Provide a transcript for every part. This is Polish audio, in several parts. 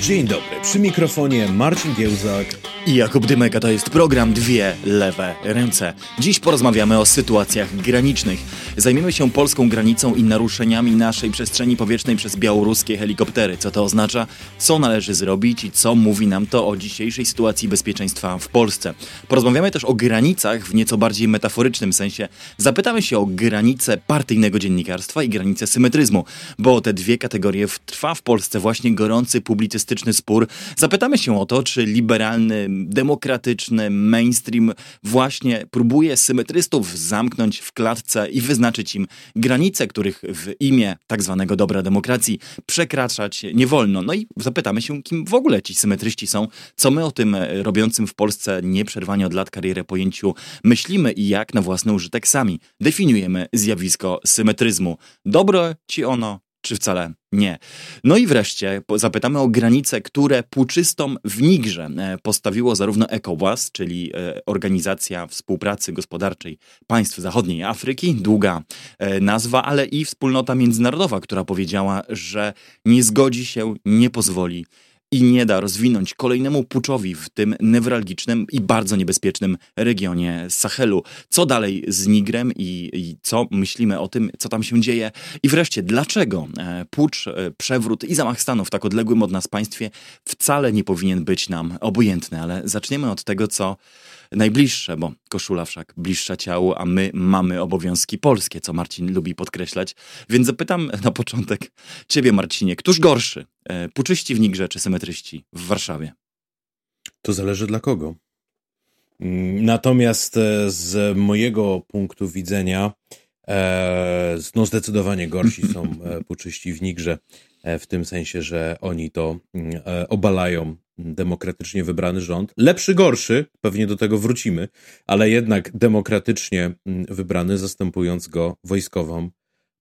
Dzień dobry, przy mikrofonie Marcin Giełzak i Jakub Dymek, a to jest program Dwie Lewe Ręce. Dziś porozmawiamy o sytuacjach granicznych. Zajmiemy się polską granicą i naruszeniami naszej przestrzeni powietrznej przez białoruskie helikoptery. Co to oznacza, co należy zrobić i co mówi nam to o dzisiejszej sytuacji bezpieczeństwa w Polsce. Porozmawiamy też o granicach w nieco bardziej metaforycznym sensie. Zapytamy się o granice partyjnego dziennikarstwa i granice symetryzmu, bo te dwie kategorie trwa w Polsce właśnie gorący publicystyczny spór. Zapytamy się o to, czy liberalny demokratyczny mainstream właśnie próbuje symetrystów zamknąć w klatce i wyznaczyć im granice, których w imię tak zwanego dobra demokracji przekraczać nie wolno. No i zapytamy się, kim w ogóle ci symetryści są, co my o tym robiącym w Polsce nieprzerwanie od lat karierę pojęciu myślimy i jak na własny użytek sami definiujemy zjawisko symetryzmu. Dobre ci ono, czy wcale nie. No i wreszcie zapytamy o granice, które puczystom w Nigrze e, postawiło zarówno ECOWAS, czyli e, Organizacja Współpracy Gospodarczej Państw Zachodniej Afryki, długa e, nazwa, ale i wspólnota międzynarodowa, która powiedziała, że nie zgodzi się, nie pozwoli i nie da rozwinąć kolejnemu puczowi w tym newralgicznym i bardzo niebezpiecznym regionie Sahelu. Co dalej z Nigrem i, i, co myślimy o tym, co tam się dzieje? I wreszcie, dlaczego e, pucz, e, przewrót i zamach stanu w tak odległym od nas państwie wcale nie powinien być nam obojętny? Ale zaczniemy od tego, co najbliższe, bo koszula wszak bliższa ciału, a my mamy obowiązki polskie, co Marcin lubi podkreślać. Więc zapytam na początek ciebie, Marcinie, któż gorszy? E, puczyści w Nigrze czy symetryści w Warszawie? To zależy dla kogo. Mm, natomiast e, z mojego punktu widzenia, no zdecydowanie gorsi są puczyści w Nigrze, w tym sensie, że oni to mm, obalają demokratycznie wybrany rząd. Lepszy, gorszy, pewnie do tego wrócimy, ale jednak demokratycznie mm, wybrany, zastępując go wojskową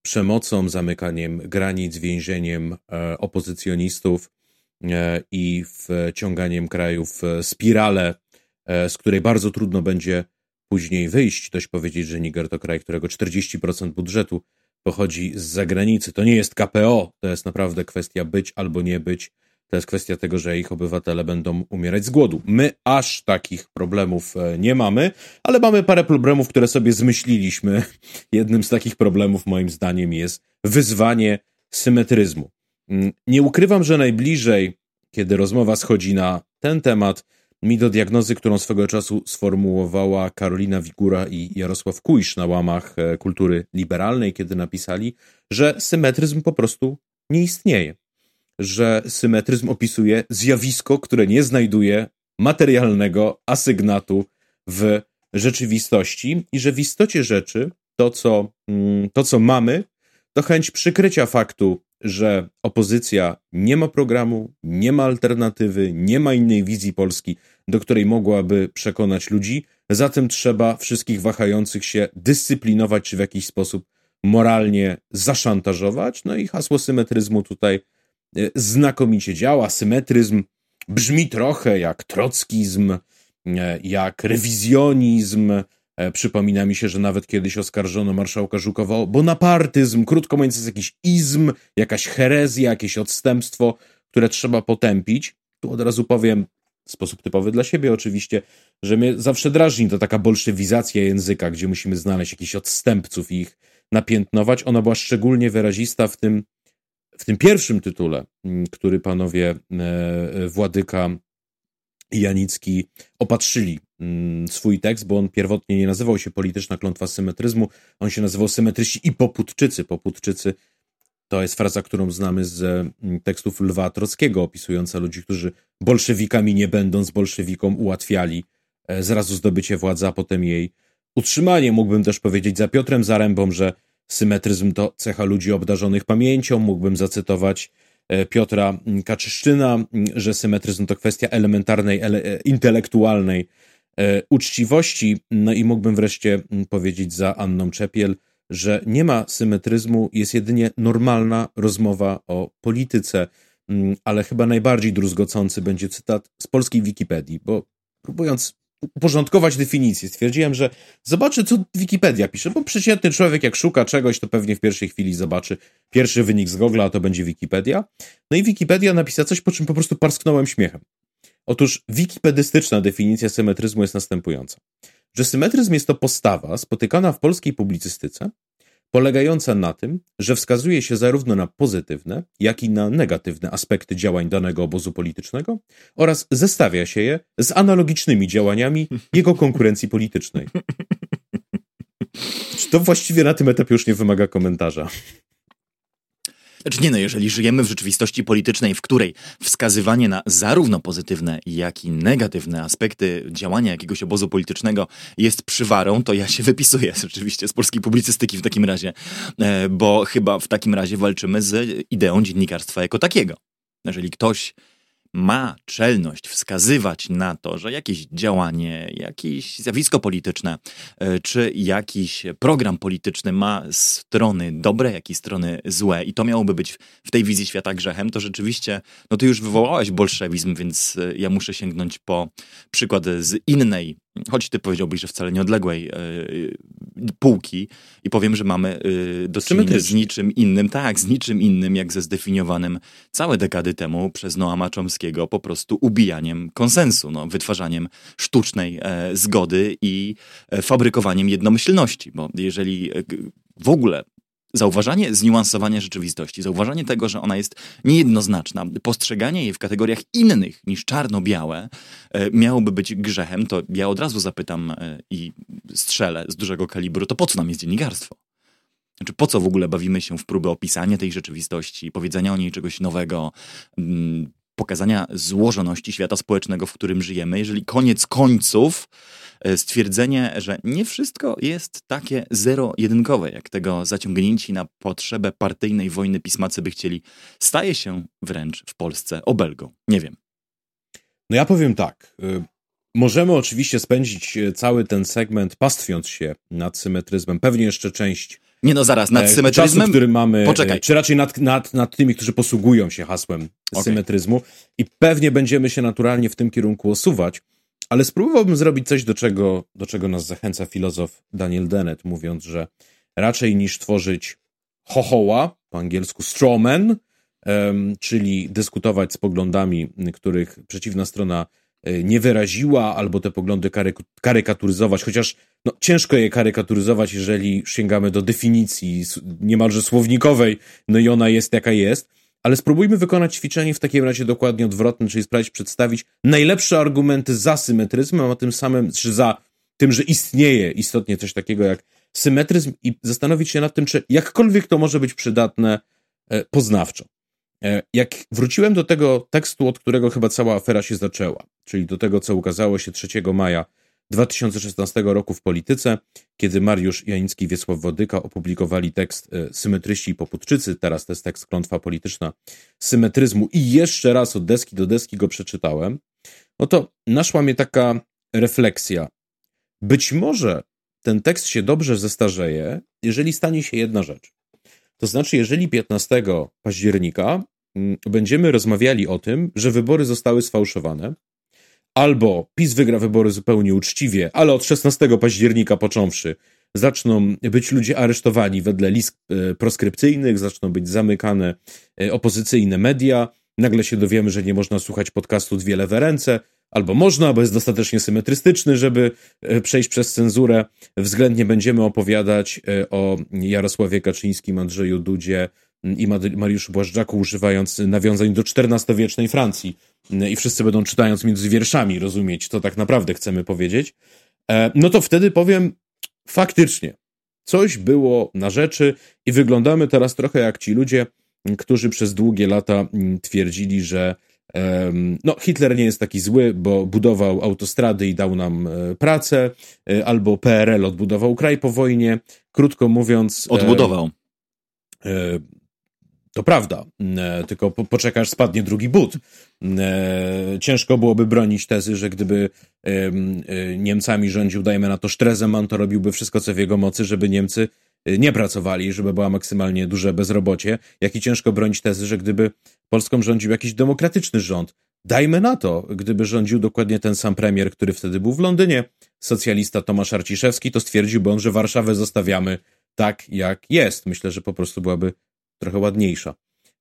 przemocą, zamykaniem granic, więzieniem e, opozycjonistów e, i wciąganiem krajów w spiralę, e, z której bardzo trudno będzie później wyjść. Dość powiedzieć, że Niger to kraj, którego 40% budżetu pochodzi z zagranicy. To nie jest KPO, to jest naprawdę kwestia być albo nie być to jest kwestia tego, że ich obywatele będą umierać z głodu. My aż takich problemów e, nie mamy, ale mamy parę problemów, które sobie zmyśliliśmy. Jednym z takich problemów, moim zdaniem, jest wyzwanie symetryzmu. Mm, nie ukrywam, że najbliżej, kiedy rozmowa schodzi na ten temat, mi do diagnozy, którą swego czasu sformułowała Karolina Wigura i Jarosław Kujsz na łamach e, kultury liberalnej, kiedy napisali, że symetryzm po prostu nie istnieje. Że symetryzm opisuje zjawisko, które nie znajduje materialnego asygnatu w rzeczywistości i że w istocie rzeczy to, co, mm, to, co mamy, to chęć przykrycia faktu, że opozycja nie ma programu, nie ma alternatywy, nie ma innej wizji Polski, do której mogłaby przekonać ludzi. Zatem trzeba wszystkich wahających się dyscyplinować czy w jakiś sposób moralnie zaszantażować. No i hasło symetryzmu tutaj E, znakomicie działa. Symetryzm brzmi trochę jak trockizm, e, jak rewizjonizm. E, przypomina mi się, że nawet kiedyś oskarżono marszałka Żukowa o bonapartyzm. Krótko mówiąc, jest jakiś izm, jakaś herezja, jakieś odstępstwo, które trzeba potępić. Tu od razu powiem, w sposób typowy dla siebie oczywiście, że mnie zawsze drażni to taka bolszewizacja języka, gdzie musimy znaleźć jakichś odstępców i ich napiętnować. Ona była szczególnie wyrazista w tym w tym pierwszym tytule, mm, który panowie e, e, Władyka i Janicki opatrzyli swój tekst, bo on pierwotnie nie nazywał się Polityczna klątwa symetryzmu, on się nazywał Symetryści i Poputczycy. Poputczycy to jest fraza, którą znamy z mm, tekstów Lwa Trockiego, opisująca ludzi, którzy bolszewikami nie będąc bolszewikom ułatwiali e, zrazu zdobycie władzy, a potem jej utrzymanie. Mógłbym też powiedzieć za Piotrem Zarębą, że Symetryzm to cecha ludzi obdarzonych pamięcią. Mógłbym zacytować e, Piotra Kaczyszczyna, że symetryzm to kwestia elementarnej, ele, e, intelektualnej uczciwości. No i mógłbym wreszcie powiedzieć za Anną Czepiel, że nie ma symetryzmu, jest jedynie normalna rozmowa o polityce, ale chyba najbardziej druzgocący będzie cytat z polskiej Wikipedii, bo próbując uporządkować definicję. Stwierdziłem, że zobaczę, co Wikipedia pisze, bo przeciętny człowiek, jak szuka czegoś, to pewnie w pierwszej chwili zobaczy pierwszy wynik z Google, a to będzie Wikipedia. No i Wikipedia napisała coś, po czym po prostu parsknąłem śmiechem. Otóż wikipedystyczna definicja symetryzmu jest następująca. Że symetryzm jest to postawa spotykana w polskiej publicystyce, polegająca na tym, że wskazuje się zarówno na pozytywne, jak i na negatywne aspekty działań danego obozu politycznego oraz zestawia się je z analogicznymi działaniami jego konkurencji politycznej. To właściwie na tym etapie już nie wymaga komentarza. Znaczy nie no, jeżeli żyjemy w rzeczywistości politycznej, w której wskazywanie na zarówno pozytywne, jak i negatywne aspekty działania jakiegoś obozu politycznego jest przywarą, to ja się wypisuję rzeczywiście z polskiej publicystyki w takim razie, e, bo chyba w takim razie walczymy z ideą dziennikarstwa jako takiego. Jeżeli ktoś ma czelność wskazywać na to, że jakieś działanie, jakieś zjawisko polityczne, e, czy jakiś program polityczny ma strony dobre, jak i strony złe, i to miałoby być w tej wizji świata grzechem, to rzeczywiście, no ty już wywołałeś bolszewizm, więc e, ja muszę sięgnąć po przykład z innej choć ty powiedziałbyś, że wcale nieodległej yy, półki i powiem, że mamy yy, do czynienia z niczym innym, tak, z niczym innym, jak ze zdefiniowanym całe dekady temu przez Noama Chomskiego po prostu ubijaniem konsensu, no, wytwarzaniem sztucznej e, zgody i e, fabrykowaniem jednomyślności, bo jeżeli e, w ogóle Zauważanie zniuansowania rzeczywistości, zauważanie tego, że ona jest niejednoznaczna, postrzeganie jej w kategoriach innych niż czarno-białe e, miałoby być grzechem, to ja od razu zapytam e, i strzelę z dużego kalibru, to po co nam jest dziennikarstwo? Znaczy, po co w ogóle bawimy się w próbę opisania tej rzeczywistości, powiedzenia o niej czegoś nowego, mm, pokazania złożoności świata społecznego, w którym żyjemy, jeżeli koniec końców stwierdzenie, że nie wszystko jest takie zero-jedynkowe, jak tego zaciągnięci na potrzebę partyjnej wojny pismacy by chcieli, staje się wręcz w Polsce obelgą. Nie wiem. No ja powiem tak. Y, możemy oczywiście spędzić e, cały ten segment pastwiąc się nad symetryzmem. Pewnie jeszcze część nie no, zaraz, nad e, symetryzmem? Czasu, który mamy, Poczekaj. czy raczej nad, nad, nad tymi, którzy posługują się hasłem okay. symetryzmu i pewnie będziemy się naturalnie w tym kierunku osuwać, ale spróbowałbym zrobić coś, do czego, do czego nas zachęca filozof Daniel Dennett, mówiąc, że raczej niż tworzyć chochoła, po angielsku strawman, czyli dyskutować z poglądami, których przeciwna strona e, nie wyraziła, albo te poglądy karykaturyzować, chociaż no, ciężko je karykaturyzować, jeżeli sięgamy do definicji niemalże słownikowej, no i ona jest jaka jest, ale spróbujmy wykonać ćwiczenie w takim razie dokładnie odwrotne, czyli sprawdzić, przedstawić najlepsze argumenty za symetryzmem, a tym samym, czy za tym, że istnieje istotnie coś takiego jak symetryzm i zastanowić się nad tym, czy jakkolwiek to może być przydatne e, poznawczo. E, jak wróciłem do tego tekstu, od którego chyba cała afera się zaczęła, czyli do tego, co ukazało się 3 maja 2016 roku w Polityce, kiedy Mariusz Janicki i Wiesław Wodyka opublikowali tekst e, Symetryści i Poputczycy, teraz to jest tekst Klątwa Polityczna Symetryzmu i jeszcze raz od deski do deski go przeczytałem, no to naszła mnie taka refleksja. Być może ten tekst się dobrze zestarzeje, jeżeli stanie się jedna rzecz. To znaczy, jeżeli 15 października mm, będziemy rozmawiali o tym, że wybory zostały sfałszowane, albo PiS wygra wybory zupełnie uczciwie, ale od 16 października począwszy zaczną być ludzie aresztowani wedle list e, proskrypcyjnych, zaczną być zamykane e, opozycyjne media, nagle się dowiemy, że nie można słuchać podcastu Dwie lewe ręce, albo można, bo jest dostatecznie symetrystyczny, żeby e, przejść przez cenzurę. Względnie będziemy opowiadać o Jarosławie Kaczyńskim, Andrzeju Dudzie, i Mariuszu Błażdżaku, używając nawiązań do XIV-wiecznej Francji. I wszyscy będą czytając między wierszami rozumieć, co tak naprawdę chcemy powiedzieć. E, no to wtedy powiem, faktycznie, coś było na rzeczy i wyglądamy teraz trochę jak ci ludzie, którzy przez długie lata twierdzili, że no, Hitler nie jest taki zły, bo budował autostrady i dał nam e, pracę, e, albo PRL odbudował kraj po wojnie. Krótko mówiąc. Odbudował. To prawda, e, tylko po, poczekasz, spadnie drugi but. E, ciężko byłoby bronić tezy, że gdyby e, Niemcami rządził, dajmy na to, Stresemann, to robiłby wszystko, co w jego mocy, żeby Niemcy nie pracowali, żeby była maksymalnie duże bezrobocie, jak i ciężko bronić tezy, że gdyby Polską rządził jakiś demokratyczny rząd, dajmy na to, gdyby rządził dokładnie ten sam premier, który wtedy był w Londynie, socjalista Tomasz Arciszewski, to stwierdziłby on, że Warszawę zostawiamy tak, jak jest. Myślę, że po prostu byłaby trochę ładniejsza,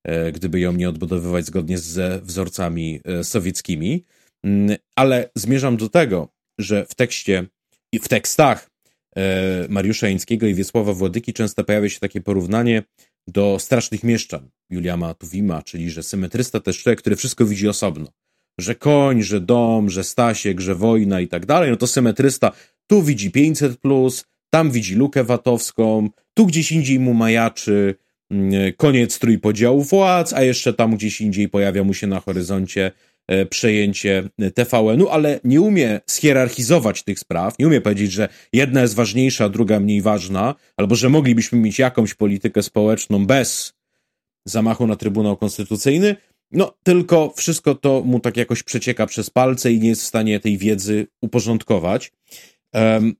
e, gdyby ją nie odbudowywać zgodnie ze wzorcami e, sowieckimi. Mm, ale zmierzam do tego, że w tekście i w tekstach e, Mariusza Jańskiego i Wiesława Władyki często pojawia się takie porównanie do strasznych mieszczan Juliama Tuwima, czyli że symetrysta jest człowiek, który wszystko widzi osobno. Że koń, że dom, że Stasiek, że wojna i tak dalej, no to symetrysta tu widzi 500+, plus, tam widzi lukę watowską, tu gdzieś indziej mu majaczy koniec trójpodziału władz, a jeszcze tam gdzieś indziej pojawia mu się na horyzoncie E, przejęcie TVN-u, ale nie umie schierarchizować tych spraw, nie umie powiedzieć, że jedna jest ważniejsza, druga mniej ważna, albo że moglibyśmy mieć jakąś politykę społeczną bez zamachu na Trybunał Konstytucyjny, no tylko wszystko to mu tak jakoś przecieka przez palce i nie jest w stanie tej wiedzy uporządkować. Um,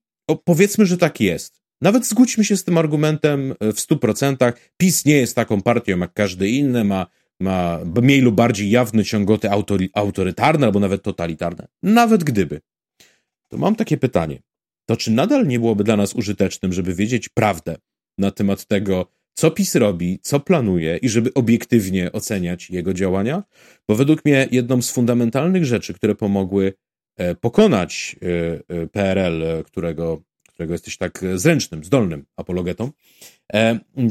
powiedzmy, że tak jest. Nawet zgódźmy się z tym argumentem w stu procentach. PiS nie jest taką partią jak każdy inny, ma ma mniej lub bardziej jawne ciągoty autorytarne albo nawet totalitarne. Nawet gdyby. To mam takie pytanie. To czy nadal nie byłoby dla nas użytecznym, żeby wiedzieć prawdę na temat tego, co PiS robi, co planuje i żeby obiektywnie oceniać jego działania? Bo według mnie jedną z fundamentalnych rzeczy, które pomogły e, pokonać e, e, PRL, którego, którego jesteś tak zręcznym, zdolnym apologetą,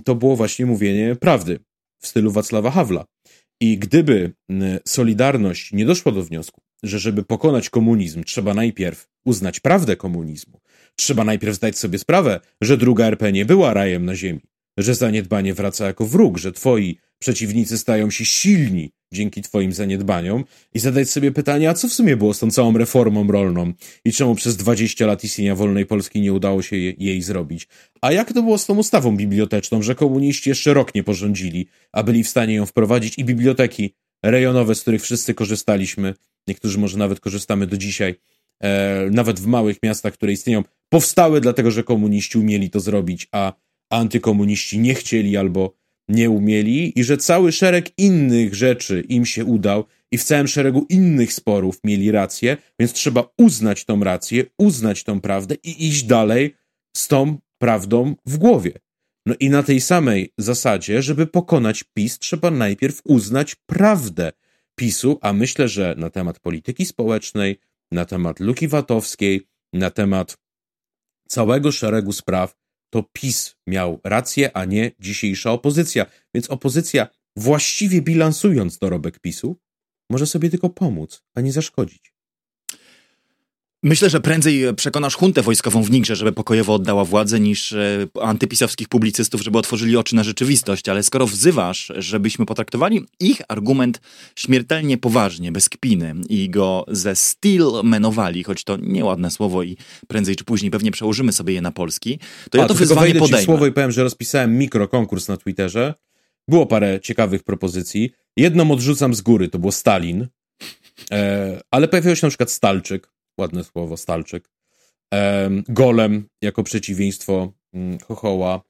to było właśnie mówienie prawdy w stylu Wacława Hawla. I gdyby Solidarność nie doszła do wniosku, że żeby pokonać komunizm, trzeba najpierw uznać prawdę komunizmu, trzeba najpierw zdać sobie sprawę, że druga RP nie była rajem na ziemi, że zaniedbanie wraca jako wróg, że twoi przeciwnicy stają się silni dzięki twoim zaniedbaniom i zadać sobie pytanie, a co w sumie było z tą całą reformą rolną i czemu przez 20 lat istnienia wolnej Polski nie udało się jej zrobić? A jak to było z tą ustawą biblioteczną, że komuniści jeszcze rok nie porządzili, a byli w stanie ją wprowadzić i biblioteki rejonowe, z których wszyscy korzystaliśmy, niektórzy może nawet korzystamy do dzisiaj, e, nawet w małych miastach, które istnieją, powstały dlatego, że komuniści umieli to zrobić, a antykomuniści nie chcieli albo nie umieli i że cały szereg innych rzeczy im się udał i w całym szeregu innych sporów mieli rację, więc trzeba uznać tą rację, uznać tą prawdę i iść dalej z tą prawdą w głowie. No i na tej samej zasadzie, żeby pokonać PiS, trzeba najpierw uznać prawdę PiSu, a myślę, że na temat polityki społecznej, na temat luki VAT-owskiej, na temat całego szeregu spraw to PiS miał rację, a nie dzisiejsza opozycja. Więc opozycja, właściwie bilansując dorobek PiSu, może sobie tylko pomóc, a nie zaszkodzić. Myślę, że prędzej przekonasz huntę wojskową w Nigrze, żeby pokojowo oddała władzę, niż e, antypisowskich publicystów, żeby otworzyli oczy na rzeczywistość. Ale skoro wzywasz, żebyśmy potraktowali ich argument śmiertelnie poważnie, bez kpiny i go ze stillmenowali, choć to nieładne słowo i prędzej czy później pewnie przełożymy sobie je na polski, to A, ja to, to wyzwanie podejmę. słowo i powiem, że rozpisałem mikrokonkurs na Twitterze. Było parę ciekawych propozycji. Jedną odrzucam z góry, to było Stalin. E, ale pojawiło się na przykład Stalczyk ładne słowo, Stalczyk. Golem jako przeciwieństwo mm, Chochoła.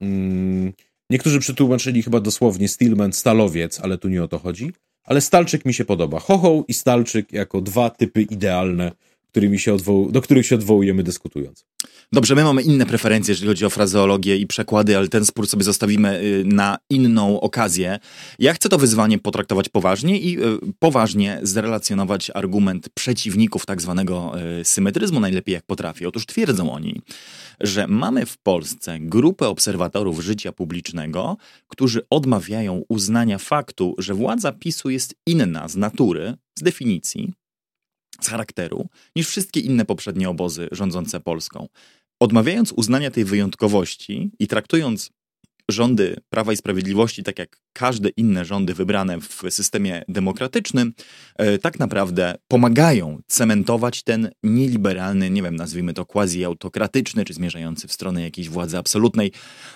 Mm, niektórzy przetłumaczyli chyba dosłownie Stillman, stalowiec, ale tu nie o to chodzi. Ale Stalczyk mi się podoba. Chochoł i Stalczyk jako dwa typy idealne, którymi się odwoł- do których się odwołujemy dyskutując. Dobrze, my mamy inne preferencje, jeżeli chodzi o frazeologię i przekłady, ale ten spór sobie zostawimy y, na inną okazję. Ja chcę to wyzwanie potraktować poważnie i y, poważnie zrelacjonować argument przeciwników tak zwanego y, symetryzmu najlepiej jak potrafię. Otóż twierdzą oni, że mamy w Polsce grupę obserwatorów życia publicznego, którzy odmawiają uznania faktu, że władza PiSu jest inna z natury, z definicji, z charakteru niż wszystkie inne poprzednie obozy rządzące Polską. Odmawiając uznania tej wyjątkowości i traktując rządy Prawa i Sprawiedliwości, tak jak każde inne rządy wybrane w systemie demokratycznym, e, tak naprawdę pomagają cementować ten nieliberalny, nie wiem, nazwijmy to quasi-autokratyczny, czy zmierzający w stronę jakiejś władzy absolutnej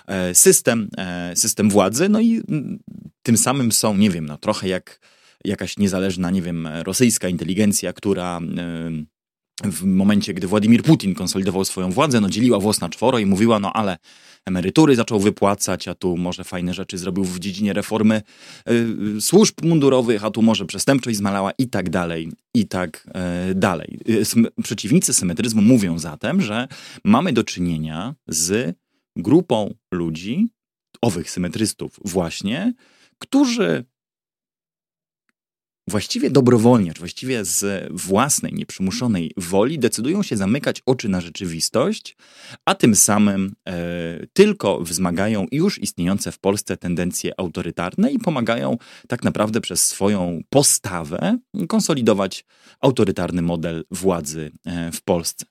e, system, e, system władzy. No i tym samym są, nie wiem, no trochę jak jakaś niezależna, nie wiem, rosyjska inteligencja, która w momencie, gdy Władimir Putin konsolidował swoją władzę, no dzieliła włos na czworo i mówiła, no ale emerytury zaczął wypłacać, a tu może fajne rzeczy zrobił w dziedzinie reformy y, służb mundurowych, a tu może przestępczość zmalała i tak dalej, i tak y, dalej. Y, przeciwnicy symetryzmu mówią zatem, że mamy do czynienia z grupą ludzi, owych symetrystów właśnie, którzy właściwie dobrowolnie, czy właściwie z własnej, nieprzymuszonej woli decydują się zamykać oczy na rzeczywistość, a tym samym e, tylko wzmagają już istniejące w Polsce tendencje autorytarne i pomagają tak naprawdę przez swoją postawę konsolidować autorytarny model władzy e, w Polsce.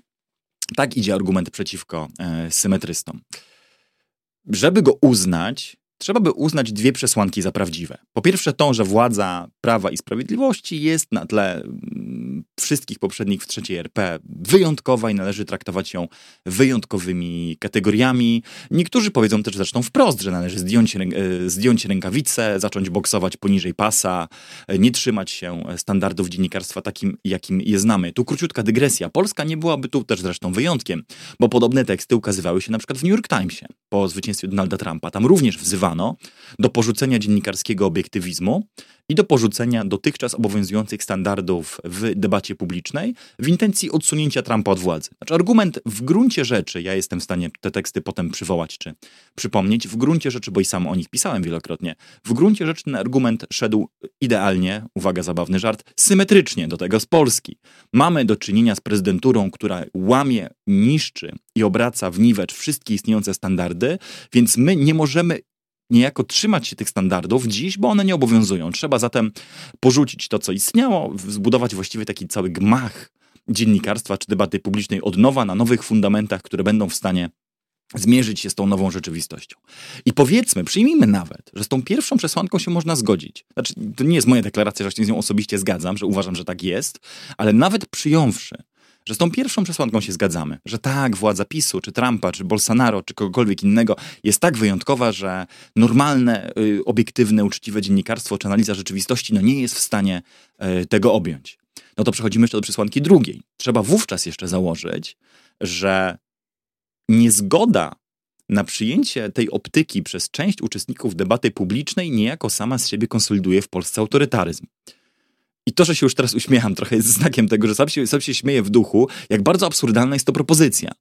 Tak idzie argument przeciwko e, symetrystom. Żeby go uznać, trzeba by uznać dwie przesłanki za prawdziwe. Po pierwsze, to, że władza Prawa i Sprawiedliwości jest na tle mm, wszystkich poprzednich w trzeciej RP wyjątkowa i należy traktować ją wyjątkowymi kategoriami. Niektórzy powiedzą też zresztą wprost, że należy zdjąć, e, zdjąć rękawice, zacząć boksować poniżej pasa, e, nie trzymać się standardów dziennikarstwa takim, jakim je znamy. Tu króciutka dygresja. Polska nie byłaby tu też zresztą wyjątkiem, bo podobne teksty ukazywały się na przykład w New York Timesie po zwycięstwie Donalda Trumpa. Tam również wzywano do porzucenia dziennikarskiego obiektywizmu i do porzucenia dotychczas obowiązujących standardów w debacie publicznej w intencji odsunięcia Trumpa od władzy. Znaczy argument w gruncie rzeczy, ja jestem w stanie te teksty potem przywołać czy przypomnieć, w gruncie rzeczy, bo i sam o nich pisałem wielokrotnie, w gruncie rzeczy ten argument szedł idealnie, uwaga, zabawny żart, symetrycznie do tego z Polski. Mamy do czynienia z prezydenturą, która łamie, niszczy i obraca w niwecz wszystkie istniejące standardy, więc my nie możemy niejako trzymać się tych standardów dziś, bo one nie obowiązują. Trzeba zatem porzucić to, co istniało, zbudować właściwie taki cały gmach dziennikarstwa czy debaty publicznej od nowa, na nowych fundamentach, które będą w stanie zmierzyć się z tą nową rzeczywistością. I powiedzmy, przyjmijmy nawet, że z tą pierwszą przesłanką się można zgodzić. Znaczy, to nie jest moja deklaracja, że się z nią osobiście zgadzam, że uważam, że tak jest, ale nawet przyjąwszy, że z tą pierwszą przesłanką się zgadzamy, że tak, władza PiSu, czy Trumpa, czy Bolsonaro, czy kogokolwiek innego jest tak wyjątkowa, że normalne, y, obiektywne, uczciwe dziennikarstwo czy analiza rzeczywistości no nie jest w stanie y, tego objąć. No to przechodzimy jeszcze do przesłanki drugiej. Trzeba wówczas jeszcze założyć, że niezgoda na przyjęcie tej optyki przez część uczestników debaty publicznej niejako sama z siebie konsoliduje w Polsce autorytaryzm. I to, że się już teraz uśmiecham trochę jest znakiem tego, że sam się, sam się śmieję w duchu, jak bardzo absurdalna jest to propozycja.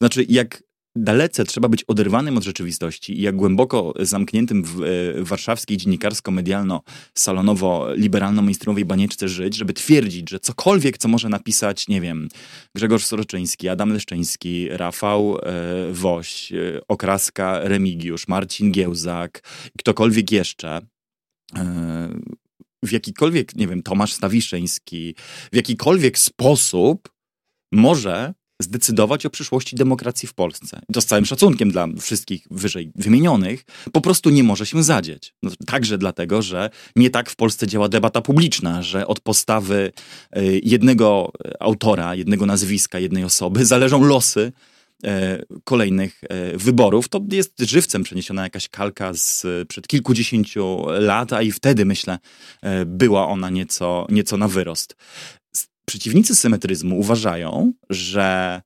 Znaczy, jak dalece trzeba być oderwanym od rzeczywistości i jak głęboko zamkniętym w, w e, warszawskiej dziennikarsko-medialno-salonowo-liberalno-mainstreamowej banieczce żyć, żeby twierdzić, że cokolwiek, co może napisać, nie wiem, Grzegorz Soroczyński, Adam Leszczyński, Rafał e, Woś, e, Okraska Remigiusz, Marcin Giełzak, ktokolwiek jeszcze, e, w jakikolwiek, nie wiem, Tomasz Stawiszyński, w jakikolwiek sposób może zdecydować o przyszłości demokracji w Polsce. I to z całym szacunkiem dla wszystkich wyżej wymienionych, po prostu nie może się zadzieć. No, także dlatego, że nie tak w Polsce działa debata publiczna, że od postawy y, jednego autora, jednego nazwiska, jednej osoby zależą losy E, kolejnych e, wyborów. To jest żywcem przeniesiona jakaś kalka z przed kilkudziesięciu lat, a i wtedy, myślę, e, była ona nieco, nieco na wyrost. Przeciwnicy symetryzmu uważają, że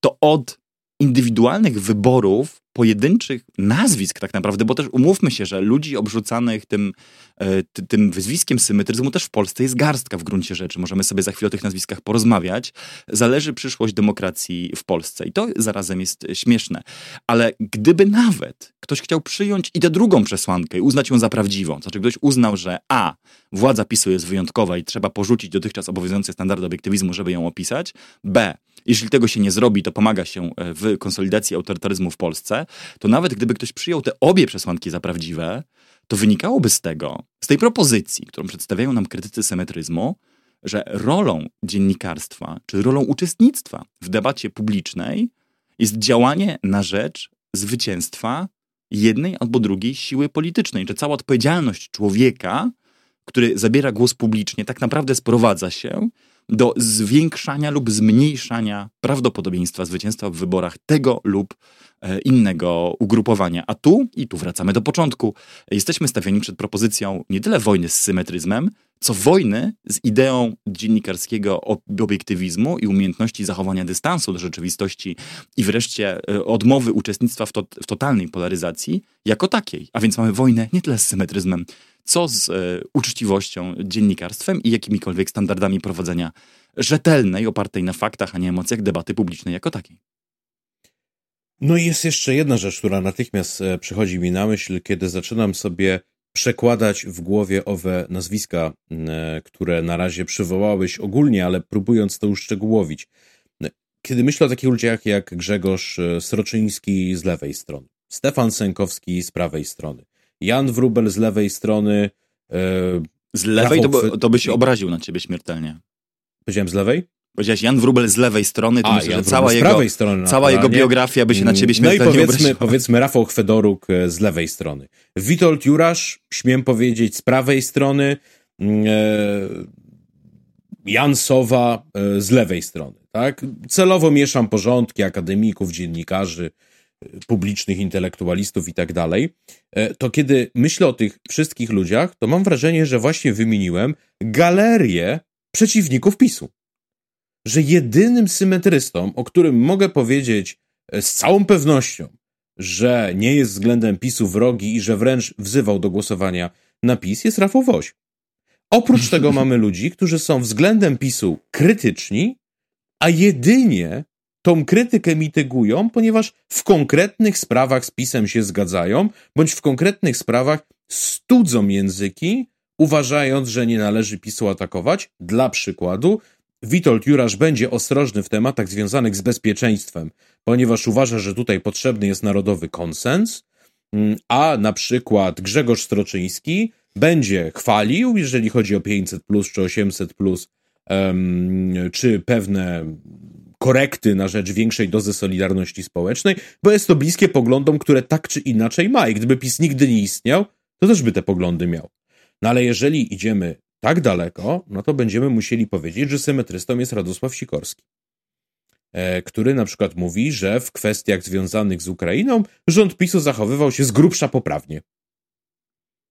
to od indywidualnych wyborów pojedynczych nazwisk tak naprawdę, bo też umówmy się, że ludzi obrzucanych tym, e, tym wyzwiskiem symetryzmu też w Polsce jest garstka w gruncie rzeczy. Możemy sobie za chwilę o tych nazwiskach porozmawiać. Zależy przyszłość demokracji w Polsce i to zarazem jest śmieszne. Ale gdyby nawet ktoś chciał przyjąć i tę drugą przesłankę i uznać ją za prawdziwą, to znaczy ktoś uznał, że a, władza PiSu jest wyjątkowa i trzeba porzucić dotychczas obowiązujące standardy obiektywizmu, żeby ją opisać, b, jeśli tego się nie zrobi, to pomaga się e, w konsolidacji autorytaryzmu w Polsce, to nawet gdyby ktoś przyjął te obie przesłanki za prawdziwe, to wynikałoby z tego, z tej propozycji, którą przedstawiają nam krytycy symetryzmu, że rolą dziennikarstwa, czy rolą uczestnictwa w debacie publicznej jest działanie na rzecz zwycięstwa jednej albo drugiej siły politycznej, że cała odpowiedzialność człowieka, który zabiera głos publicznie, tak naprawdę sprowadza się do zwiększania lub zmniejszania prawdopodobieństwa zwycięstwa w wyborach tego lub e, innego ugrupowania. A tu, i tu wracamy do początku, jesteśmy stawiani przed propozycją nie tyle wojny z symetryzmem, co wojny z ideą dziennikarskiego obiektywizmu i umiejętności zachowania dystansu do rzeczywistości i wreszcie e, odmowy uczestnictwa w, to, w totalnej polaryzacji jako takiej. A więc mamy wojnę nie tyle z symetryzmem, co z e, uczciwością, dziennikarstwem i jakimikolwiek standardami prowadzenia rzetelnej, opartej na faktach, a nie emocjach debaty publicznej jako takiej. No i jest jeszcze jedna rzecz, która natychmiast e, przychodzi mi na myśl, kiedy zaczynam sobie przekładać w głowie owe nazwiska, e, które na razie przywołałeś ogólnie, ale próbując to uszczegółowić. Kiedy myślę o takich ludziach jak Grzegorz Sroczyński z lewej strony, Stefan Sękowski z prawej strony, Jan Wrubel z lewej strony. z lewej to by, to by się obraził na ciebie śmiertelnie. Powiedziałem z lewej? Powiedziałeś Jan Wrubel z lewej strony, to A, myślę, Jan że cała, jego, strony, cała jego biografia by się na ciebie śmiertelnie No i powiedzmy, obraziła. powiedzmy Rafał Chwedoruk e, z lewej strony. Witold Jurasz, śmiem powiedzieć, z prawej strony. Mm, e, Jan Sowa e, z lewej strony. Tak? Celowo mieszam porządki akademików, dziennikarzy, publicznych intelektualistów i tak dalej. To kiedy myślę o tych wszystkich ludziach, to mam wrażenie, że właśnie wymieniłem galerię przeciwników PiSu że jedynym symetrystą, o którym mogę powiedzieć e, z całą pewnością, że nie jest względem PiSu wrogi i że wręcz wzywał do głosowania na PiS, jest Rafał Woś. Oprócz tego mamy ludzi, którzy są względem PiSu krytyczni, a jedynie tą krytykę mitygują, ponieważ w konkretnych sprawach z PiSem się zgadzają, bądź w konkretnych sprawach studzą języki, uważając, że nie należy PiSu atakować. Dla przykładu, Witold Jurasz będzie ostrożny w tematach związanych z bezpieczeństwem, ponieważ uważa, że tutaj potrzebny jest narodowy konsens, mm, a na przykład Grzegorz Stroczyński będzie chwalił, jeżeli chodzi o 500 plus czy 800 plus, czy pewne korekty na rzecz większej dozy solidarności społecznej, bo jest to bliskie poglądom, które tak czy inaczej ma. I gdyby PiS nigdy nie istniał, to też by te poglądy miał. No ale jeżeli idziemy tak daleko, no to będziemy musieli powiedzieć, że symetrystą jest Radosław Sikorski, e, który na przykład mówi, że w kwestiach związanych z Ukrainą rząd PiSu zachowywał się z grubsza poprawnie.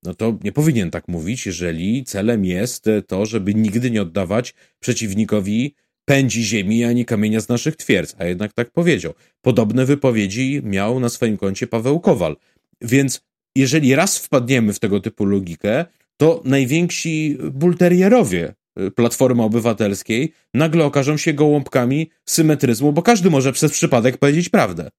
No to nie powinien tak mówić, jeżeli celem jest to, żeby nigdy nie oddawać przeciwnikowi pędzi ziemi ani kamienia z naszych twierdz, a jednak tak powiedział. Podobne wypowiedzi miał na swoim koncie Paweł Kowal. Więc jeżeli raz wpadniemy w tego typu logikę, to najwięksi bulterierowie y, Platformy Obywatelskiej nagle okażą się gołąbkami symetryzmu, bo każdy może przez przypadek powiedzieć prawdę.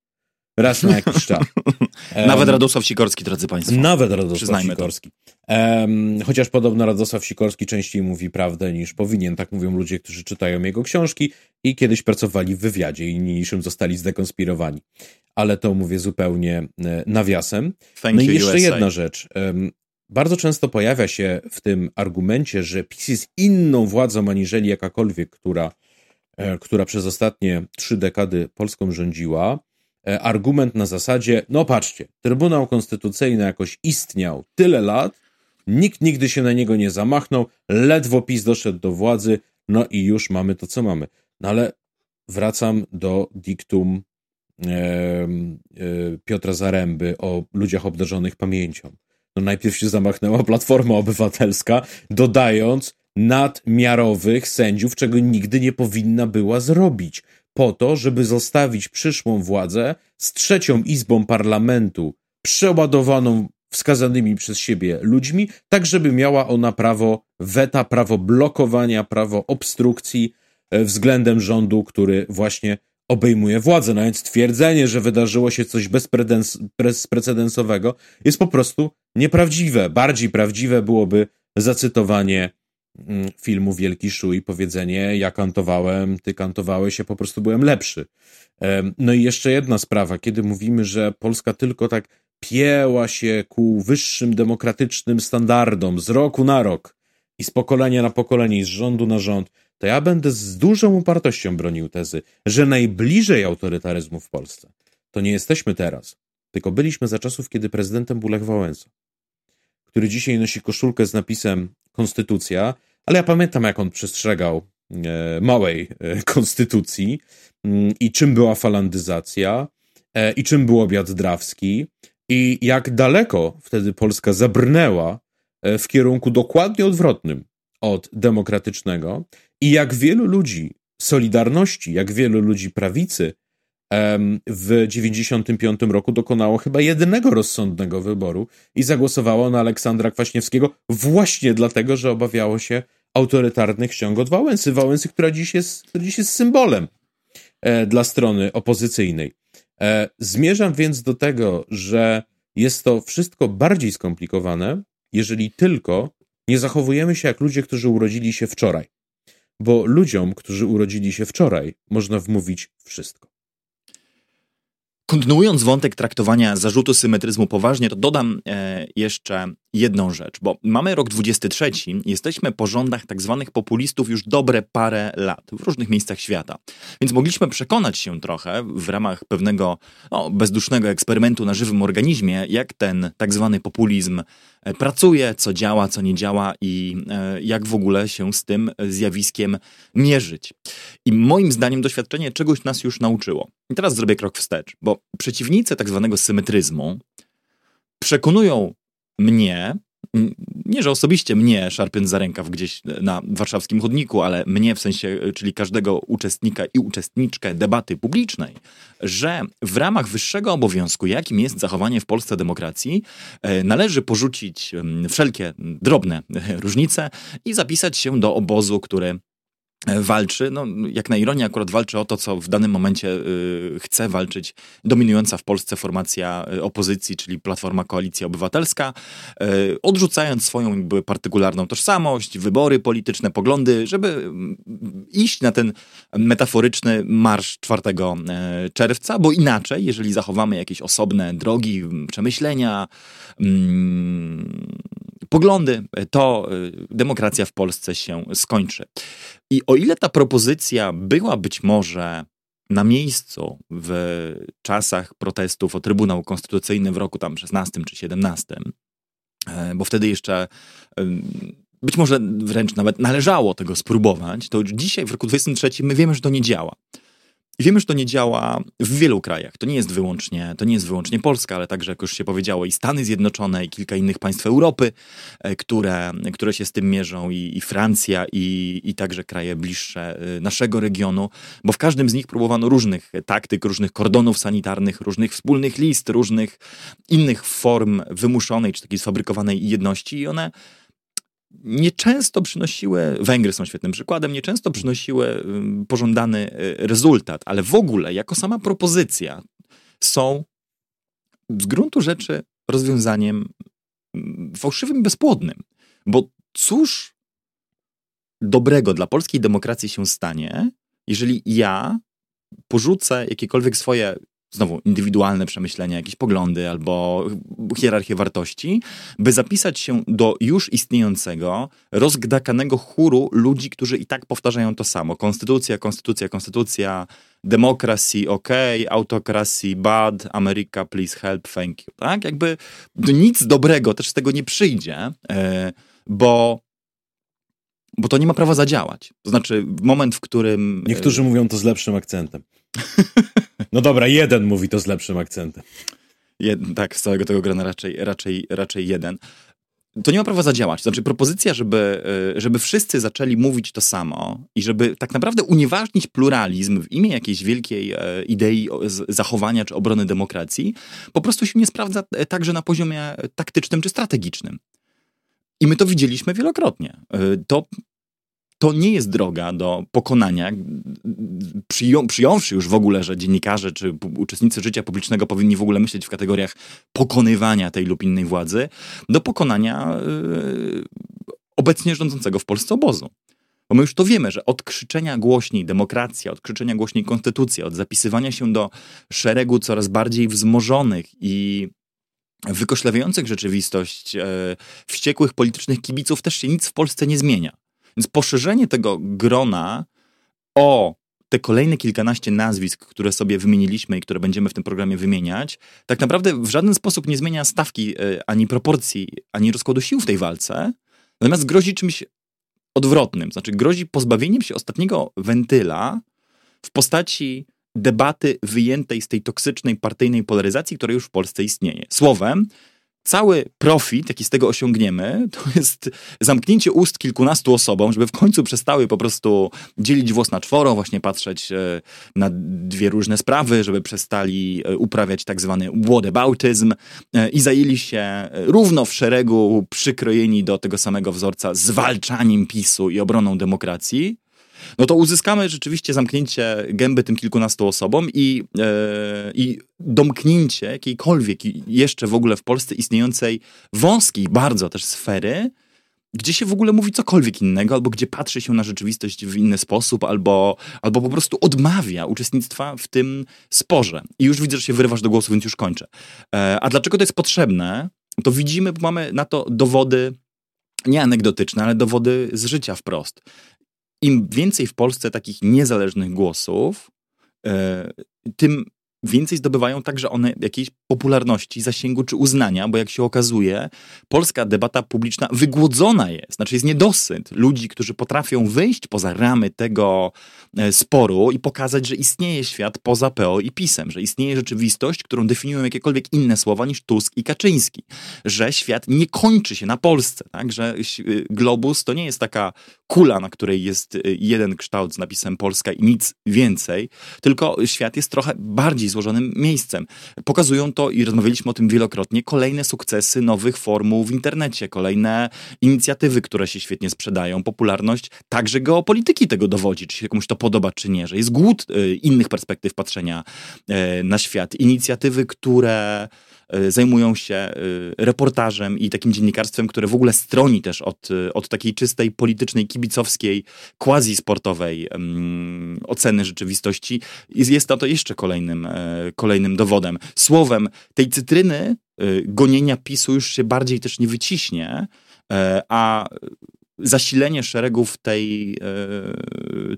Raz na jakiś czas. Nawet Radosław Sikorski, drodzy Państwo. Nawet Radosław Sikorski. Um, chociaż podobno Radosław Sikorski częściej mówi prawdę niż powinien. Tak mówią ludzie, którzy czytają jego książki i kiedyś pracowali w wywiadzie i niniejszym zostali zdekonspirowani. Ale to mówię zupełnie e, nawiasem. Thank no i jeszcze USA. jedna rzecz. Um, bardzo często pojawia się w tym argumencie, że PiS jest inną władzą aniżeli jakakolwiek, która, e, która przez ostatnie trzy dekady Polską rządziła. E, argument na zasadzie, no patrzcie, Trybunał Konstytucyjny jakoś istniał tyle lat, nikt nigdy się na niego nie zamachnął, ledwo PiS doszedł do władzy, no i już mamy to, co mamy. No ale wracam do diktum e, e, Piotra Zaręby o ludziach obdarzonych pamięcią no najpierw się zamachnęła Platforma Obywatelska, dodając nadmiarowych sędziów, czego nigdy nie powinna była zrobić, po to, żeby zostawić przyszłą władzę z trzecią izbą parlamentu przeładowaną wskazanymi przez siebie ludźmi, tak żeby miała ona prawo weta, prawo blokowania, prawo obstrukcji e, względem rządu, który właśnie obejmuje władzę. No więc twierdzenie, że wydarzyło się coś bezprecedensowego jest po prostu nieprawdziwe. Bardziej prawdziwe byłoby zacytowanie filmu Wielki Szu i powiedzenie ja kantowałem, ty kantowałeś, ja po prostu byłem lepszy. No i jeszcze jedna sprawa, kiedy mówimy, że Polska tylko tak pieła się ku wyższym demokratycznym standardom z roku na rok i z pokolenia na pokolenie i z rządu na rząd, to ja będę z dużą upartością bronił tezy, że najbliżej autorytaryzmu w Polsce to nie jesteśmy teraz, tylko byliśmy za czasów, kiedy prezydentem był Lech Wałęsa, który dzisiaj nosi koszulkę z napisem Konstytucja, ale ja pamiętam, jak on przestrzegał e, małej e, konstytucji mm, i czym była falandyzacja e, i czym był obiad drawski i jak daleko wtedy Polska zabrnęła w kierunku dokładnie odwrotnym od demokratycznego i jak wielu ludzi Solidarności, jak wielu ludzi prawicy w 95 roku dokonało chyba jedynego rozsądnego wyboru i zagłosowało na Aleksandra Kwaśniewskiego właśnie dlatego, że obawiało się autorytarnych ściąg od Wałęsy. Wałęsy, która dziś jest, dziś jest symbolem e, dla strony opozycyjnej. E, zmierzam więc do tego, że jest to wszystko bardziej skomplikowane, jeżeli tylko nie zachowujemy się jak ludzie, którzy urodzili się wczoraj. Bo ludziom, którzy urodzili się wczoraj, można wmówić wszystko. Kontynuując wątek traktowania zarzutu symetryzmu poważnie, to dodam e, jeszcze jedną rzecz, bo mamy rok 23, jesteśmy po rządach tak zwanych populistów już dobre parę lat w różnych miejscach świata. Więc mogliśmy przekonać się trochę w ramach pewnego no, bezdusznego eksperymentu na żywym organizmie, jak ten tak zwany populizm e, pracuje, co działa, co nie działa i e, jak w ogóle się z tym zjawiskiem mierzyć. I moim zdaniem doświadczenie czegoś nas już nauczyło. I teraz zrobię krok wstecz, bo przeciwnicy tak zwanego symetryzmu przekonują mnie, nie że osobiście mnie szarpiąc za rękaw gdzieś na warszawskim chodniku, ale mnie w sensie, czyli każdego uczestnika i uczestniczkę debaty publicznej, że w ramach wyższego obowiązku, jakim jest zachowanie w Polsce demokracji, e, należy porzucić wszelkie drobne różnice i zapisać się do obozu, który walczy, no jak na ironię akurat walczy o to, co w danym momencie y, chce walczyć dominująca w Polsce formacja y, opozycji, czyli Platforma Koalicja Obywatelska, y, odrzucając swoją jakby partykularną tożsamość, wybory polityczne, poglądy, żeby mm, iść na ten metaforyczny marsz 4 e, czerwca, bo inaczej, jeżeli zachowamy jakieś osobne drogi, przemyślenia, mm, poglądy, to demokracja w Polsce się skończy. I o ile ta propozycja była być może na miejscu w czasach protestów o Trybunał Konstytucyjny w roku tam 16 czy 17, e, bo wtedy jeszcze być może wręcz nawet należało tego spróbować, to już dzisiaj w roku 23 my wiemy, że to nie działa. Wiemy, że to nie działa w wielu krajach. To nie jest wyłącznie, to nie jest wyłącznie Polska, ale także, jak już się powiedziało, i Stany Zjednoczone, i kilka innych państw Europy, e, które, które się z tym mierzą, i, i Francja, i, i także kraje bliższe e, naszego regionu, bo w każdym z nich próbowano różnych taktyk, różnych kordonów sanitarnych, różnych wspólnych list, różnych innych form wymuszonej czy takiej sfabrykowanej jedności, i one nieczęsto przynosiły, Węgry są świetnym przykładem, nieczęsto przynosiły pożądany y, rezultat, ale w ogóle jako sama propozycja są z gruntu rzeczy rozwiązaniem fałszywym i bezpłodnym. Bo cóż dobrego dla polskiej demokracji się stanie, jeżeli ja porzucę jakiekolwiek swoje znowu indywidualne przemyślenia, jakieś poglądy albo hierarchię wartości, by zapisać się do już istniejącego, rozgdakanego chóru ludzi, którzy i tak powtarzają to samo. Konstytucja, konstytucja, konstytucja, democracy, ok, autocracy, bad, America, please help, thank you. Tak? Jakby nic dobrego też z tego nie przyjdzie, e, bo bo to nie ma prawa zadziałać. To znaczy, moment, w którym. Niektórzy mówią to z lepszym akcentem. No dobra, jeden mówi to z lepszym akcentem. Jed, tak, z całego tego grona raczej, raczej, raczej jeden. To nie ma prawa zadziałać. Znaczy, propozycja, żeby, e, żeby wszyscy zaczęli mówić to samo i żeby tak naprawdę unieważnić pluralizm w imię jakiejś wielkiej e, idei zachowania czy obrony demokracji, po prostu się nie sprawdza e, także na poziomie taktycznym czy strategicznym. I my to widzieliśmy wielokrotnie. To to nie jest droga do pokonania, przyją, przyjąwszy już w ogóle, że dziennikarze czy uczestnicy życia publicznego powinni w ogóle myśleć w kategoriach pokonywania tej lub innej władzy, do pokonania yy, obecnie rządzącego w Polsce obozu. Bo my już to wiemy, że od krzyczenia głośniej demokracja, od krzyczenia głośniej konstytucja, od zapisywania się do szeregu coraz bardziej wzmożonych i wykoślawiających rzeczywistość e, wściekłych politycznych kibiców też się nic w Polsce nie zmienia. Więc poszerzenie tego grona o te kolejne kilkanaście nazwisk, które sobie wymieniliśmy i które będziemy w tym programie wymieniać, tak naprawdę w żaden sposób nie zmienia stawki e, ani proporcji, ani rozkładu sił w tej walce, natomiast grozi czymś odwrotnym. Znaczy grozi pozbawieniem się ostatniego wentyla w postaci debaty wyjętej z tej toksycznej partyjnej polaryzacji, która już w Polsce istnieje. Słowem, cały profit, jaki z tego osiągniemy, to jest zamknięcie ust kilkunastu osobom, żeby w końcu przestały po prostu dzielić włos na czworo, właśnie patrzeć e, na dwie różne sprawy, żeby przestali e, uprawiać tak zwany whataboutism e, i zajęli się równo w szeregu przykrojeni do tego samego wzorca zwalczaniem PiSu i obroną demokracji no to uzyskamy rzeczywiście zamknięcie gęby tym kilkunastu osobom i, e, i domknięcie jakiejkolwiek jeszcze w ogóle w Polsce istniejącej wąskiej bardzo też sfery, gdzie się w ogóle mówi cokolwiek innego, albo gdzie patrzy się na rzeczywistość w inny sposób, albo, albo po prostu odmawia uczestnictwa w tym sporze. I już widzę, że się wyrywasz do głosu, więc już kończę. E, a dlaczego to jest potrzebne? To widzimy, bo mamy na to dowody nie anegdotyczne, ale dowody z życia wprost im więcej w Polsce takich niezależnych głosów, e, tym więcej zdobywają także one jakiejś popularności, zasięgu czy uznania, bo jak się okazuje, polska debata publiczna wygłodzona jest, znaczy jest niedosyt ludzi, którzy potrafią wyjść poza ramy tego e, sporu i pokazać, że istnieje świat poza PO i PiSem, że istnieje rzeczywistość, którą definiują jakiekolwiek inne słowa niż Tusk i Kaczyński, że świat nie kończy się na Polsce, tak? że y, globus to nie jest taka kula, na której jest y, jeden kształt z napisem Polska i nic więcej, tylko świat jest trochę bardziej złożonym miejscem. Pokazują to i rozmawialiśmy o tym wielokrotnie, kolejne sukcesy nowych formuł w internecie, kolejne inicjatywy, które się świetnie sprzedają, popularność także geopolityki tego dowodzi, czy się komuś to podoba, czy nie, że jest głód y, innych perspektyw patrzenia y, na świat. Inicjatywy, które E, zajmują się e, reportażem i takim dziennikarstwem, które w ogóle stroni też od, e, od takiej czystej politycznej, kibicowskiej, quasi-sportowej um, oceny rzeczywistości. Jest, jest to jeszcze kolejnym, kolejnym dowodem. Słowem, tej cytryny gonienia PiSu już się bardziej też nie wyciśnie, a zasilenie szeregów tej,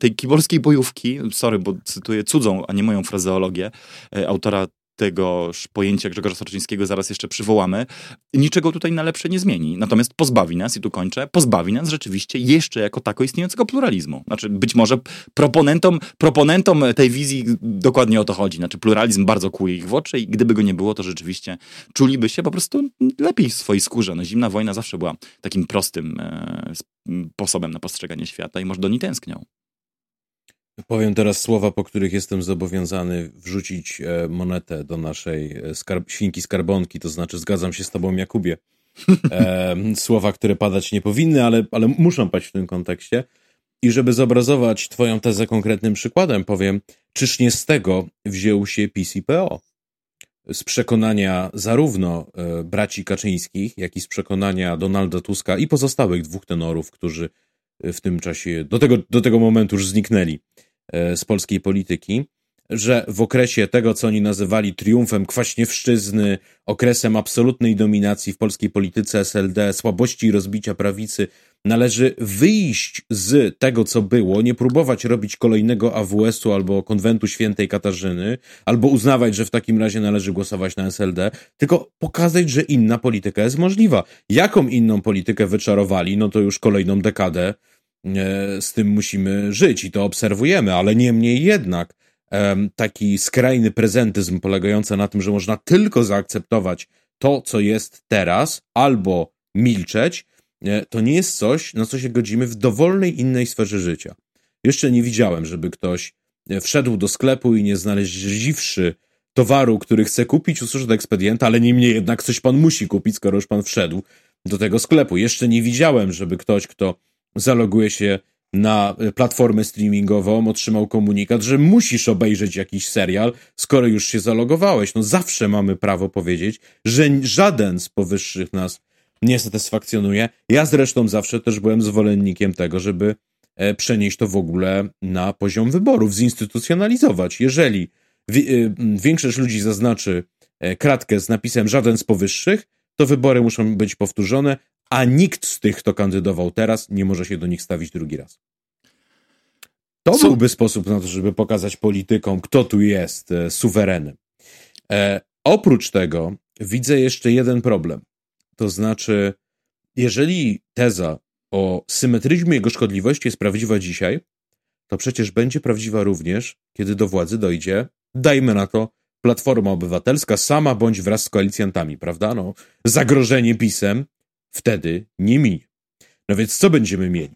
tej kiborskiej bojówki, sorry, bo cytuję cudzą, a nie moją frazeologię, autora tegoż pojęcia Grzegorza Sorczyńskiego zaraz jeszcze przywołamy, niczego tutaj na lepsze nie zmieni. Natomiast pozbawi nas, i tu kończę, pozbawi nas rzeczywiście jeszcze jako tako istniejącego pluralizmu. Znaczy być może proponentom, proponentom tej wizji dokładnie o to chodzi. Znaczy pluralizm bardzo kłuje ich w oczy i gdyby go nie było, to rzeczywiście czuliby się po prostu lepiej w swojej skórze. No, zimna wojna zawsze była takim prostym e, sposobem na postrzeganie świata i może do niej tęsknią. Powiem teraz słowa, po których jestem zobowiązany wrzucić e, monetę do naszej e, skarb świnki skarbonki, to znaczy zgadzam się z tobą, Jakubie. E, słowa, które padać nie powinny, ale, ale muszą paść w tym kontekście. I żeby zobrazować twoją tezę konkretnym przykładem, powiem, czyż nie z tego wziął się PCPO? Z przekonania zarówno e, braci Kaczyńskich, jak i z przekonania Donalda Tuska i pozostałych dwóch tenorów, którzy w tym czasie, do tego, do tego momentu już zniknęli z polskiej polityki, że w okresie tego, co oni nazywali triumfem kwaśniewszczyzny, okresem absolutnej dominacji w polskiej polityce SLD, słabości i rozbicia prawicy, należy wyjść z tego, co było, nie próbować robić kolejnego AWS-u albo konwentu świętej Katarzyny, albo uznawać, że w takim razie należy głosować na SLD, tylko pokazać, że inna polityka jest możliwa. Jaką inną politykę wyczarowali, no to już kolejną dekadę E, z tym musimy żyć i to obserwujemy, ale niemniej jednak taki skrajny prezentyzm polegający na tym, że można tylko zaakceptować to, co jest teraz, albo milczeć, e, to nie jest coś, na co się godzimy w dowolnej innej sferze życia. Jeszcze nie widziałem, żeby ktoś e, wszedł do sklepu i nie znaleźliwszy towaru, który chce kupić, usłyszał do ekspedienta, ale niemniej jednak coś pan musi kupić, skoro już pan wszedł do tego sklepu. Jeszcze nie widziałem, żeby ktoś, kto zaloguje się na platformę streamingową, otrzymał komunikat, że musisz obejrzeć jakiś serial, skoro już się zalogowałeś. No zawsze mamy prawo powiedzieć, że żaden z powyższych nas nie satysfakcjonuje. Ja zresztą zawsze też byłem zwolennikiem tego, żeby e, przenieść to w ogóle na poziom wyborów, zinstytucjonalizować. Jeżeli e, większość ludzi zaznaczy e, kratkę z napisem żaden z powyższych, to wybory muszą być powtórzone, a nikt z tych, kto kandydował teraz, nie może się do nich stawić drugi raz. To Co? byłby sposób na to, żeby pokazać politykom, kto tu jest e, suwerenem. E, oprócz tego widzę jeszcze jeden problem. To znaczy, jeżeli teza o symetryzmie jego szkodliwości jest prawdziwa dzisiaj, to przecież będzie prawdziwa również, kiedy do władzy dojdzie, dajmy na to, Platforma Obywatelska sama bądź wraz z koalicjantami, prawda? No, zagrożenie pisem wtedy nie minie. No więc co będziemy mieli?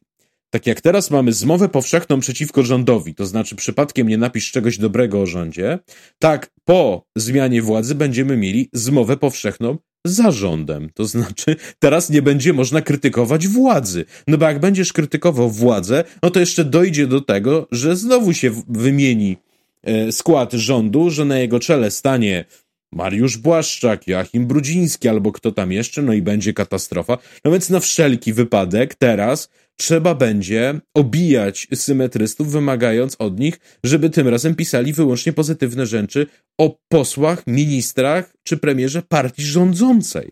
Tak jak teraz mamy zmowę powszechną przeciwko rządowi, to znaczy przypadkiem nie napisz czegoś dobrego o rządzie, tak po zmianie władzy będziemy mieli zmowę powszechną za rządem. To znaczy, teraz nie będzie można krytykować władzy. No bo jak będziesz krytykował władzę, no to jeszcze dojdzie do tego, że znowu się wymieni e, skład rządu, że na jego czele stanie Mariusz Błaszczak, Joachim Brudziński albo kto tam jeszcze, no i będzie katastrofa. No więc na wszelki wypadek teraz trzeba będzie obijać symetrystów, wymagając od nich, żeby tym razem pisali wyłącznie pozytywne rzeczy o posłach, ministrach czy premierze partii rządzącej.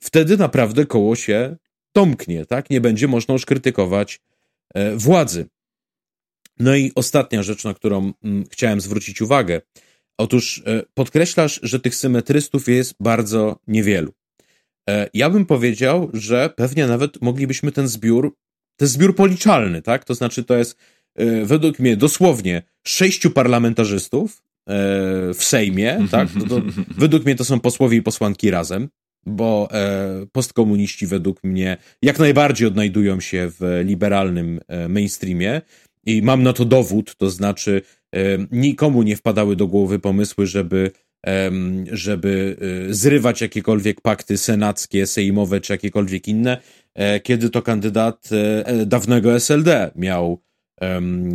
Wtedy naprawdę koło się domknie, tak? Nie będzie można już krytykować e, władzy. No i ostatnia rzecz, na którą mm, chciałem zwrócić uwagę. Otóż e, podkreślasz, że tych symetrystów jest bardzo niewielu. E, ja bym powiedział, że pewnie nawet moglibyśmy ten zbiór jest zbiór policzalny, tak? To znaczy, to jest e, według mnie dosłownie sześciu parlamentarzystów w Sejmie, tak? To, to, według mnie to są posłowie i posłanki razem, bo postkomuniści według mnie jak najbardziej odnajdują się w liberalnym mainstreamie i mam na to dowód, to znaczy nikomu nie wpadały do głowy pomysły, żeby żeby zrywać jakiekolwiek pakty senackie, sejmowe czy jakiekolwiek inne, E, kiedy to kandydat e, e, dawnego SLD miał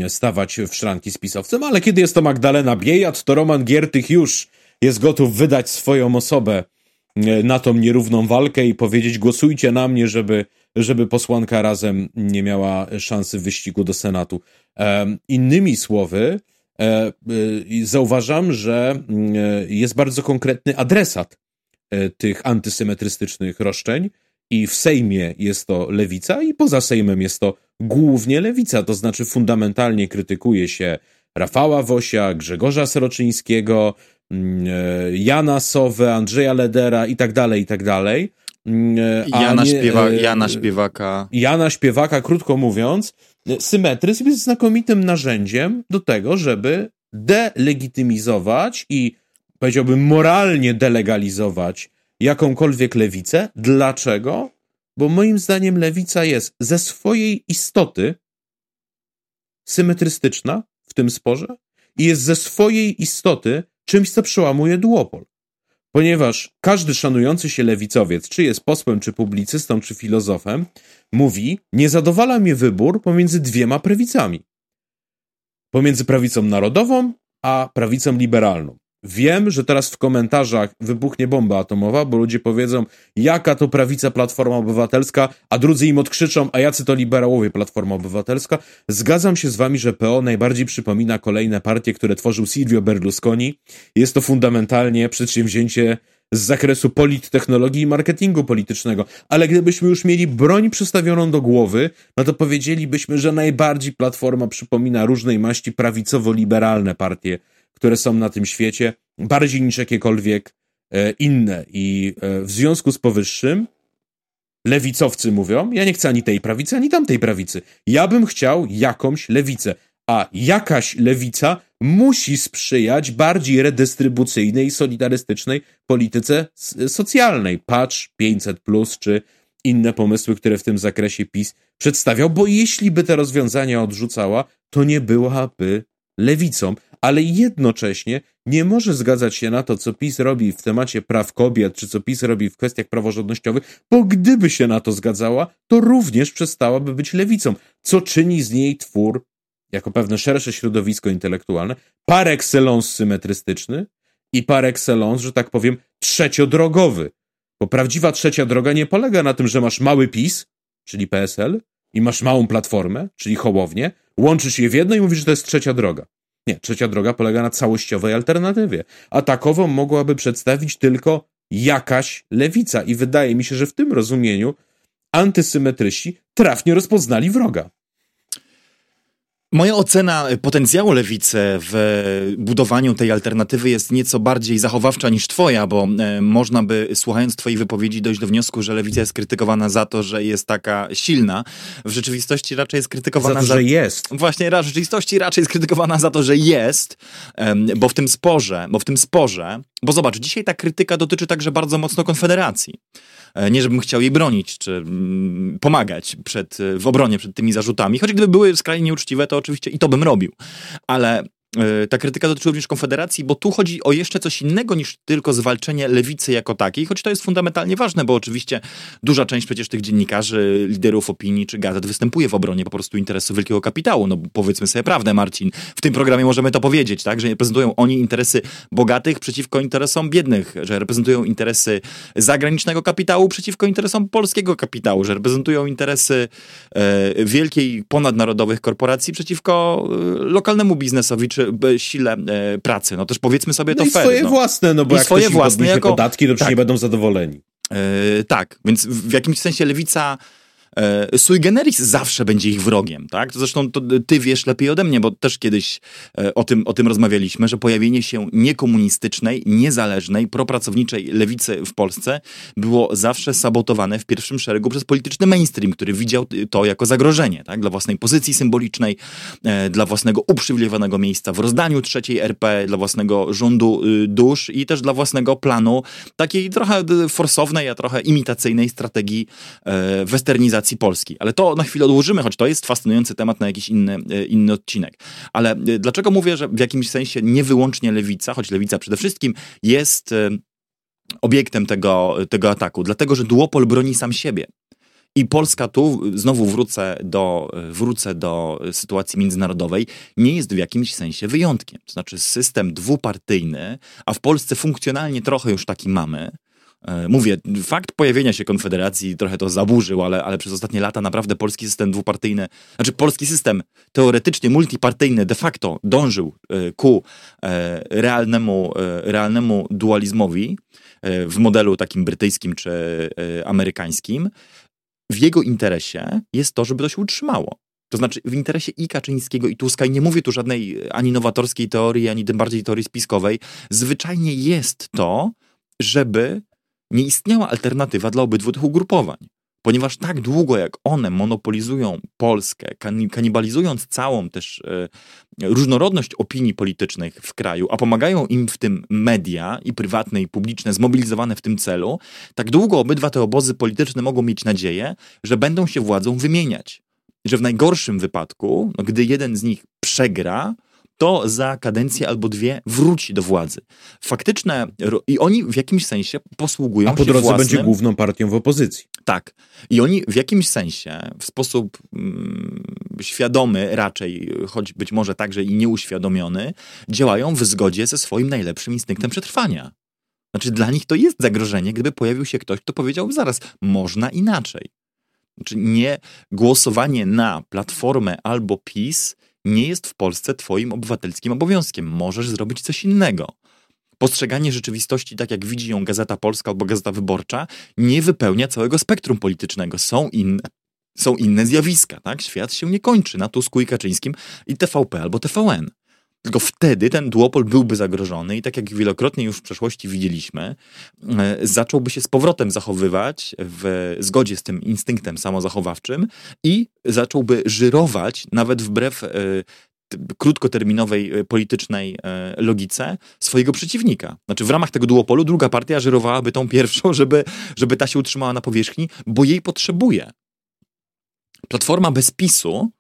stawać w szranki z pisowcem, ale kiedy jest to Magdalena Biejat, to Roman Giertych już jest gotów wydać swoją osobę na tą nierówną walkę i powiedzieć głosujcie na mnie, żeby, żeby posłanka razem nie miała szansy wyścigu do Senatu. Innymi słowy, zauważam, że jest bardzo konkretny adresat tych antysymetrystycznych roszczeń, i w Sejmie jest to lewica, i poza Sejmem jest to głównie lewica, to znaczy fundamentalnie krytykuje się Rafała Wosia, Grzegorza Sroczyńskiego, mm, e, Jana Sowę, Andrzeja Ledera i tak dalej, i tak dalej. Mm, e, Jana, nie, Śpiewa, e, Jana Śpiewaka. Jana Śpiewaka, krótko mówiąc, symetryzm jest znakomitym narzędziem do tego, żeby delegitymizować i powiedziałbym moralnie delegalizować jakąkolwiek lewicę. Dlaczego? Bo moim zdaniem lewica jest ze swojej istoty symetrystyczna w tym sporze i jest ze swojej istoty czymś, co przełamuje duopol. Ponieważ każdy szanujący się lewicowiec, czy jest posłem, czy publicystą, czy filozofem, mówi: Nie zadowala mnie wybór pomiędzy dwiema prawicami. Pomiędzy prawicą narodową a prawicą liberalną. Wiem, że teraz w komentarzach wybuchnie bomba atomowa, bo ludzie powiedzą, jaka to prawica Platforma Obywatelska, a drudzy im odkrzyczą, a jacy to liberałowie Platforma Obywatelska. Zgadzam się z wami, że PO najbardziej przypomina kolejne partie, które tworzył Silvio Berlusconi. Jest to fundamentalnie przedsięwzięcie z zakresu polittechnologii i marketingu politycznego. Ale gdybyśmy już mieli broń przystawioną do głowy, no to powiedzielibyśmy, że najbardziej Platforma przypomina różnej maści prawicowo-liberalne partie które są na tym świecie, bardziej niż jakiekolwiek e, inne. I e, w związku z powyższym lewicowcy mówią, ja nie chcę ani tej prawicy, ani tamtej prawicy. Ja bym chciał jakąś lewicę. A jakaś lewica musi sprzyjać bardziej redystrybucyjnej, solidarystycznej polityce socjalnej. Patrz 500, plus, czy inne pomysły, które w tym zakresie PiS przedstawiał, bo jeśli by te rozwiązania odrzucała, to nie byłaby lewicą, ale jednocześnie nie może zgadzać się na to, co PiS robi w temacie praw kobiet, czy co PiS robi w kwestiach praworządnościowych, bo gdyby się na to zgadzała, to również przestałaby być lewicą, co czyni z niej twór, jako pewne szersze środowisko intelektualne, par excellence symetrystyczny i par excellence, że tak powiem, trzeciodrogowy. Bo prawdziwa trzecia droga nie polega na tym, że masz mały PiS, czyli PSL, i masz małą platformę, czyli Hołownię, łączysz je w jedno i mówisz, że to jest trzecia droga. Nie, trzecia droga polega na całościowej alternatywie, a takową mogłaby przedstawić tylko jakaś lewica i wydaje mi się, że w tym rozumieniu antysymetryści trafnie rozpoznali wroga. Moja ocena potencjału lewicy w budowaniu tej alternatywy jest nieco bardziej zachowawcza niż twoja, bo e, można by, słuchając twojej wypowiedzi, dojść do wniosku, że lewica jest krytykowana za to, że jest taka silna. W rzeczywistości raczej jest krytykowana za to, za... że jest. Właśnie, w rzeczywistości raczej jest krytykowana za to, że jest, bo w tym sporze, bo w tym sporze, bo zobacz, dzisiaj ta krytyka dotyczy także bardzo mocno Konfederacji. E, nie, żebym chciał jej bronić, czy mm, pomagać przed, w obronie przed tymi zarzutami, choć gdyby były skrajnie nieuczciwe, to oczywiście i to bym robił. Ale ta krytyka dotyczy również Konfederacji, bo tu chodzi o jeszcze coś innego niż tylko zwalczenie lewicy jako takiej, choć to jest fundamentalnie ważne, bo oczywiście duża część przecież tych dziennikarzy, liderów opinii czy gazet występuje w obronie po prostu interesu wielkiego kapitału. No powiedzmy sobie prawdę, Marcin. W tym programie możemy to powiedzieć, tak, że reprezentują oni interesy bogatych przeciwko interesom biednych, że reprezentują interesy zagranicznego kapitału przeciwko interesom polskiego kapitału, że reprezentują interesy e, wielkiej ponadnarodowych korporacji przeciwko e, lokalnemu biznesowi czy sile e, pracy. No też powiedzmy sobie no to i fair. swoje no. własne, no bo I jak swoje własne jako podatki, to przecież tak. nie będą zadowoleni. Yy, tak, więc w jakimś sensie lewica e, sui generis zawsze będzie ich wrogiem, tak? To zresztą to ty wiesz lepiej ode mnie, bo też kiedyś e, o tym, o tym rozmawialiśmy, że pojawienie się niekomunistycznej, niezależnej, propracowniczej lewicy w Polsce było zawsze sabotowane w pierwszym szeregu przez polityczny mainstream, który widział to jako zagrożenie, tak? Dla własnej pozycji symbolicznej, e, dla własnego uprzywilejowanego miejsca w rozdaniu trzeciej RP, dla własnego rządu y, dusz i też dla własnego planu takiej trochę forsownej, a trochę imitacyjnej strategii westernizacji Polski. Ale to na chwilę odłożymy, choć to jest fascynujący temat na jakiś inny, e, inny odcinek. Ale e, dlaczego mówię, że w jakimś sensie nie wyłącznie lewica, choć lewica przede wszystkim jest e, obiektem tego, tego ataku? Dlatego, że duopol broni sam siebie. I Polska tu, znowu wrócę do, wrócę do sytuacji międzynarodowej, nie jest w jakimś sensie wyjątkiem. To znaczy system dwupartyjny, a w Polsce funkcjonalnie trochę już taki mamy, mówię, fakt pojawienia się Konfederacji trochę to zaburzył, ale, ale przez ostatnie lata naprawdę polski system dwupartyjny, znaczy polski system teoretycznie multipartyjny de facto dążył e, ku e, realnemu, realnemu dualizmowi w modelu takim brytyjskim czy amerykańskim. W jego interesie jest to, żeby to się utrzymało. To znaczy w interesie i Kaczyńskiego, i Tuska, i nie mówię tu żadnej ani nowatorskiej teorii, ani tym bardziej teorii spiskowej, zwyczajnie jest to, żeby nie istniała alternatywa dla obydwu tych ugrupowań. Ponieważ tak długo jak one monopolizują Polskę, kanibalizując całą też e, różnorodność opinii politycznych w kraju, a pomagają im w tym media i prywatne i publiczne zmobilizowane w tym celu, tak długo obydwa te obozy polityczne mogą mieć nadzieję, że będą się władzą wymieniać. Że w najgorszym wypadku, no, gdy jeden z nich przegra, to za kadencję albo dwie wróci do władzy. Faktyczne, i oni w jakimś sensie posługują się A po drodze własnym, będzie główną partią w opozycji. Tak. I oni w jakimś sensie, w sposób mm, świadomy raczej, choć być może także i nieuświadomiony, działają w zgodzie ze swoim najlepszym instynktem przetrwania. Znaczy dla nich to jest zagrożenie, gdyby pojawił się ktoś, kto powiedział zaraz, można inaczej. Znaczy nie głosowanie na Platformę albo PiS nie jest w Polsce twoim obywatelskim obowiązkiem. Możesz zrobić coś innego. Postrzeganie rzeczywistości, tak jak widzi ją Gazeta Polska albo Gazeta Wyborcza, nie wypełnia całego spektrum politycznego. Są inne, są inne zjawiska, tak? Świat się nie kończy na Tusku i Kaczyńskim i TVP albo TVN. Tylko wtedy ten duopol byłby zagrożony i tak jak wielokrotnie już w przeszłości widzieliśmy, e, zacząłby się z powrotem zachowywać w zgodzie z tym instynktem samozachowawczym i zacząłby żyrować nawet wbrew e, krótkoterminowej e, politycznej logice swojego przeciwnika. Znaczy w ramach tego duopolu druga partia żyrowałaby tą pierwszą, żeby, żeby ta się utrzymała na powierzchni, bo jej potrzebuje. Platforma bez PiSu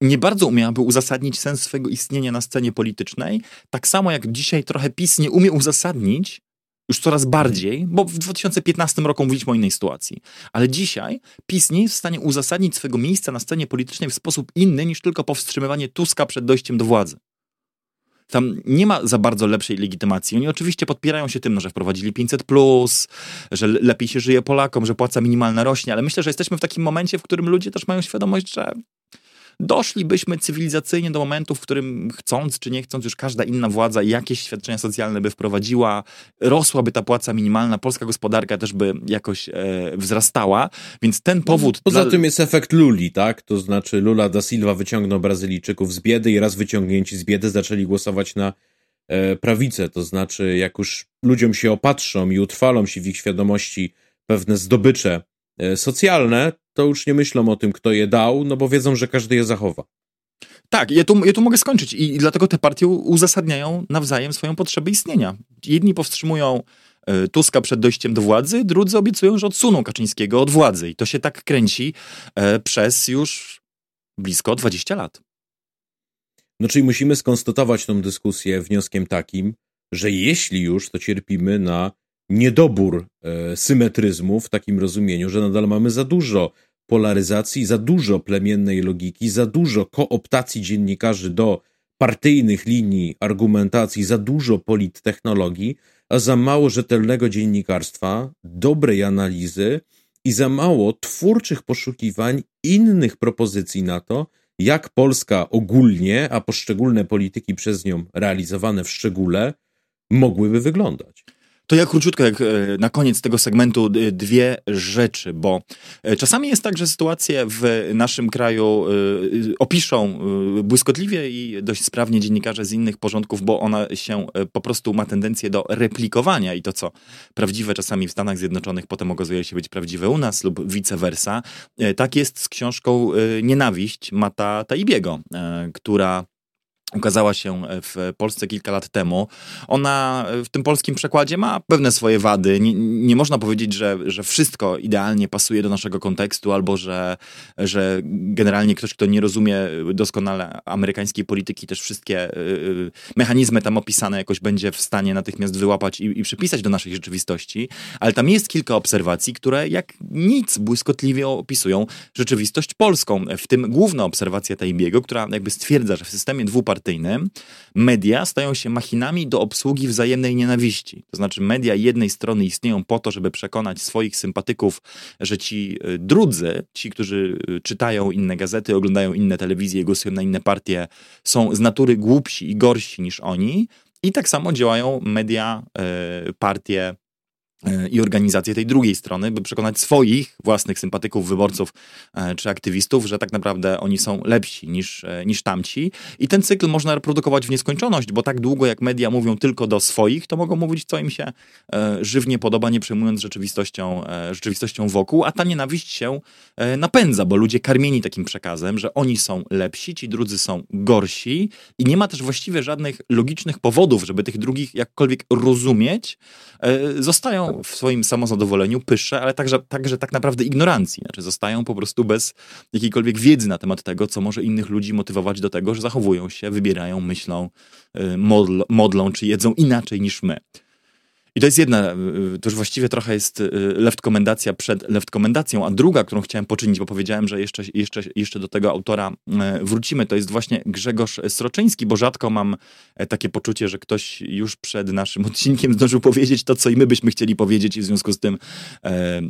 nie bardzo umiałaby uzasadnić sens swojego istnienia na scenie politycznej, tak samo jak dzisiaj trochę PiS nie umie uzasadnić już coraz bardziej, bo w 2015 roku mówiliśmy o innej sytuacji. Ale dzisiaj PiS nie jest w stanie uzasadnić swojego miejsca na scenie politycznej w sposób inny niż tylko powstrzymywanie Tuska przed dojściem do władzy. Tam nie ma za bardzo lepszej legitymacji. Oni oczywiście podpierają się tym, no, że wprowadzili 500, że lepiej się żyje Polakom, że płaca minimalna rośnie, ale myślę, że jesteśmy w takim momencie, w którym ludzie też mają świadomość, że doszlibyśmy cywilizacyjnie do momentu, w którym chcąc czy nie chcąc, już każda inna władza jakieś świadczenia socjalne by wprowadziła, rosłaby ta płaca minimalna, polska gospodarka też by jakoś e, wzrastała, więc ten powód... Poza dla... tym jest efekt Luli, tak? To znaczy Lula da Silva wyciągnął Brazylijczyków z biedy i raz wyciągnięci z biedy zaczęli głosować na e, prawicę, to znaczy jak już ludziom się opatrzą i utrwalą się w ich świadomości pewne zdobycze e, socjalne, to już nie myślą o tym, kto je dał, no bo wiedzą, że każdy je zachowa. Tak, ja tu, ja tu mogę skończyć i, i dlatego te partie uzasadniają nawzajem swoją potrzebę istnienia. Jedni powstrzymują e, Tuska przed dojściem do władzy, drudzy obiecują, że odsuną Kaczyńskiego od władzy. I to się tak kręci e, przez już blisko 20 lat. No czyli musimy skonstatować tą dyskusję wnioskiem takim, że jeśli już, to cierpimy na niedobór e, symetryzmu w takim rozumieniu, że nadal mamy za dużo polaryzacji, za dużo plemiennej logiki, za dużo kooptacji dziennikarzy do partyjnych linii argumentacji, za dużo polittechnologii, a za mało rzetelnego dziennikarstwa, dobrej analizy i za mało twórczych poszukiwań innych propozycji na to, jak Polska ogólnie, a poszczególne polityki przez nią realizowane w szczególe, mogłyby wyglądać. To ja króciutko, jak e, na koniec tego segmentu, dwie rzeczy, bo e, czasami jest tak, że sytuacje w naszym kraju e, opiszą błyskotliwie i dość sprawnie dziennikarze z innych porządków, bo ona się po prostu ma tendencję do replikowania i to, co prawdziwe czasami w Stanach Zjednoczonych, potem okazuje się być prawdziwe u nas lub vice versa. Tak jest z książką Nienawiść Mata Taibiego, która ukazała się w Polsce kilka lat temu. Ona w tym polskim przekładzie ma pewne swoje wady. Nie, nie, można powiedzieć, że, że wszystko idealnie pasuje do naszego kontekstu, albo że, że generalnie ktoś, kto nie rozumie doskonale amerykańskiej polityki, też wszystkie y, mechanizmy tam opisane jakoś będzie w stanie natychmiast wyłapać i, i przypisać do naszej rzeczywistości. Ale tam jest kilka obserwacji, które jak nic błyskotliwie opisują rzeczywistość polską. W tym główna obserwacja Tajbiego, która jakby stwierdza, że w systemie dwupartyjnym partyjnym, media stają się machinami do obsługi wzajemnej nienawiści. To znaczy, media jednej strony istnieją po to, żeby przekonać swoich sympatyków, że ci y, drudzy, ci, którzy y, czytają inne gazety, oglądają inne telewizje, głosują na inne partie, są z natury głupsi i gorsi niż oni. I tak samo działają media, y, partie, i organizację tej drugiej strony, by przekonać swoich własnych sympatyków, wyborców e, czy aktywistów, że tak naprawdę oni są lepsi niż, e, niż tamci. I ten cykl można reprodukować w nieskończoność, bo tak długo jak media mówią tylko do swoich, to mogą mówić, co im się e, żywnie podoba, nie przejmując rzeczywistością, rzeczywistością wokół, a ta nienawiść się napędza, bo ludzie karmieni takim przekazem, że oni są lepsi, ci drudzy są gorsi. I nie ma też właściwie żadnych logicznych powodów, żeby tych drugich jakkolwiek rozumieć, zostają w swoim samozadowoleniu, pysze, ale także, także tak naprawdę ignorancji. Znaczy zostają po prostu bez jakiejkolwiek wiedzy na temat tego, co może innych ludzi motywować do tego, że zachowują się, wybierają, myślą, y, modl, modlą czy jedzą inaczej niż my. I to jest jedna, y, to już właściwie trochę jest y, left komendacja przed left komendacją, a druga, którą chciałem poczynić, bo powiedziałem, że jeszcze, jeszcze, jeszcze do tego autora y, wrócimy, to jest właśnie Grzegorz Sroczyński, bo rzadko mam e, takie poczucie, że ktoś już przed naszym odcinkiem zdążył powiedzieć to, co i my byśmy chcieli powiedzieć i w związku z tym e,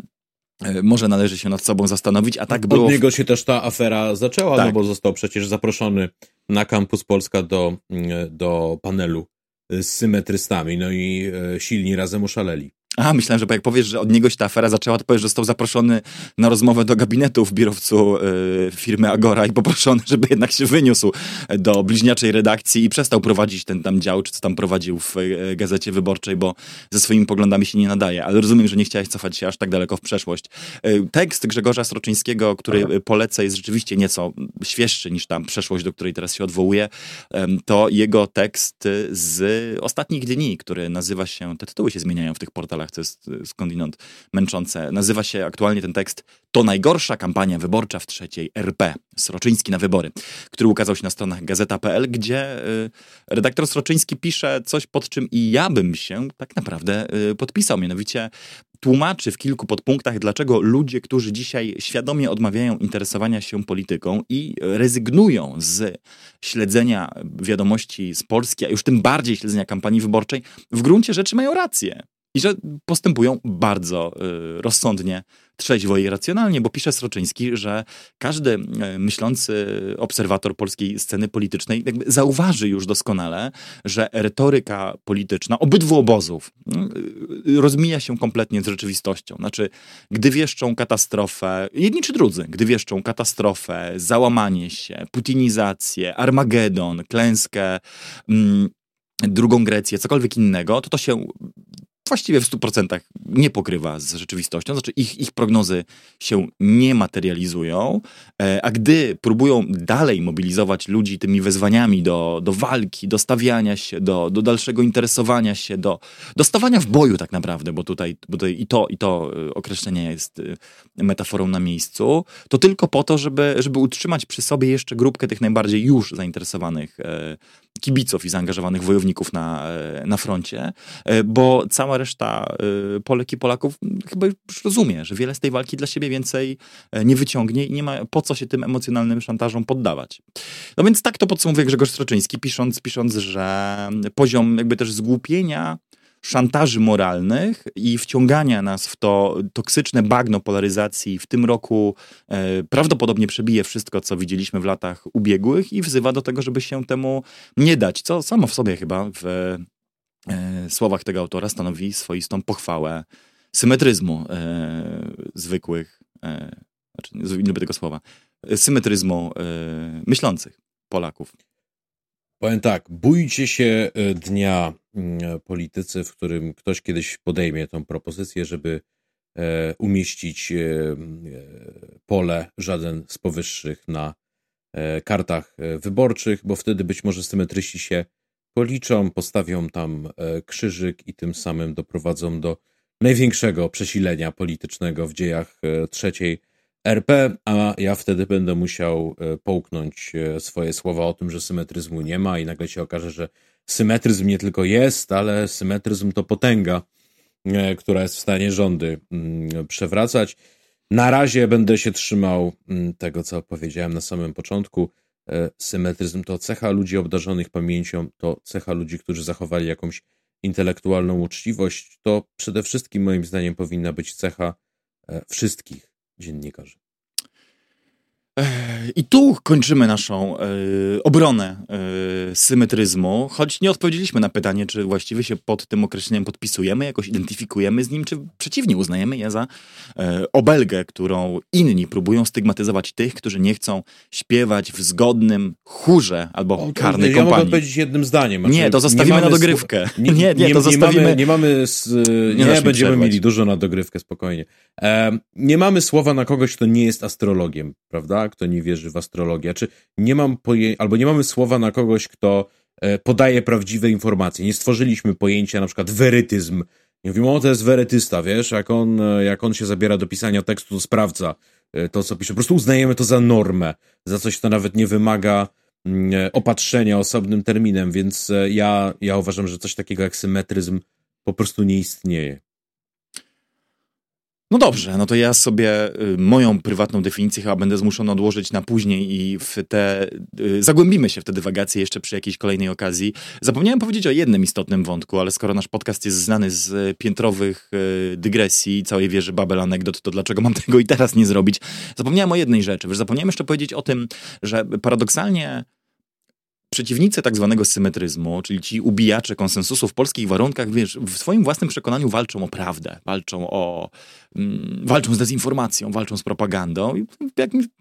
e może należy się nad sobą zastanowić, a tak było... Od niego się też ta afera zaczęła, no tak. no bo został przecież zaproszony na Campus Polska do, mm, do panelu z symetrystami, no i e, silni razem oszaleli. A, myślałem, że jak powiesz, że od niego się ta afera zaczęła, to powiesz, że został zaproszony na rozmowę do gabinetu w biurowcu y, firmy Agora i poproszony, żeby jednak się wyniósł do bliźniaczej redakcji i przestał prowadzić ten tam dział, czy co tam prowadził w y, Gazecie Wyborczej, bo ze swoimi poglądami się nie nadaje. Ale rozumiem, że nie chciałeś cofać się aż tak daleko w przeszłość. Y, tekst Grzegorza Sroczyńskiego, który polecę, jest rzeczywiście nieco świeższy niż tam przeszłość, do której teraz się odwołuje. To jego tekst z ostatnich dni, który nazywa się, te tytuły się zmieniają w tych portalach, co jest y, skądinąd męczące. Nazywa się aktualnie ten tekst To najgorsza kampania wyborcza w trzeciej RP. Sroczyński na wybory, który ukazał się na stronach gazeta.pl, gdzie y, redaktor Sroczyński pisze coś, pod czym i ja bym się tak naprawdę y, podpisał. Mianowicie tłumaczy w kilku podpunktach, dlaczego ludzie, którzy dzisiaj świadomie odmawiają interesowania się polityką i rezygnują z śledzenia wiadomości z Polski, a już tym bardziej śledzenia kampanii wyborczej, w gruncie rzeczy mają rację. I że postępują bardzo y, rozsądnie, trzeźwo i racjonalnie, bo pisze Sroczyński, że każdy y, myślący obserwator polskiej sceny politycznej zauważy już doskonale, że retoryka polityczna obydwu obozów y, rozmija się kompletnie z rzeczywistością. Znaczy, gdy wieszczą katastrofę, jedni czy drudzy, gdy wieszczą katastrofę, załamanie się, putinizację, Armagedon, klęskę, mm, drugą Grecję, cokolwiek innego, to to się właściwie w 100% nie pokrywa z rzeczywistością, znaczy ich, ich prognozy się nie materializują, e, a gdy próbują dalej mobilizować ludzi tymi wezwaniami do, do walki, do stawiania się, do, do dalszego interesowania się, do, do stawania w boju tak naprawdę, bo tutaj, bo tutaj i, to, i to e, określenie jest e, metaforą na miejscu, to tylko po to, żeby, żeby utrzymać przy sobie jeszcze grupkę tych najbardziej już zainteresowanych kibiców i zaangażowanych wojowników na, na froncie, bo cała reszta y, Polek i Polaków chyba już rozumie, że wiele z tej walki dla siebie więcej e, nie wyciągnie i nie ma po co się tym emocjonalnym szantażom poddawać. No więc tak to podsumowuje Grzegorz Stroczyński, pisząc, pisząc że poziom jakby też zgłupienia szantaży moralnych i wciągania nas w to toksyczne bagno polaryzacji w tym roku e, prawdopodobnie przebije wszystko, co widzieliśmy w latach ubiegłych i wzywa do tego, żeby się temu nie dać, co samo w sobie chyba w E, słowach tego autora stanowi swoistą pochwałę symetryzmu e, zwykłych, e, znaczy nie lubię tego słowa, symetryzmu e, myślących Polaków. Powiem tak, bójcie się e, dnia mm, politycy, w którym ktoś kiedyś podejmie tą propozycję, żeby e, umieścić pole żaden z powyższych na kartach wyborczych, bo wtedy być może symetryści się policzą, postawią tam e, krzyżyk i tym samym doprowadzą do największego przesilenia politycznego w dziejach e, trzeciej RP, a ja wtedy będę musiał e, połknąć swoje słowa o tym, że symetryzmu nie ma i nagle się okaże, że symetryzm nie tylko jest, ale symetryzm to potęga, która jest w stanie rządy mm, przewracać. Na razie będę się trzymał mm, tego, co powiedziałem na samym początku. E, symetryzm to cecha ludzi obdarzonych pamięcią, to cecha ludzi, którzy zachowali jakąś intelektualną uczciwość. To przede wszystkim, moim zdaniem, powinna być cecha e, wszystkich dziennikarzy. I tu kończymy naszą e, obronę e, symetryzmu, choć nie odpowiedzieliśmy na pytanie, czy właściwie się pod tym określeniem podpisujemy, jakoś identyfikujemy z nim, czy przeciwnie uznajemy je za e, obelgę, którą inni próbują stygmatyzować tych, którzy nie chcą śpiewać w zgodnym chórze albo o, karnej nie, kompanii. Ja mogę powiedzieć jednym zdaniem. Znaczy, nie, to zostawimy na dogrywkę. Nie, nie, nie, to zostawimy... mamy, nie mamy nie, nie będziemy przerwać. mieli dużo na dogrywkę, spokojnie. E, nie mamy słowa na kogoś, kto nie jest astrologiem, prawda? Kto nie wierzy w astrologię. Czy nie mam poje... albo nie mamy słowa na kogoś, kto e, podaje prawdziwe informacje. Nie stworzyliśmy pojęcia na przykład werytyzm. Nie mówimy, o to jest werytysta, wiesz, jak on, e, jak on się zabiera do pisania tekstu, to sprawdza e, to, co pisze. Po prostu uznajemy to za normę, za coś, co nawet nie wymaga mm, opatrzenia osobnym terminem, więc ja, ja uważam, że coś takiego jak symetryzm po prostu nie istnieje. No dobrze, no to ja sobie y, moją prywatną definicję chyba będę zmuszony odłożyć na później i w te, y, zagłębimy się w te dywagacje jeszcze przy jakiejś kolejnej okazji. Zapomniałem powiedzieć o jednym istotnym wątku, ale skoro nasz podcast jest znany z piętrowych y, dygresji całej wieży Babel anegdot, to dlaczego mam tego i teraz nie zrobić? Zapomniałem o jednej rzeczy, wiesz, zapomniałem jeszcze powiedzieć o tym, że paradoksalnie przeciwnicy tak zwanego symetryzmu, czyli ci ubijacze konsensusu w polskich warunkach, wiesz, w swoim własnym przekonaniu walczą o prawdę, walczą o walczą z dezinformacją, walczą z propagandą,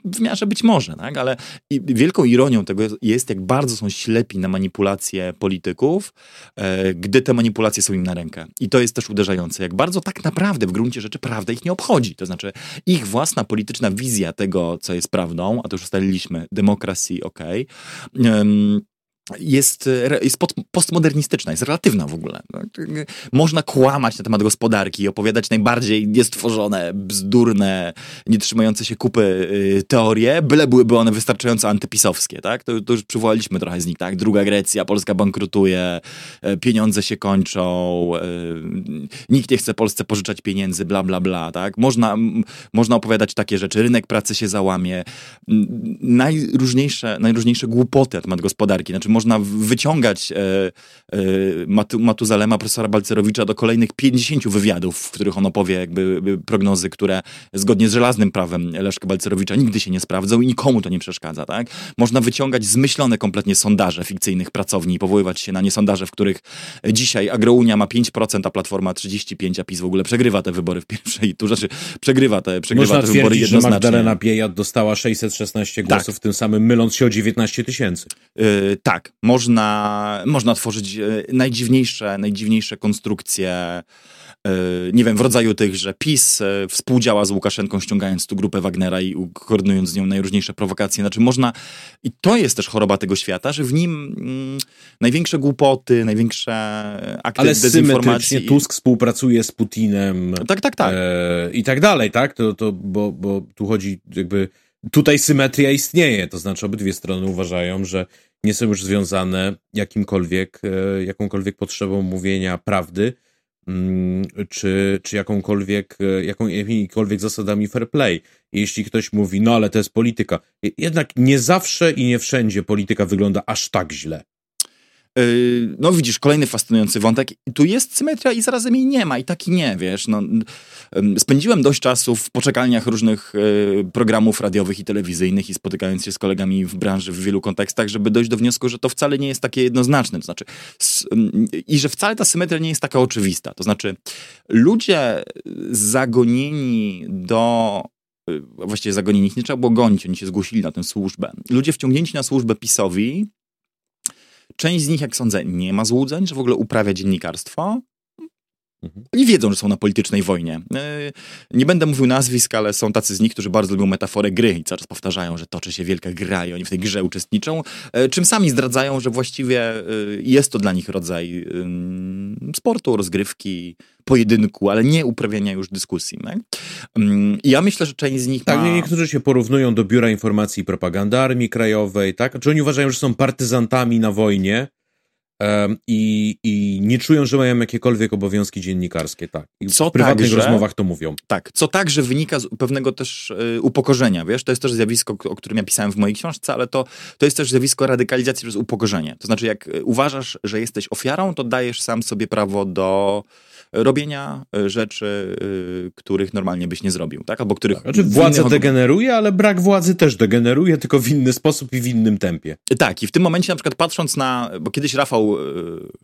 w miarze być może, tak? ale wielką ironią tego jest, jak bardzo są ślepi na manipulacje polityków, e, gdy te manipulacje są im na rękę. I to jest też uderzające, jak bardzo tak naprawdę w gruncie rzeczy prawda ich nie obchodzi. To znaczy ich własna polityczna wizja tego, co jest prawdą, a to już ustaliliśmy, demokracji, okay, jest, jest postmodernistyczna, jest relatywna w ogóle. Można kłamać na temat gospodarki, opowiadać najbardziej niestworzone, bzdurne, nie trzymające się kupy y, teorie, byle byłyby one wystarczająco antypisowskie, tak? To, to już przywołaliśmy trochę z nich, tak? Druga Grecja, Polska bankrutuje, e, pieniądze się kończą, e, nikt nie chce Polsce pożyczać pieniędzy, bla, bla, bla, tak? Można, można opowiadać takie rzeczy, rynek pracy się załamie, najróżniejsze, najróżniejsze głupoty na temat gospodarki, znaczy można wyciągać e, e, Matuzalema, profesora Balcerowicza do kolejnych 50 wywiadów, w których on opowie jakby prognozy, które zgodnie z żelaznym prawem Leszka Balcerowicza nigdy się nie sprawdzą i nikomu to nie przeszkadza, tak? Można wyciągać zmyślone kompletnie sondaże fikcyjnych pracowni i powoływać się na nie sondaże, w których dzisiaj Agrounia ma 5%, a Platforma 35%, a PiS w ogóle przegrywa te wybory w pierwszej turze, znaczy przegrywa te, przegrywa Można te wybory jednoznacznie. że Magdalena Biejat dostała 616 głosów, tak. tym samym myląc się o 19 tysięcy. Yy, tak, można, można tworzyć yy, najdziwniejsze, najdziwniejsze konstrukcje E, nie wiem, w rodzaju tych, że PiS e, współdziała z Łukaszenką, ściągając tu grupę Wagnera i koordynując z nią najróżniejsze prowokacje. Znaczy można, i to jest też choroba tego świata, że w nim mm, największe głupoty, największe akty Ale dezinformacji. Ale Tusk współpracuje z Putinem. Tak, tak, tak. E, I tak dalej, tak? To, to, bo, bo tu chodzi jakby, tutaj symetria istnieje, to znaczy obydwie strony uważają, że nie są już związane jakimkolwiek, e, jakąkolwiek potrzebą mówienia prawdy, Mm, czy, czy jakąkolwiek, e, jakimikolwiek zasadami fair play. Jeśli ktoś mówi, no ale to jest polityka. Jednak nie zawsze i nie wszędzie polityka wygląda aż tak źle. Yy, no widzisz, kolejny fascynujący wątek. Tu jest symetria i zarazem jej nie ma. I tak i nie, wiesz. No, spędziłem dość czasu w poczekalniach różnych yy, programów radiowych i telewizyjnych i spotykając się z kolegami w branży w wielu kontekstach, żeby dojść do wniosku, że to wcale nie jest takie jednoznaczne. To znaczy, i że wcale ta symetria nie jest taka oczywista. To znaczy, ludzie zagonieni do yy, właściwie zagonieni, ich nie trzeba było gonić, oni się zgłosili na tę służbę. Ludzie wciągnięci na służbę PiSowi Część z nich, jak sądzę, nie ma złudzeń, że w ogóle uprawia dziennikarstwo. Mhm. Oni wiedzą, że są na politycznej wojnie. E, nie będę mówił nazwisk, ale są tacy z nich, którzy bardzo lubią metaforę gry i cały czas powtarzają, że toczy się wielka gra i oni w tej grze uczestniczą, e, czym sami zdradzają, że właściwie e, jest to dla nich rodzaj sportu, rozgrywki, pojedynku, ale nie uprawiania już dyskusji. Tak? Ja myślę, że część z nich Tak, ma... niektórzy się porównują do Biura Informacji i Propagandy Armii Krajowej, tak? Czy oni uważają, że są partyzantami na wojnie, i, i nie czują, że mają jakiekolwiek obowiązki dziennikarskie, tak. I co w prywatnych także, rozmowach to mówią. Tak, co także wynika z pewnego też y, upokorzenia, wiesz, to jest też zjawisko, o którym ja pisałem w mojej książce, ale to, to jest też zjawisko radykalizacji przez upokorzenie. To znaczy, jak uważasz, że jesteś ofiarą, to dajesz sam sobie prawo do robienia e, rzeczy, których normalnie byś nie zrobił, tak? Albo których... Znaczy władza innych... degeneruje, ale brak władzy też degeneruje, tylko w inny sposób i w innym tempie. Tak, i w tym momencie na przykład patrząc na... Bo kiedyś Rafał, e,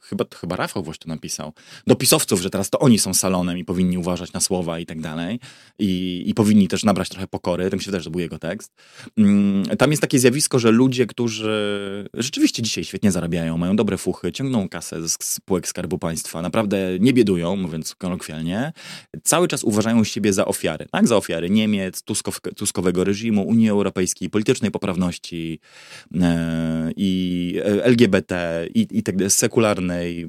chyba, chyba Rafał właśnie to napisał, do pisowców, że teraz to oni są salonem i powinni uważać na słowa i tak dalej. I, i powinni też nabrać trochę pokory. Mi się to był jego tekst. Mm, tam jest takie zjawisko, że ludzie, którzy rzeczywiście dzisiaj świetnie zarabiają, mają dobre fuchy, ciągną kasę z spółek Skarbu Państwa, naprawdę nie biedują, mówiąc kolokwialnie, cały czas uważają siebie za ofiary. Tak, za ofiary Niemiec, Tuskow, Tuskowego reżimu, Unii Europejskiej, politycznej poprawności e, i LGBT, i, i tak sekularnej, e,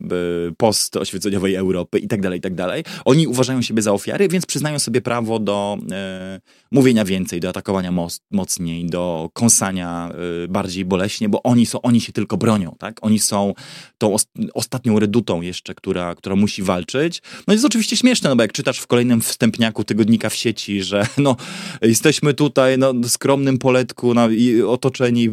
postoświeceniowej Europy i tak dalej, i tak dalej. Oni uważają siebie za ofiary, więc przyznają sobie prawo do e, mówienia więcej, do atakowania moc, mocniej, do kąsania e, bardziej boleśnie, bo oni, są, oni się tylko bronią. Tak? Oni są tą os ostatnią redutą jeszcze, która, która musi walczyć, no jest oczywiście śmieszne, no bo jak czytasz w kolejnym wstępniaku tygodnika w sieci, że no jesteśmy tutaj no, skromnym poletku no, i otoczeni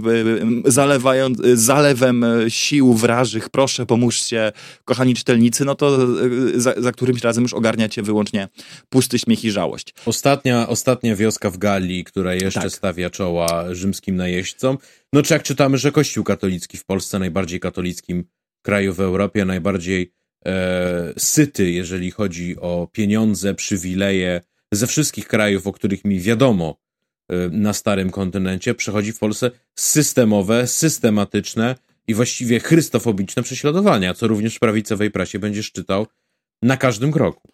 zalewając, zalewem e, sił wrażych, proszę pomóżcie, kochani czytelnicy, no to e, za, za którymś razem już ogarniacie wyłącznie pusty śmiech i żałość. Ostatnia, ostatnia wioska w Galii, która jeszcze tak. stawia czoła rzymskim najeźdźcom, no czy jak czytamy, że Kościół katolicki w Polsce, najbardziej katolickim kraju w Europie, najbardziej e, syty, jeżeli chodzi o pieniądze, przywileje ze wszystkich krajów, o których mi wiadomo e, na starym kontynencie, przechodzi w Polsce systemowe, systematyczne i właściwie chrystofobiczne prześladowania, co również w prawicowej prasie będziesz czytał na każdym kroku.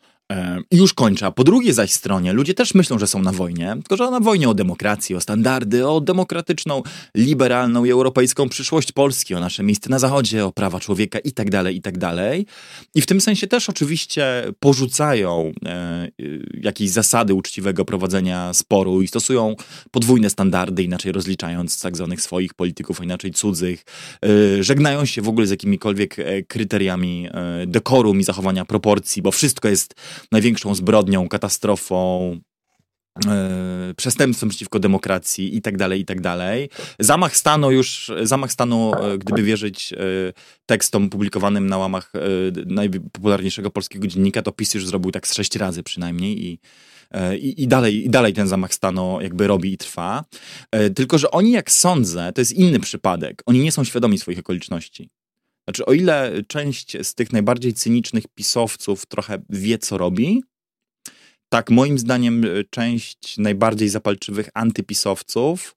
I już kończę. A po drugiej zaś stronie ludzie też myślą, że są na wojnie, tylko że na wojnie o demokrację, o standardy, o demokratyczną, liberalną i europejską przyszłość Polski, o nasze miejsce na Zachodzie, o prawa człowieka i tak dalej, i tak. I w tym sensie też oczywiście porzucają e, jakieś zasady uczciwego prowadzenia sporu i stosują podwójne standardy, inaczej rozliczając tak zwanych swoich polityków, a inaczej cudzych. E, żegnają się w ogóle z jakimikolwiek e, kryteriami e, dekorum i zachowania proporcji, bo wszystko jest największą zbrodnią, katastrofą, e, przestępstwem przeciwko demokracji i tak dalej, i tak dalej. Zamach stanu już, zamach stanu, e, gdyby wierzyć tekstom publikowanym na łamach najpopularniejszego polskiego dziennika, to PiS już zrobił tak z sześć razy przynajmniej i i, i, dalej, I dalej ten zamach stanu jakby robi i trwa. Tylko, że oni, jak sądzę, to jest inny przypadek. Oni nie są świadomi swoich okoliczności. Znaczy, o ile część z tych najbardziej cynicznych pisowców trochę wie, co robi, tak moim zdaniem część najbardziej zapalczywych antypisowców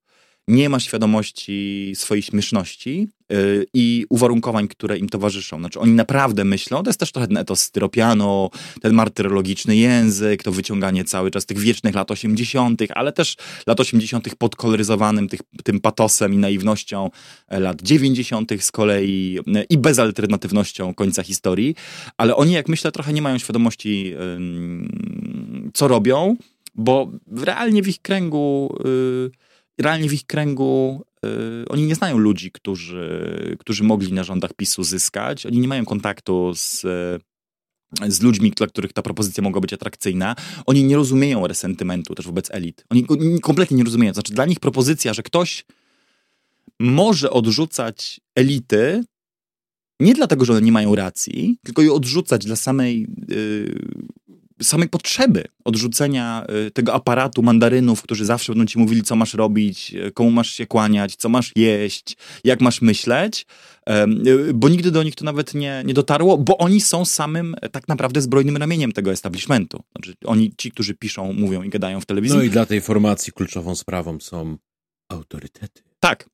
nie ma świadomości swojej śmieszności yy, i uwarunkowań, które im towarzyszą. Znaczy oni naprawdę myślą, to jest też trochę ten etos styropianu, ten martyrologiczny język, to wyciąganie cały czas tych wiecznych lat 80., ale też lat 80. podkoloryzowanym tych, tym patosem i naiwnością lat 90. z kolei yy, i bezalternatywnością końca historii, ale oni, jak myślę, trochę nie mają świadomości, yy, co robią, bo realnie w ich kręgu yy, realnie w ich kręgu y, oni nie znają ludzi, którzy, którzy mogli na rządach PiSu zyskać. Oni nie mają kontaktu z, z ludźmi, dla których ta propozycja mogła być atrakcyjna. Oni nie rozumieją resentymentu też wobec elit. Oni kompletnie nie rozumieją. Znaczy, dla nich propozycja, że ktoś może odrzucać elity, nie dlatego, że one nie mają racji, tylko je odrzucać dla samej yy, samej potrzeby odrzucenia y, tego aparatu mandarynów, którzy zawsze będą ci mówili, co masz robić, y, komu masz się kłaniać, co masz jeść, jak masz myśleć, y, bo nigdy do nich to nawet nie, nie dotarło, bo oni są samym e, tak naprawdę zbrojnym ramieniem tego establishmentu. Znaczy, oni, ci, którzy piszą, mówią i gadają w telewizji. No i dla tej formacji kluczową sprawą są autorytety. Tak,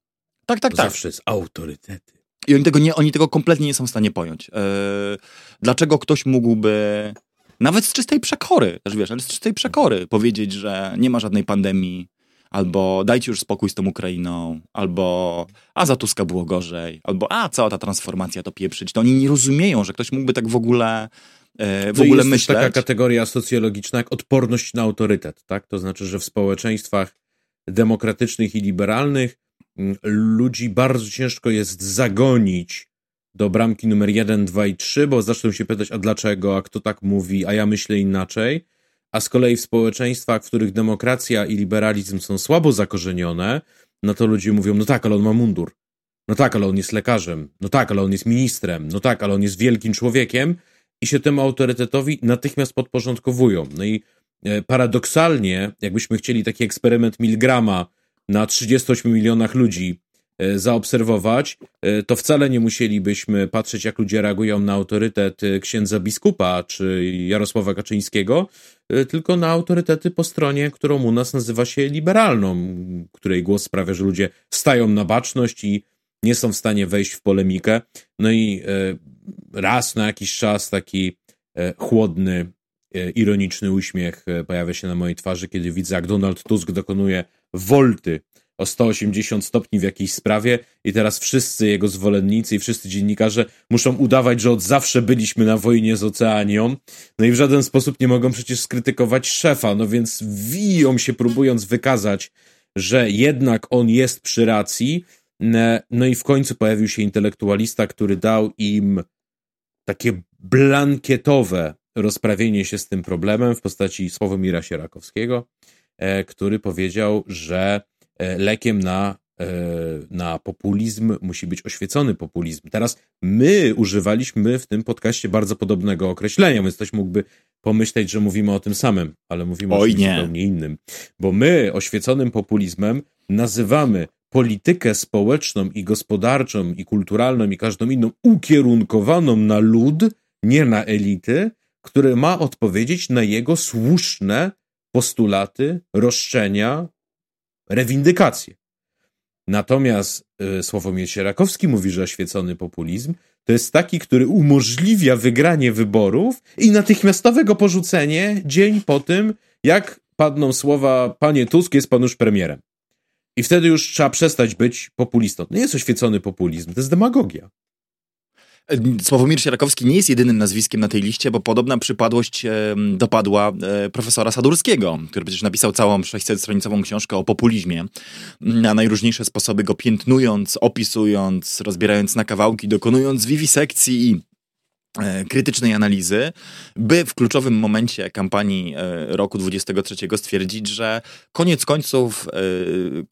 tak, tak, tak. Zawsze jest autorytety. I oni tego, nie, oni tego kompletnie nie są w stanie pojąć. Yy, dlaczego ktoś mógłby nawet z czystej przekory, też wiesz, ale z czystej przekory powiedzieć, że nie ma żadnej pandemii, albo dajcie już spokój z tą Ukrainą, albo a za Tuska było gorzej, albo a cała ta transformacja to pieprzyć. To oni nie rozumieją, że ktoś mógłby tak w ogóle e, w ogóle jest myśleć. taka kategoria socjologiczna jak odporność na autorytet, tak? To znaczy, że w społeczeństwach demokratycznych i liberalnych mm, ludzi bardzo ciężko jest zagonić do bramki numer 1, 2 i 3, bo zaczną się pytać, a dlaczego, a kto tak mówi, a ja myślę inaczej. A z kolei w społeczeństwach, w których demokracja i liberalizm są słabo zakorzenione, no to ludzie mówią, no tak, ale on ma mundur. No tak, ale on jest lekarzem. No tak, ale on jest ministrem. No tak, ale on jest wielkim człowiekiem i się temu autorytetowi natychmiast podporządkowują. No i e, paradoksalnie, jakbyśmy chcieli taki eksperyment Milgrama na 38 milionach ludzi zaobserwować, e, to wcale nie musielibyśmy patrzeć, jak ludzie reagują na autorytet e, księdza biskupa czy Jarosława Kaczyńskiego, tylko na autorytety po stronie, którą u nas nazywa się liberalną, której głos sprawia, że ludzie stają na baczność i nie są w stanie wejść w polemikę. No i raz na jakiś czas taki chłodny, ironiczny uśmiech pojawia się na mojej twarzy, kiedy widzę, jak Donald Tusk dokonuje wolty o 180 stopni w jakiejś sprawie i teraz wszyscy jego zwolennicy i wszyscy dziennikarze muszą udawać, że od zawsze byliśmy na wojnie z Oceanią, no i w żaden sposób nie mogą przecież skrytykować szefa, no więc wiją się próbując wykazać, że jednak on jest przy racji, no i w końcu pojawił się intelektualista, który dał im takie blankietowe rozprawienie się z tym problemem w postaci Sławomira Sierakowskiego, e, który powiedział, że E, lekiem na, e, na populizm musi być oświecony populizm. Teraz my używaliśmy w tym podcaście bardzo podobnego określenia, więc ktoś mógłby pomyśleć, że mówimy o tym samym, ale mówimy Oj, o czymś zupełnie innym. Bo my oświeconym populizmem nazywamy politykę społeczną i gospodarczą i kulturalną i każdą inną ukierunkowaną na lud, nie na elity, które ma odpowiedzieć na jego słuszne postulaty, roszczenia, rewindykację. Natomiast y, Sławomir Sierakowski mówi, że oświecony populizm to jest taki, który umożliwia wygranie wyborów i natychmiastowego porzucenie dzień po tym, jak padną słowa panie Tusk jest pan już premierem. I wtedy już trzeba przestać być populistą. To nie jest oświecony populizm, to jest demagogia. Sławomir Sierakowski nie jest jedynym nazwiskiem na tej liście, bo podobna przypadłość dopadła e, profesora Sadurskiego, który przecież napisał całą 600-stronicową książkę o populizmie, na najróżniejsze sposoby go piętnując, opisując, rozbierając na kawałki, dokonując wiwisekcji i krytycznej analizy, by w kluczowym momencie kampanii e, roku 23 stwierdzić, że koniec końców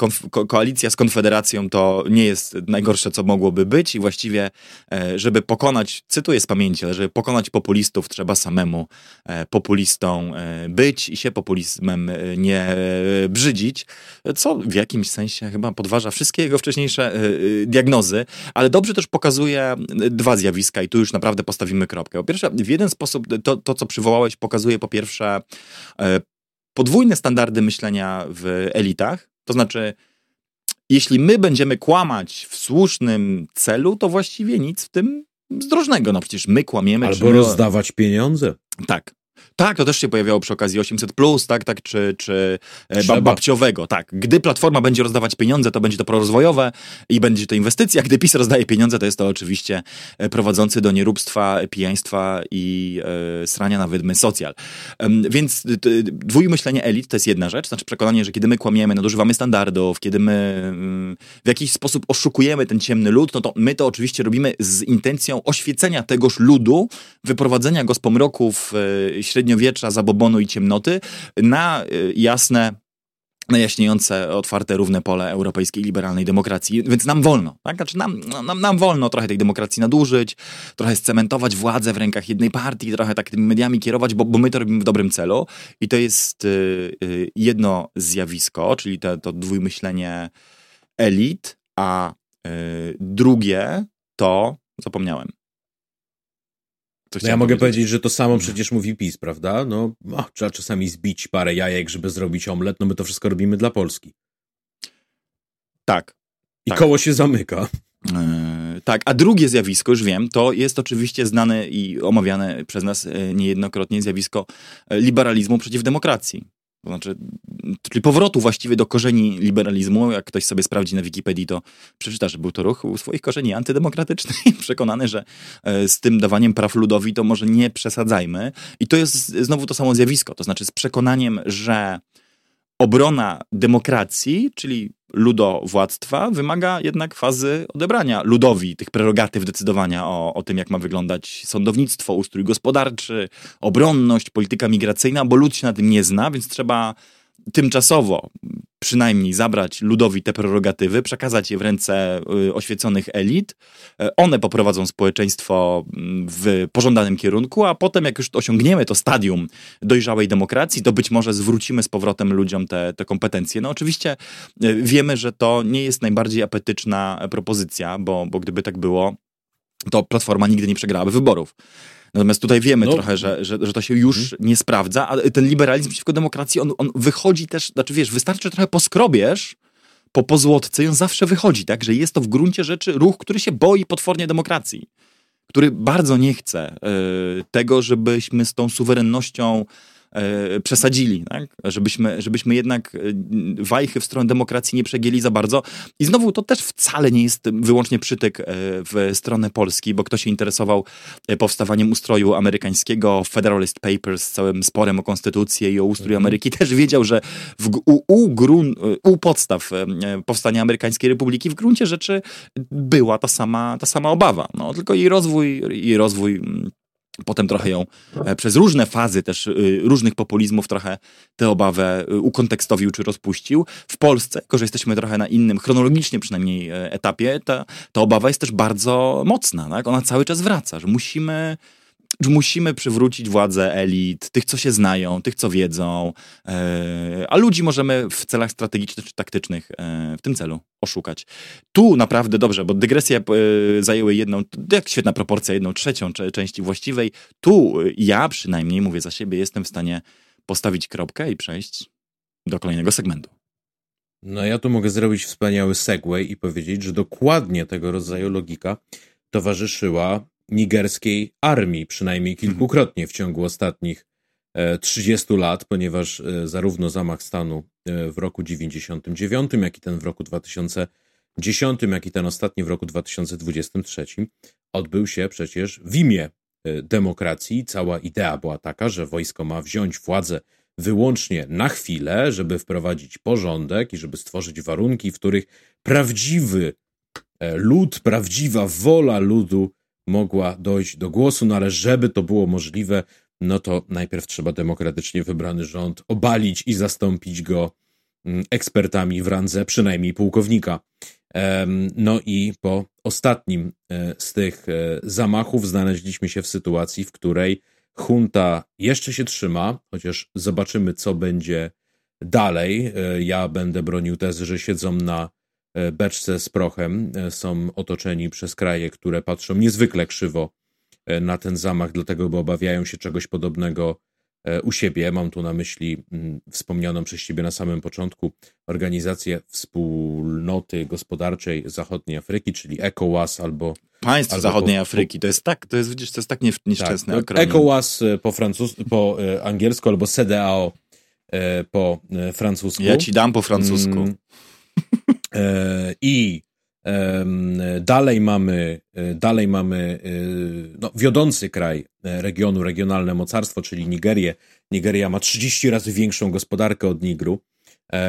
e, ko koalicja z Konfederacją to nie jest najgorsze, co mogłoby być i właściwie, żeby pokonać, cytuję z pamięci, ale żeby pokonać populistów, trzeba samemu populistą być i się populizmem nie brzydzić, co w jakimś sensie chyba podważa wszystkie jego wcześniejsze diagnozy, ale dobrze też pokazuje dwa zjawiska i tu już naprawdę postawimy postawimy kropkę. Po pierwsze, w jeden sposób to, to co przywołałeś, pokazuje po pierwsze e, podwójne standardy myślenia w elitach. To znaczy, jeśli my będziemy kłamać w słusznym celu, to właściwie nic w tym zdrożnego. No przecież my kłamiemy. Albo rozdawać pieniądze. Tak. Tak, to też się pojawiało przy okazji 800, plus, tak, tak, czy, czy e, babciowego. Tak. Gdy platforma będzie rozdawać pieniądze, to będzie to prorozwojowe i będzie to inwestycja. Gdy PiS rozdaje pieniądze, to jest to oczywiście e, prowadzący do nieróbstwa, pijaństwa i e, srania na wydmy socjal. Więc dwójmyślenie elit to jest jedna rzecz, znaczy przekonanie, że kiedy my kłamiemy, nadużywamy standardów, kiedy my mm, w jakiś sposób oszukujemy ten ciemny lud, no to my to oczywiście robimy z intencją oświecenia tegoż ludu, wyprowadzenia go z pomroków średniowiecza, zabobonu i ciemnoty na y, jasne najjaśniejące, otwarte, równe pole europejskiej liberalnej demokracji, więc nam wolno, tak? Znaczy nam, no, nam, nam wolno trochę tej demokracji nadużyć, trochę scementować władzę w rękach jednej partii, trochę tak tymi mediami kierować, bo, bo my to robimy w dobrym celu i to jest y, y, jedno zjawisko, czyli to, to dwójmyślenie elit, a y, drugie to, zapomniałem, no ja mogę powiedzieć? że to samo przecież mówi PiS, prawda? No, oh, trzeba czasami zbić parę jajek, żeby zrobić omlet, no my to wszystko robimy dla Polski. Tak. I tak. koło się zamyka. Yy, tak, a drugie zjawisko, już wiem, to jest oczywiście znane i omawiane przez nas e, niejednokrotnie zjawisko e, liberalizmu przeciw demokracji. To znaczy, czyli powrotu właściwie do korzeni liberalizmu. Jak ktoś sobie sprawdzi na Wikipedii, to przeczyta, że był to ruch u swoich korzeni antydemokratyczny i przekonany, że e, z tym dawaniem praw ludowi to może nie przesadzajmy. I to jest znowu to samo zjawisko. To znaczy z przekonaniem, że obrona demokracji, czyli ludowładztwa, wymaga jednak fazy odebrania ludowi tych prerogatyw decydowania o, o tym, jak ma wyglądać sądownictwo, ustrój gospodarczy, obronność, polityka migracyjna, bo lud się na tym nie zna, więc trzeba tymczasowo przynajmniej zabrać ludowi te prerogatywy, przekazać je w ręce y, oświeconych elit. E, one poprowadzą społeczeństwo mm, w pożądanym kierunku, a potem, jak już osiągniemy to stadium dojrzałej demokracji, to być może zwrócimy z powrotem ludziom te, te kompetencje. No oczywiście e, wiemy, że to nie jest najbardziej apetyczna propozycja, bo, bo gdyby tak było, to Platforma nigdy nie przegrałaby wyborów. Natomiast tutaj wiemy no. trochę, że, że, że to się już hmm. nie sprawdza, a ten liberalizm przeciwko demokracji, on, on wychodzi też, znaczy wiesz, wystarczy trochę poskrobiesz po pozłotce i on zawsze wychodzi, tak? Że jest to w gruncie rzeczy ruch, który się boi potwornie demokracji. Który bardzo nie chce y, tego, żebyśmy z tą suwerennością przesadzili, tak? żebyśmy, żebyśmy jednak e, wajchy w stronę demokracji nie przegięli za bardzo. I znowu to też wcale nie jest wyłącznie przytyk e, w stronę Polski, bo kto się interesował powstawaniem ustroju amerykańskiego, Federalist Papers z całym sporem o konstytucję i o ustrój mhm. Ameryki, też wiedział, że w, u, u, grun, u podstaw powstania amerykańskiej republiki w gruncie rzeczy była ta sama, ta sama obawa. No, tylko jej rozwój, jej rozwój mm, Potem trochę ją e, przez różne fazy też y, różnych populizmów trochę tę obawę y, ukontekstowił czy rozpuścił. W Polsce, jako że jesteśmy trochę na innym, chronologicznie przynajmniej e, etapie, ta, ta obawa jest też bardzo mocna. Tak? Ona cały czas wraca, że musimy musimy przywrócić władzę elit, tych, co się znają, tych, co wiedzą, e, a ludzi możemy w celach strategicznych czy taktycznych e, w tym celu oszukać. Tu naprawdę dobrze, bo dygresje e, zajęły jedną, jak świetna proporcja, jedną trzecią części właściwej. Tu ja przynajmniej, mówię za siebie, jestem w stanie postawić kropkę i przejść do kolejnego segmentu. No ja tu mogę zrobić wspaniały segway i powiedzieć, że dokładnie tego rodzaju logika towarzyszyła nigerskiej armii, przynajmniej mhm. kilkukrotnie w ciągu ostatnich 30 e, lat, ponieważ e, zarówno zamach stanu e, w roku 99, jak i ten w roku 2010, jak i ten ostatni w roku 2023 odbył się przecież w imię demokracji. Cała idea była taka, że wojsko ma wziąć władzę wyłącznie na chwilę, żeby wprowadzić porządek i żeby stworzyć warunki, w których prawdziwy lud, prawdziwa wola ludu mogła dojść do głosu, no ale żeby to było możliwe, no to najpierw trzeba demokratycznie wybrany rząd obalić i zastąpić go mm, ekspertami w randze przynajmniej pułkownika. No i po ostatnim e, z tych e, zamachów znaleźliśmy się w sytuacji, w której junta jeszcze się trzyma, chociaż zobaczymy, co będzie dalej. E, ja będę bronił tezy, że siedzą na beczce z prochem, są otoczeni przez kraje, które patrzą niezwykle krzywo na ten zamach, dlatego bo obawiają się czegoś podobnego E, u siebie. Mam tu na myśli mm, wspomnianą przez ciebie na samym początku organizację Wspólnoty Gospodarczej Zachodniej Afryki, czyli ECOWAS albo Państw albo Zachodniej po, Afryki. To jest tak, to jest, widzisz, to jest tak nieszczęsne tak, ECOWAS e, po, francus, po e, angielsku albo CDAO po francusku. Ja ci dam po francusku. Mm, I Dalej mamy, e, dalej mamy e, no, wiodący kraj e, regionu, regionalne mocarstwo, czyli Nigerię. Nigeria ma 30 razy większą gospodarkę od Nigru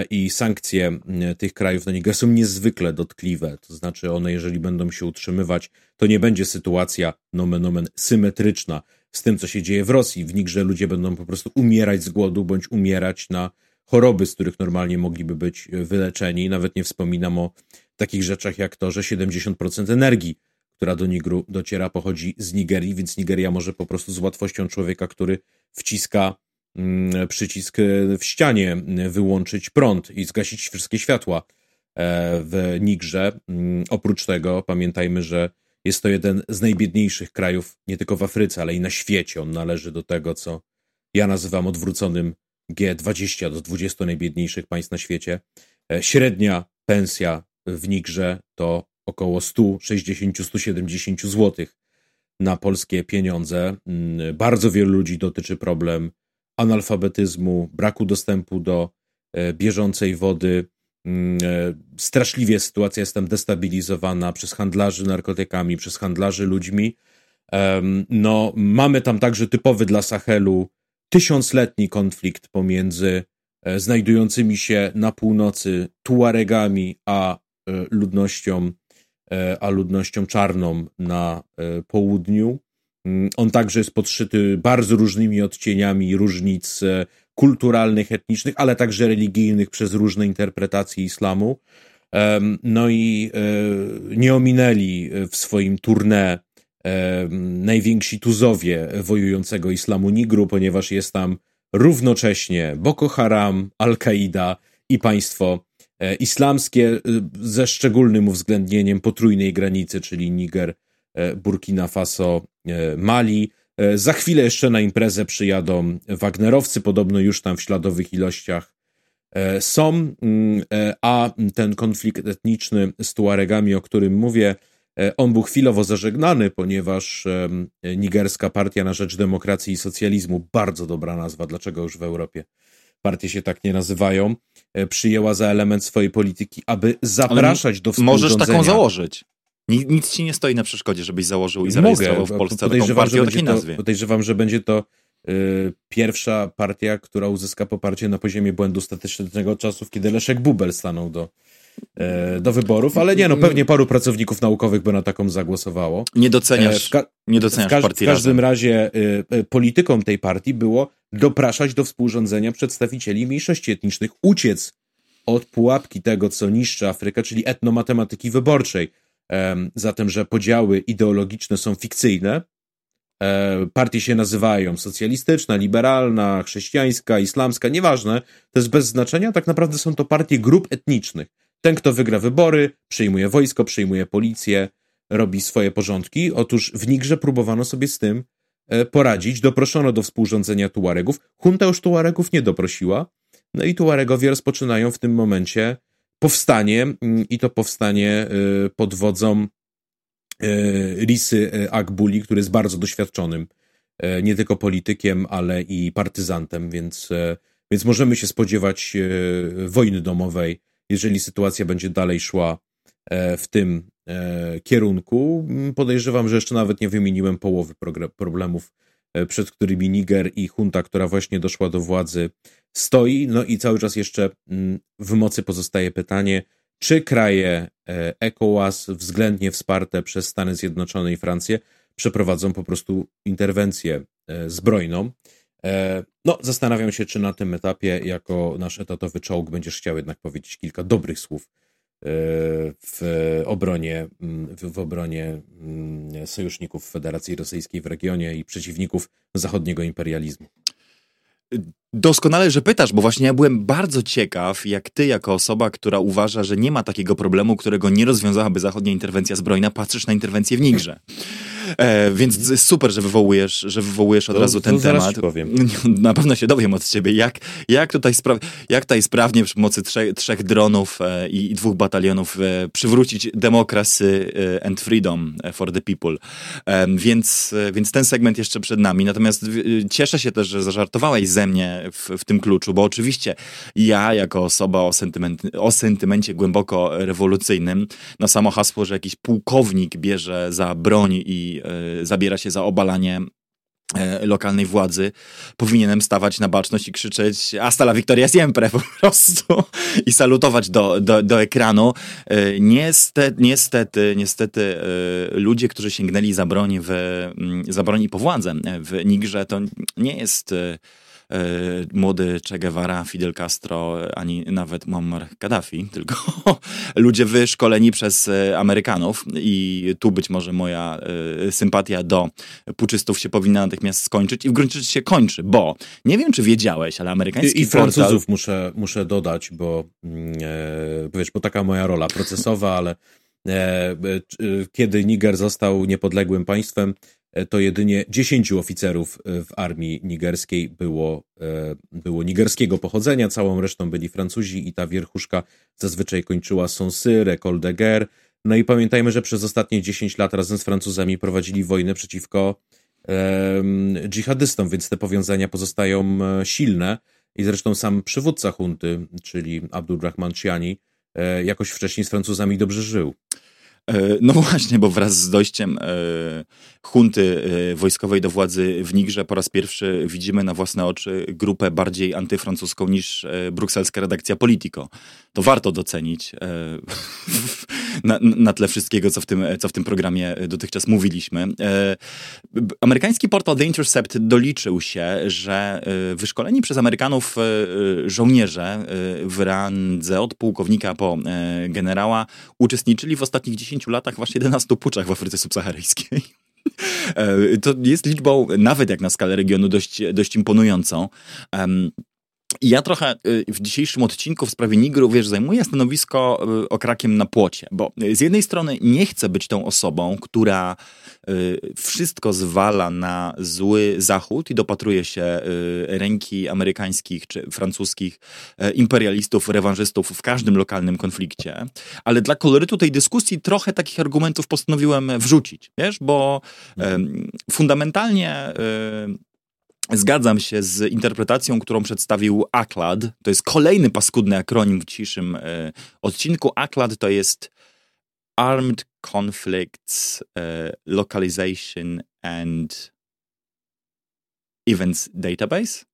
i sankcje tych krajów na Niger są niezwykle dotkliwe. To znaczy one, jeżeli będą się utrzymywać, to nie będzie sytuacja nomen omen symetryczna z tym, co się dzieje w Rosji. W Nigrze ludzie będą po prostu umierać z głodu bądź umierać na choroby, z których normalnie mogliby być wyleczeni. Nawet nie wspominam o takich rzeczach jak to, że 70% energii, która do Nigru dociera, pochodzi z Nigerii, więc Nigeria może po prostu z łatwością człowieka, który wciska mm, przycisk w ścianie, mm, wyłączyć prąd i zgasić wszystkie światła e, w Nigrze. Mm, oprócz tego pamiętajmy, że jest to jeden z najbiedniejszych krajów nie tylko w Afryce, ale i na świecie. On należy do tego, co ja nazywam odwróconym G20 do 20 najbiedniejszych państw na świecie. E, średnia pensja w Nigrze to około 160-170 zł na polskie pieniądze. Mm, bardzo wielu ludzi dotyczy problem analfabetyzmu, braku dostępu do e, bieżącej wody. Mm, e, straszliwie sytuacja jest tam destabilizowana przez handlarzy narkotykami, przez handlarzy ludźmi. No, mamy tam także typowy dla Sahelu tysiącletni konflikt pomiędzy e, znajdującymi się na północy Tuaregami a E, ludnością, e, a ludnością czarną na południu. Mm, on także jest podszyty bardzo różnymi odcieniami różnic kulturalnych, etnicznych, ale także religijnych przez różne interpretacje islamu. No i nie ominęli w swoim tournée najwięksi tuzowie wojującego islamu Nigru, ponieważ jest tam równocześnie Boko Haram, Al-Kaida i państwo E, islamskie e, ze szczególnym uwzględnieniem potrójnej granicy, czyli Niger, e, Burkina Faso, Mali. Za chwilę jeszcze na imprezę przyjadą Wagnerowcy, podobno już tam w śladowych ilościach są, mm, a ten konflikt etniczny z Tuaregami, o którym mówię, on był chwilowo zażegnany, ponieważ Nigerska Partia na Rzecz Demokracji i Socjalizmu, bardzo dobra nazwa, dlaczego już w Europie partie się tak nie nazywają, e, przyjęła za element swojej polityki, aby zapraszać do współrządzenia. Możesz taką założyć. Nic ci nie stoi na przeszkodzie, żebyś założył i zarejestrował Mogę, w Polsce taką partię o takiej to, nazwie. Podejrzewam, że będzie to y, pierwsza partia, która uzyska poparcie na poziomie błędu statystycznego od czasów, kiedy Leszek Bubel stanął do E, do wyborów, ale nie, no pewnie paru pracowników naukowych by na taką zagłosowało. Nie doceniasz, e, nie doceniasz w, ka- partii W każdym razie y, polityką tej partii było dopraszać do współrządzenia przedstawicieli mniejszości etnicznych, uciec od pułapki tego, co niszczy Afrykę, czyli etnomatematyki wyborczej. Zatem, że podziały ideologiczne są fikcyjne, partie się nazywają socjalistyczna, liberalna, chrześcijańska, islamska, nieważne, to jest bez znaczenia, tak naprawdę są to partie grup etnicznych. Ten, kto wygra wybory, przyjmuje wojsko, przyjmuje policję, robi swoje porządki. Otóż w Nigrze próbowano sobie z tym e, poradzić. Doproszono do współrządzenia Tuaregów. Hunta już Tuaregów nie doprosiła. No i Tuaregowie rozpoczynają w tym momencie powstanie mm, i to powstanie e, pod wodzą Risy e, Akbuli, który jest bardzo doświadczonym nie tylko politykiem, ale i partyzantem, więc, więc możemy się spodziewać wojny domowej jeżeli sytuacja będzie dalej szła e, w tym e, kierunku. Podejrzewam, że jeszcze nawet nie wymieniłem połowy problemów, e, przed którymi Niger i junta, która właśnie doszła do władzy, stoi. No i cały czas jeszcze mm, w mocy pozostaje pytanie, czy kraje ECOWAS, względnie wsparte przez Stany Zjednoczone i Francję, przeprowadzą po prostu interwencję zbrojną. No, zastanawiam się, czy na tym etapie, jako nasz etatowy czołg, będziesz chciał jednak powiedzieć kilka dobrych słów w obronie, w obronie mm, sojuszników Federacji Rosyjskiej w regionie i przeciwników zachodniego imperializmu. Doskonale, że pytasz, bo właśnie ja byłem bardzo ciekaw, jak ty, jako osoba, która uważa, że nie ma takiego problemu, którego nie rozwiązałaby zachodnia interwencja zbrojna, patrzysz na interwencję w Nigrze. E, więc super, że wywołujesz, że wywołujesz od to, razu ten temat. Na pewno się dowiem od ciebie, jak, jak, tutaj, spra jak tutaj sprawnie przy pomocy trzech, trzech dronów e, i, i, dwóch batalionów e, przywrócić democracy e, and freedom for the people. E, więc, e, więc ten segment jeszcze przed nami. Natomiast cieszę się też, że zażartowałeś ze mnie w, w tym kluczu, bo oczywiście ja, jako osoba o, sentyment, o sentymencie głęboko rewolucyjnym, na samo hasło, że jakiś pułkownik bierze za broń i E, zabiera się za obalanie e, lokalnej władzy, powinienem stawać na baczność i krzyczeć hasta la Victoria siempre po prostu i salutować do, do, do ekranu. E, niestety, niestety, niestety ludzie, którzy sięgnęli za broń, w, za broń i po władzę w Nigrze, to nie jest młody Che Guevara, Fidel Castro, ani nawet Muammar Gaddafi, tylko ludzie wyszkoleni przez e, Amerykanów. I tu być może moja e, sympatia do puczystów się powinna natychmiast skończyć. I w gruncie rzeczy się kończy, bo nie wiem, czy wiedziałeś, ale amerykański I, i Francuzów muszę, muszę dodać, bo mm, e, wiesz, bo taka moja rola procesowa, ale e, kiedy Niger został niepodległym państwem, E, to jedynie 10 oficerów e, w armii nigerskiej było, e, było nigerskiego pochodzenia, całą resztą byli Francuzi i ta wierchuszka zazwyczaj kończyła Sonsy, Recol de Guerre. No i pamiętajmy, że przez ostatnie 10 lat razem z Francuzami prowadzili wojnę przeciwko dżihadystom, więc te powiązania pozostają silne i zresztą sam przywódca hunty, czyli Abdulrahman Chiani, jakoś wcześniej z Francuzami dobrze żył. E, no właśnie, bo wraz z dojściem e, hunty e, wojskowej do władzy w Nigrze po raz pierwszy widzimy na własne oczy grupę bardziej antyfrancuską niż brukselska redakcja Politico. To warto docenić na, na tle wszystkiego, co w, tym, co w tym programie dotychczas mówiliśmy. Amerykański portal The Intercept doliczył się, że wyszkoleni przez Amerykanów żołnierze w randze od pułkownika po generała uczestniczyli w ostatnich 10 10 latach w aż 11 puczach w Afryce subsaharyjskiej. E, to jest liczbą, nawet jak na skalę regionu, dość, dość imponującą. Ja trochę y, w dzisiejszym odcinku w sprawie Nigru, wiesz, zajmuję stanowisko y, okrakiem na płocie, bo z jednej strony nie chcę być tą osobą, która y, wszystko zwala na zły Zachód i dopatruje się ręki amerykańskich czy francuskich imperialistów, rewanżystów w każdym lokalnym konflikcie, ale dla kolorytu tej dyskusji trochę takich argumentów postanowiłem wrzucić, wiesz, bo fundamentalnie Zgadzam się z interpretacją, którą przedstawił ACLAD. To jest kolejny paskudny akronim w dzisiejszym e, odcinku. ACLAD to jest Armed Conflicts e, Localization and Events Database.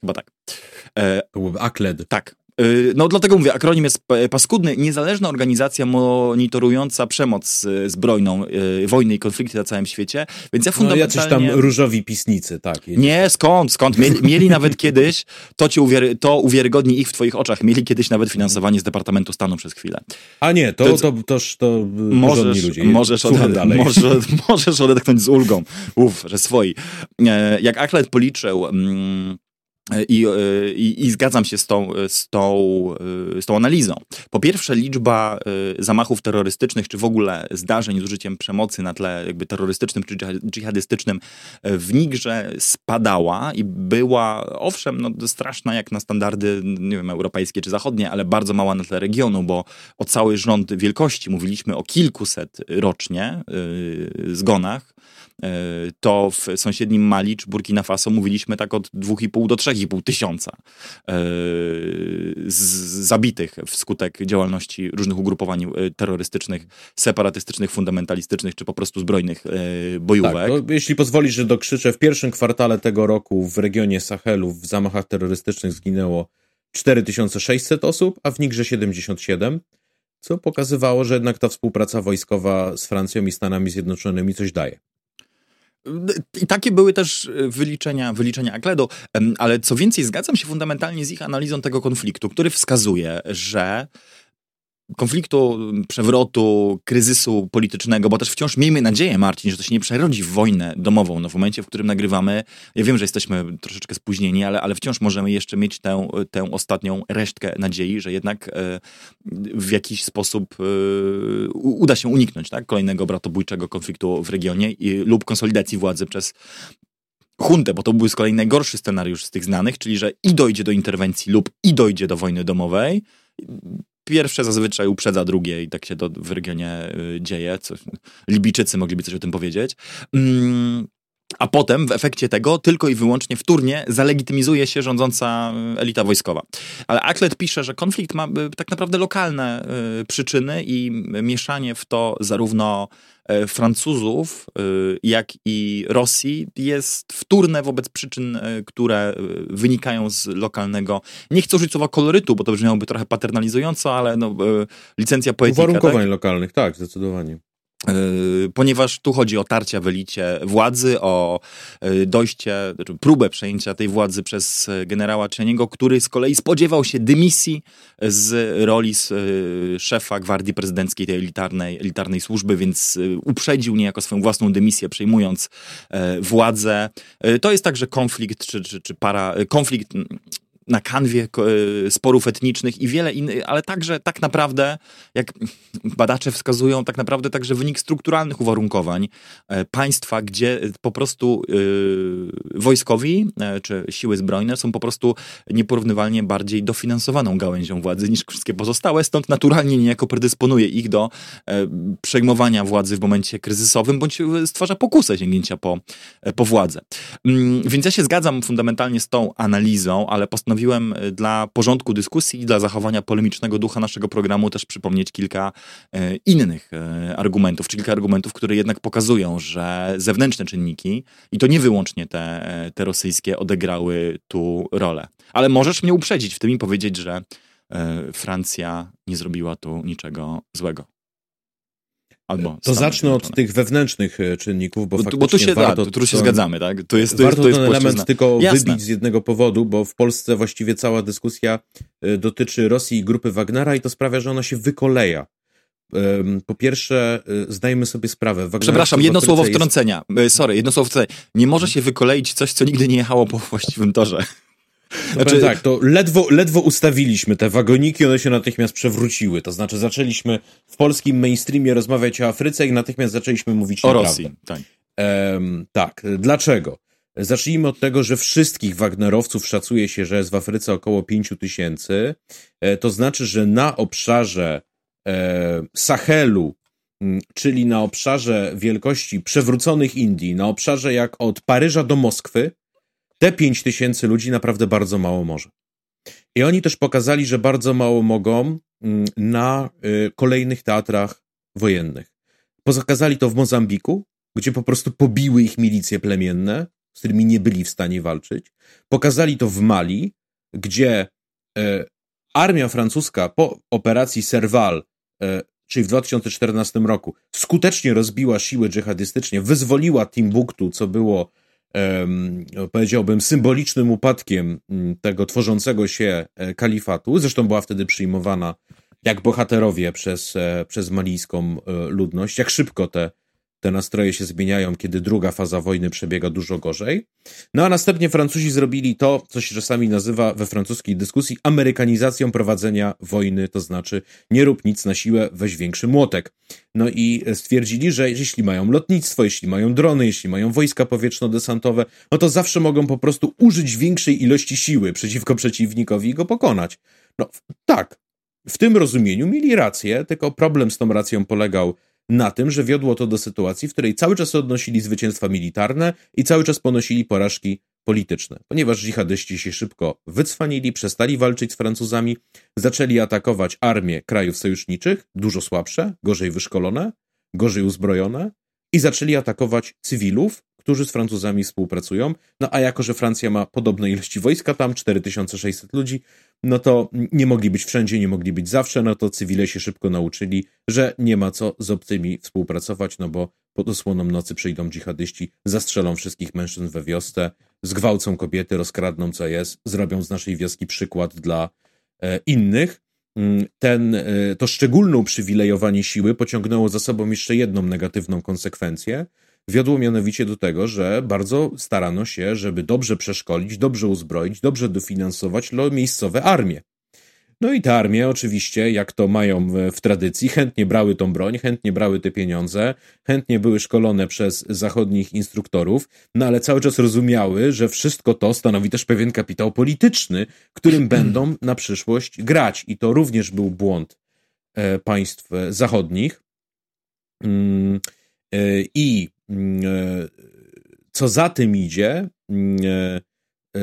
Chyba tak. E, to byłby ACLED. Tak. Y, no dlatego mówię, akronim jest paskudny. Niezależna organizacja monitorująca przemoc y, zbrojną, y, wojny i konflikty na całym świecie, więc ja fundamentalnie... No jacyś tam różowi pisnicy, tak. Nie, skąd, skąd? Mieli, mieli nawet kiedyś, to ci uwiary, to uwiarygodni ich w twoich oczach, mieli kiedyś nawet finansowanie z Departamentu Stanu przez chwilę. A nie, to, to, to, to możesz, ludzie. Możesz, od, dalej. Możesz, możesz odetchnąć z ulgą. Uf, że swoi. E, jak Aklet policzył... Mm, i, e, i, I, zgadzam się z tą, z, tą, e, z tą analizą. Po pierwsze, liczba e, zamachów terrorystycznych, czy w ogóle zdarzeń z użyciem przemocy na tle jakby terrorystycznym czy dżihadystycznym w Nigrze spadała i była, owszem, no, straszna jak na standardy, nie wiem, europejskie czy zachodnie, ale bardzo mała na tle regionu, bo o cały rząd wielkości mówiliśmy o kilkuset rocznie yy, zgonach. E, to w sąsiednim Mali czy Burkina Faso mówiliśmy tak od 2,5 do 3,5 tysiąca e, zabitych wskutek działalności różnych ugrupowań e, terrorystycznych, separatystycznych, fundamentalistycznych czy po prostu zbrojnych bojówek. Tak, jeśli pozwolisz, że dokrzyczę, w pierwszym kwartale tego roku w regionie Sahelu w zamachach terrorystycznych zginęło 4600 osób, a w Nigrze 77, co pokazywało, że jednak ta współpraca wojskowa z Francją i Stanami Zjednoczonymi coś daje. I takie były też e, wyliczenia, wyliczenia Akledo, ale co więcej, zgadzam się fundamentalnie z ich analizą tego konfliktu, który wskazuje, że konfliktu, przewrotu, kryzysu politycznego, bo też wciąż miejmy nadzieję, Marcin, że to się nie przerodzi w wojnę domową. No w momencie, w którym nagrywamy, ja wiem, że jesteśmy troszeczkę spóźnieni, ale, ale wciąż możemy jeszcze mieć tę, tę ostatnią resztkę nadziei, że jednak e, w jakiś sposób e, uda się uniknąć tak, kolejnego bratobójczego konfliktu w regionie i, lub konsolidacji władzy przez huntę, bo to był z kolei najgorszy scenariusz z tych znanych, czyli że i dojdzie do interwencji lub i dojdzie do wojny domowej pierwsze zazwyczaj uprzedza drugie i tak się to w regionie y, dzieje. Co, Libijczycy mogliby coś o tym powiedzieć. Mm, a potem w efekcie tego tylko i wyłącznie wtórnie zalegitymizuje się rządząca y, elita wojskowa. Ale Aklet pisze, że konflikt ma y, tak naprawdę lokalne przyczyny i mieszanie w to zarówno Francuzów, e, jak i Rosji jest wtórne wobec przyczyn, e, które wynikają z lokalnego, nie chcę użyć słowa kolorytu, bo to brzmiałoby trochę paternalizująco, ale no, licencja poetyka. Uwarunkowań tak? lokalnych, tak, zdecydowanie. Yy, ponieważ tu chodzi o tarcia w elicie władzy, o yy, dojście, znaczy próbę przejęcia tej władzy przez yy, generała Czeniego, który z kolei spodziewał się dymisji z roli szefa gwardii prezydenckiej, tej elitarnej, elitarnej służby, więc uprzedził niejako swoją własną dymisję, przejmując władzę. To jest także konflikt, czy, czy, czy para, konflikt na kanwie e, sporów etnicznych i wiele innych, ale także tak naprawdę, jak badacze wskazują, tak naprawdę także wynik strukturalnych uwarunkowań e, państwa, gdzie po prostu wojskowi czy siły zbrojne są po prostu nieporównywalnie bardziej dofinansowaną gałęzią władzy niż wszystkie pozostałe, stąd naturalnie niejako predysponuje ich do przejmowania władzy w momencie kryzysowym, bądź stwarza pokusę sięgnięcia po, po władzę. Yy, więc ja się zgadzam fundamentalnie z tą analizą, ale postanowiłem postanowiłem e, dla porządku dyskusji i dla zachowania polemicznego ducha naszego programu też przypomnieć kilka e, innych e, argumentów, czy kilka argumentów, które jednak pokazują, że zewnętrzne czynniki, i to nie wyłącznie te, te rosyjskie, odegrały tu rolę. Ale możesz mnie uprzedzić w tym i powiedzieć, że Francja nie zrobiła tu niczego złego. Albo to zacznę od tych wewnętrznych e, czynników, bo, bo, bo tu się, warto, da, tu się to, zgadzamy, tak? To jest, to warto jest, to jest ten element tylko Jasne. wybić z jednego powodu, bo w Polsce właściwie cała dyskusja e, dotyczy Rosji i grupy Wagnera i to sprawia, że ona się wykoleja. Po pierwsze, e, zdajmy sobie sprawę. Wagner Przepraszam, jedno słowo wtrącenia. Jest... Sorry, jedno słowo wtrącenia. Nie może się wykoleić coś, co nigdy nie jechało po właściwym torze. Znaczy... tak, to ledwo, ledwo ustawiliśmy te wagoniki, one się natychmiast przewróciły. To znaczy zaczęliśmy w polskim mainstreamie rozmawiać o Afryce i natychmiast zaczęliśmy mówić o Rosji. Tak. Tak, dlaczego? Zacznijmy od tego, że wszystkich Wagnerowców szacuje się, że jest w Afryce około 5 tysięcy. E, to znaczy, że na obszarze e, Sahelu, czyli na obszarze wielkości przewróconych Indii, na obszarze jak od Paryża do Moskwy, te 5 tysięcy ludzi naprawdę bardzo mało może. I oni też pokazali, że bardzo mało mogą mm, na y, kolejnych teatrach wojennych. Pokazali to w Mozambiku, gdzie po prostu pobiły ich milicje plemienne, z którymi nie byli w stanie walczyć. Pokazali to w Mali, gdzie e, armia francuska po operacji Serval, e, czyli w 2014 roku, skutecznie rozbiła siły dżihadystyczne, wyzwoliła Timbuktu, co było powiedziałbym, symbolicznym upadkiem mm, tego tworzącego się e, kalifatu. Zresztą była wtedy przyjmowana jak bohaterowie przez, e, przez malijską e, ludność. Jak szybko te te nastroje się zmieniają, kiedy druga faza wojny przebiega dużo gorzej. No a następnie Francuzi zrobili to, co się czasami nazywa we francuskiej dyskusji amerykanizacją prowadzenia wojny, to znaczy nie rób nic na siłę, weź większy młotek. No i stwierdzili, że jeśli mają lotnictwo, jeśli mają drony, jeśli mają wojska powietrzno-desantowe, no to zawsze mogą po prostu użyć większej ilości siły przeciwko przeciwnikowi i go pokonać. No tak, w tym rozumieniu mieli rację, tylko problem z tą racją polegał na tym, że wiodło to do sytuacji, w której cały czas odnosili zwycięstwa militarne i cały czas ponosili porażki polityczne. Ponieważ dżihadyści się szybko wycwanili, przestali walczyć z Francuzami, zaczęli atakować armie krajów sojuszniczych, dużo słabsze, gorzej wyszkolone, gorzej uzbrojone, i zaczęli atakować cywilów, którzy z Francuzami współpracują. No a jako, że Francja ma podobne ilości wojska tam, 4600 ludzi, no to nie mogli być wszędzie, nie mogli być zawsze, no to cywile się szybko nauczyli, że nie ma co z obcymi współpracować, no bo pod osłoną nocy przyjdą dżihadyści, zastrzelą wszystkich mężczyzn we wiosce, zgwałcą kobiety, rozkradną co jest, zrobią z naszej wioski przykład dla e, innych. Mm, ten, e, to szczególne uprzywilejowanie siły pociągnęło za sobą jeszcze jedną negatywną konsekwencję. Wiodło mianowicie do tego, że bardzo starano się, żeby dobrze przeszkolić, dobrze uzbroić, dobrze dofinansować miejscowe armie. No i te armie oczywiście, jak to mają w, tradycji, chętnie brały tą broń, chętnie brały te pieniądze, chętnie były szkolone przez zachodnich instruktorów, no ale cały czas rozumiały, że wszystko to stanowi też pewien kapitał polityczny, którym będą na przyszłość grać. I to również był błąd e, państw zachodnich. Mm, e, I co za tym idzie, mm, e, e,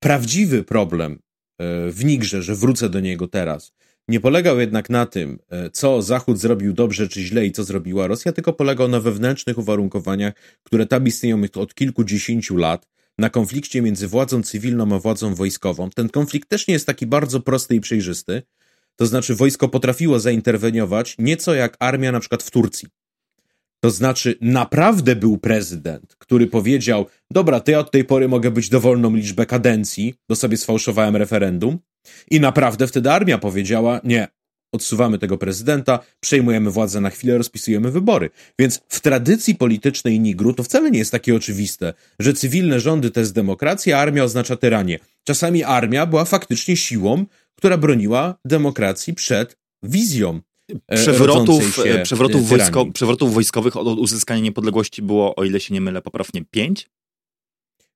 prawdziwy problem E, w Nigrze, że wrócę do niego teraz, nie polegał jednak na tym, e, co Zachód zrobił dobrze czy źle i co zrobiła Rosja, tylko polegał na wewnętrznych uwarunkowaniach, które tam istnieją od kilkudziesięciu lat, na konflikcie między władzą cywilną a władzą wojskową. Ten konflikt też nie jest taki bardzo prosty i przejrzysty. To znaczy, wojsko potrafiło zainterweniować nieco jak armia na przykład w Turcji. To znaczy, naprawdę był prezydent, który powiedział: Dobra, to ja od tej pory mogę być dowolną liczbę kadencji, bo sobie sfałszowałem referendum. I naprawdę wtedy armia powiedziała: Nie, odsuwamy tego prezydenta, przejmujemy władzę na chwilę, rozpisujemy wybory. Więc w tradycji politycznej Nigru to wcale nie jest takie oczywiste, że cywilne rządy to jest demokracja, a armia oznacza tyranię. Czasami armia była faktycznie siłą, która broniła demokracji przed wizją przewrotów, e, przewrotów, wojsko, przewrotów wojskowych od uzyskania niepodległości było, o ile się nie mylę, poprawnie pięć?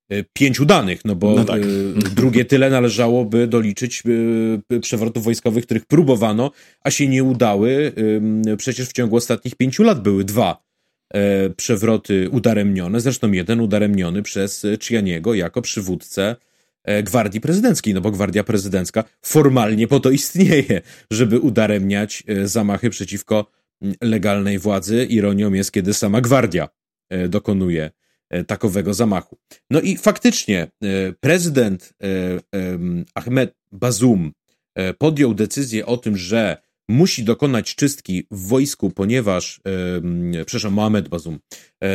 E, pięć udanych, no bo no tak. drugie tyle należałoby doliczyć przewrotów wojskowych, których próbowano, a się nie udały. Przecież w ciągu ostatnich pięciu lat były dwa przewroty udaremnione, zresztą jeden udaremniony przez Czyaniego jako przywódcę E, gwardii prezydenckiej, no bo gwardia prezydencka formalnie po to istnieje, żeby udaremniać e, zamachy przeciwko legalnej władzy. Ironią jest, kiedy sama gwardia e, dokonuje takowego zamachu. No i faktycznie prezydent Ahmed Bazum podjął decyzję o tym, że musi dokonać czystki w wojsku, ponieważ, przepraszam, Mohamed Bazum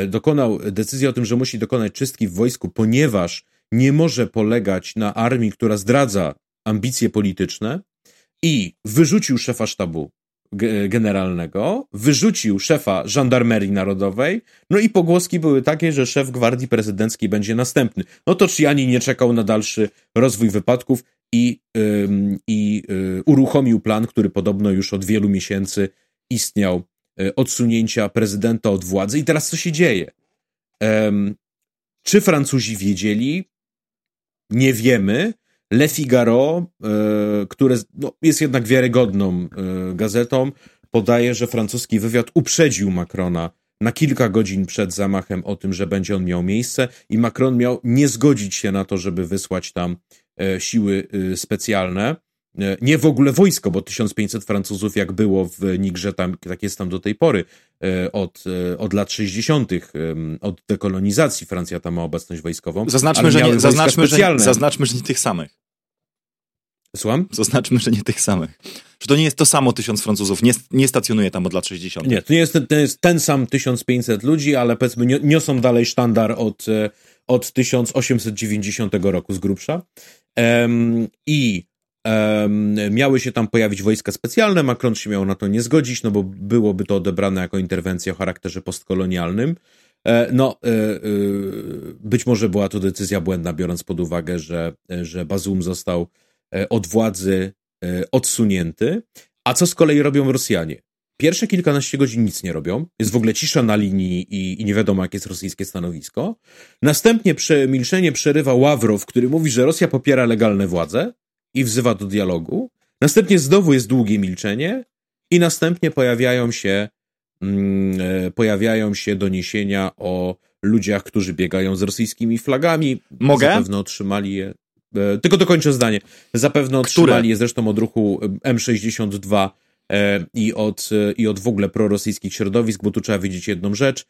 dokonał decyzji o tym, że musi dokonać czystki w wojsku, ponieważ nie może polegać na armii, która zdradza ambicje polityczne i wyrzucił szefa sztabu generalnego, wyrzucił szefa żandarmerii narodowej, no i pogłoski były takie, że szef gwardii prezydenckiej będzie następny. No to Chiani nie czekał na dalszy rozwój wypadków i, ym, i y, uruchomił plan, który podobno już od wielu miesięcy istniał, y, odsunięcia prezydenta od władzy. I teraz co się dzieje? Czy Francuzi wiedzieli? Nie wiemy. Le Figaro, e, które no, jest jednak wiarygodną e, gazetą, podaje, że francuski wywiad uprzedził Macrona na kilka godzin przed zamachem o tym, że będzie on miał miejsce i Macron miał nie zgodzić się na to, żeby wysłać tam e, siły specjalne. E, nie w ogóle wojsko, bo 1500 Francuzów, jak było w Nigrze, tam, tak jest tam do tej pory, e, od, e, od lat 60., od dekolonizacji Francja tam ma obecność wojskową. Zaznaczmy, że nie, zaznaczmy, że, zaznaczmy, że nie tych samych. Słucham? Zaznaczmy, że nie tych samych. Że to nie jest to samo tysiąc Francuzów, nie, nie stacjonuje tam od lat 60. Nie, to nie jest, to jest ten sam 1500 ludzi, ale powiedzmy niosą dalej sztandar od, od 1890 roku z grubsza. Um, I miały się tam pojawić wojska specjalne, Macron się miał na to nie zgodzić, no bo byłoby to odebrane jako interwencja o charakterze postkolonialnym. E, no, e, e, być może była to decyzja błędna, biorąc pod uwagę, że, że Bazum został od władzy odsunięty. A co z kolei robią Rosjanie? Pierwsze kilkanaście godzin nic nie robią, jest w ogóle cisza na linii i, i nie wiadomo, jakie jest rosyjskie stanowisko. Następnie przemilczenie przerywa Ławrow, który mówi, że Rosja popiera legalne władze, i wzywa do dialogu. Następnie znowu jest długie milczenie i następnie pojawiają się mm, e, pojawiają się doniesienia o ludziach, którzy biegają z rosyjskimi flagami. Mogę? Zapewne otrzymali je. E, tylko dokończę zdanie. Zapewne otrzymali Które? je zresztą od ruchu M62 e, i od, i od w ogóle prorosyjskich środowisk, bo tu trzeba wiedzieć jedną rzecz.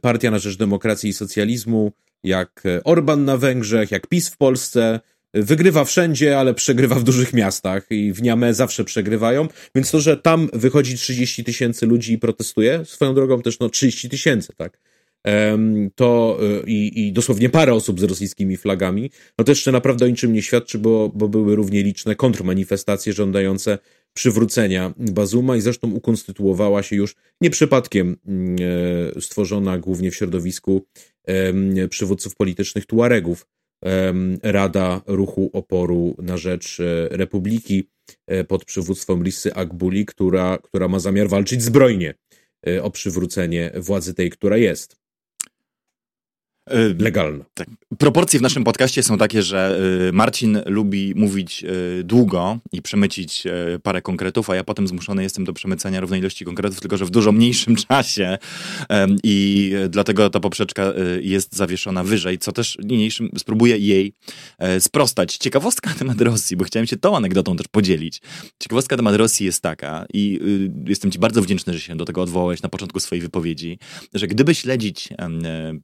Partia na rzecz demokracji i socjalizmu, jak Orban na Węgrzech, jak PiS w Polsce, wygrywa wszędzie, ale przegrywa w dużych miastach i w Niamey zawsze przegrywają, więc to, że tam wychodzi 30 tysięcy ludzi i protestuje, swoją drogą też no 30 tysięcy, tak? To y, i, i dosłownie parę osób z rosyjskimi flagami, no to jeszcze naprawdę o niczym nie świadczy, bo, bo były równie liczne kontrmanifestacje żądające przywrócenia Bazuma i zresztą ukonstytuowała się już nie przypadkiem mm, e, stworzona głównie w środowisku przywódców politycznych Tuaregów Rada Ruchu Oporu na rzecz e, Republiki e, pod przywództwem Lissy Akbuli, która, która ma zamiar walczyć zbrojnie o przywrócenie władzy tej, która jest. Legalna. Tak. Proporcje w naszym podcaście są takie, że y, Marcin lubi mówić y, długo i przemycić y, parę konkretów, a ja potem zmuszony jestem do przemycenia równej ilości konkretów, tylko że w dużo mniejszym czasie i dlatego ta poprzeczka jest zawieszona wyżej, co też niniejszym spróbuję jej e, sprostać. Ciekawostka na temat Rosji, bo chciałem się tą anegdotą też podzielić. Ciekawostka na temat Rosji jest taka i jestem ci bardzo wdzięczny, że się do tego odwołałeś na początku swojej wypowiedzi, że gdyby śledzić e,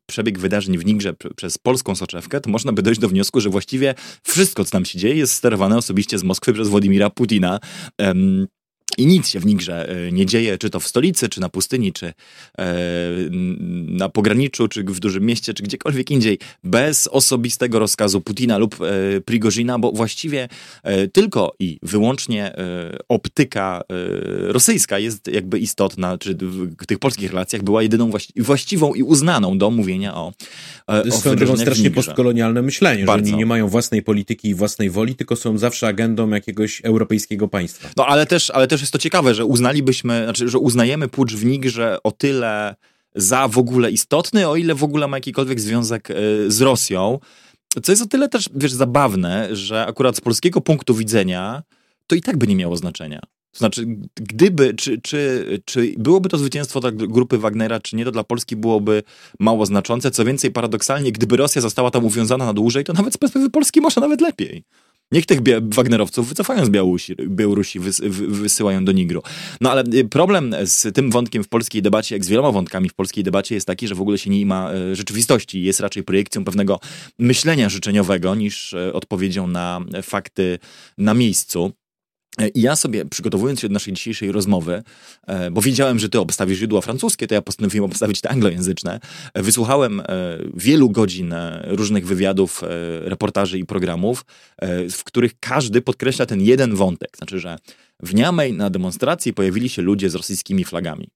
przebieg wydarzeń w Nigrze przez polską soczewkę, to można by dojść do wniosku, że właściwie wszystko, co tam się dzieje, jest sterowane osobiście z Moskwy przez Władimira Putina. Um, i nic się w Nigrze e, nie dzieje, czy to w stolicy, czy na pustyni, czy e, na pograniczu, czy w dużym mieście, czy gdziekolwiek indziej, bez osobistego rozkazu Putina lub e, Prigozina, bo właściwie tylko i wyłącznie optyka rosyjska jest jakby istotna, czy w tych polskich relacjach była jedyną właściwą i uznaną do mówienia o, o To jest swoją strasznie postkolonialne myślenie, Bardzo. że oni nie mają własnej polityki i własnej woli, tylko są zawsze agendą jakiegoś europejskiego państwa. No ale też, ale też jest to ciekawe, że uznalibyśmy, znaczy, że uznajemy pucz w Nigrze o tyle za w ogóle istotny, o ile w ogóle ma jakikolwiek związek e, z Rosją. Co jest o tyle też, wiesz, zabawne, że akurat z polskiego punktu widzenia to i tak by nie miało znaczenia. To znaczy, gdyby, czy, czy, czy byłoby to zwycięstwo dla grupy Wagnera, czy nie, to dla Polski byłoby mało znaczące. Co więcej, paradoksalnie, gdyby Rosja została tam uwiązana na dłużej, to nawet z perspektywy Polski może nawet lepiej. Niech tych Wagnerowców wycofają z Białorusi, Białorusi wys wysyłają do Nigru. No ale y, problem z tym wątkiem w polskiej debacie, jak z wieloma wątkami w polskiej debacie jest taki, że w ogóle się nie ma y, rzeczywistości. Jest raczej projekcją pewnego myślenia życzeniowego niż y, odpowiedzią na fakty na miejscu. I ja sobie, przygotowując się do naszej dzisiejszej rozmowy, e, bo wiedziałem, że ty obstawisz źródła francuskie, to ja postanowiłem obstawić te anglojęzyczne. E, wysłuchałem e, wielu godzin różnych wywiadów, reportaży i programów, w których każdy podkreśla ten jeden wątek. Znaczy, że w Niamey na demonstracji pojawili się ludzie z rosyjskimi flagami.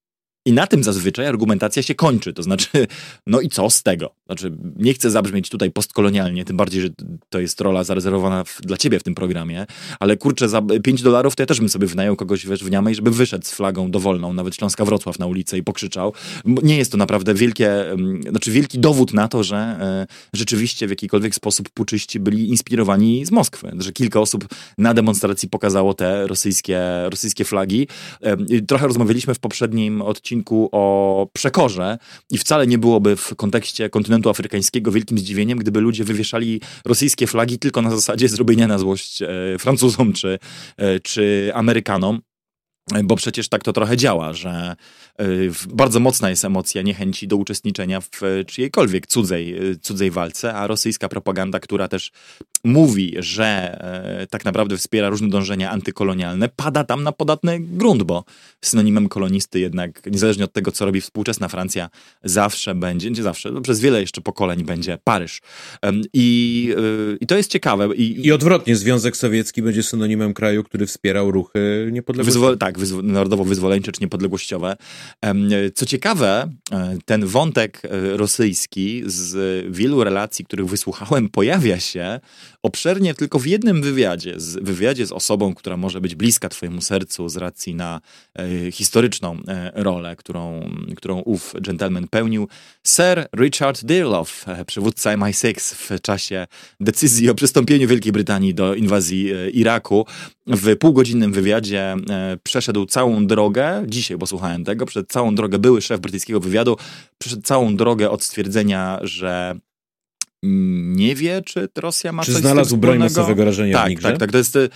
I na tym zazwyczaj argumentacja się kończy. To znaczy, no i co z tego? Znaczy, nie chcę zabrzmieć tutaj postkolonialnie, tym bardziej, że to jest rola zarezerwowana w, dla ciebie w tym programie, ale kurczę, za 5 dolarów to ja też bym sobie wynajął kogoś wiesz, w Niamey, żeby wyszedł z flagą dowolną, nawet Śląska Wrocław na ulicę i pokrzyczał. Nie jest to naprawdę wielkie, znaczy wielki dowód na to, że e, rzeczywiście w jakikolwiek sposób puczyści byli inspirowani z Moskwy. Że kilka osób na demonstracji pokazało te rosyjskie, rosyjskie flagi. E, trochę rozmawialiśmy w poprzednim odcinku odcinku o przekorze i wcale nie byłoby w kontekście kontynentu afrykańskiego wielkim zdziwieniem, gdyby ludzie wywieszali rosyjskie flagi tylko na zasadzie zrobienia na złość e, Francuzom czy, e, czy Amerykanom. Bo przecież tak to trochę działa, że y, bardzo mocna jest emocja niechęci do uczestniczenia w czyjejkolwiek cudzej, y, cudzej walce, a rosyjska propaganda, która też mówi, że y, tak naprawdę wspiera różne dążenia antykolonialne, pada tam na podatny grunt, bo synonimem kolonisty jednak, niezależnie od tego, co robi współczesna Francja, zawsze będzie, nie zawsze, no przez wiele jeszcze pokoleń będzie Paryż. I, i to jest ciekawe. I, I odwrotnie, Związek Sowiecki będzie synonimem kraju, który wspierał ruchy niepodległościowe. tak, wyzwo narodowo-wyzwoleńcze czy niepodległościowe. Co ciekawe, e, ten wątek e, rosyjski z wielu relacji, których wysłuchałem, pojawia się obszernie tylko w jednym wywiadzie. Z, wywiadzie z osobą, która może być bliska twojemu sercu z racji na e, historyczną e, rolę, którą, którą ów gentleman pełnił. Sir Richard Dearlove, przywódca MI6 w czasie decyzji o przystąpieniu Wielkiej Brytanii do inwazji e, Iraku. W półgodzinnym wywiadzie e, przeszedł całą drogę, dzisiaj posłuchałem tego, przed całą drogę były szef brytyjskiego wywiadu, przeszedł całą drogę od stwierdzenia, że nie wie, czy Rosja ma czy coś znalazł broń masowego rażenia tak, w Nigrze? Tak, tak, to jest... E,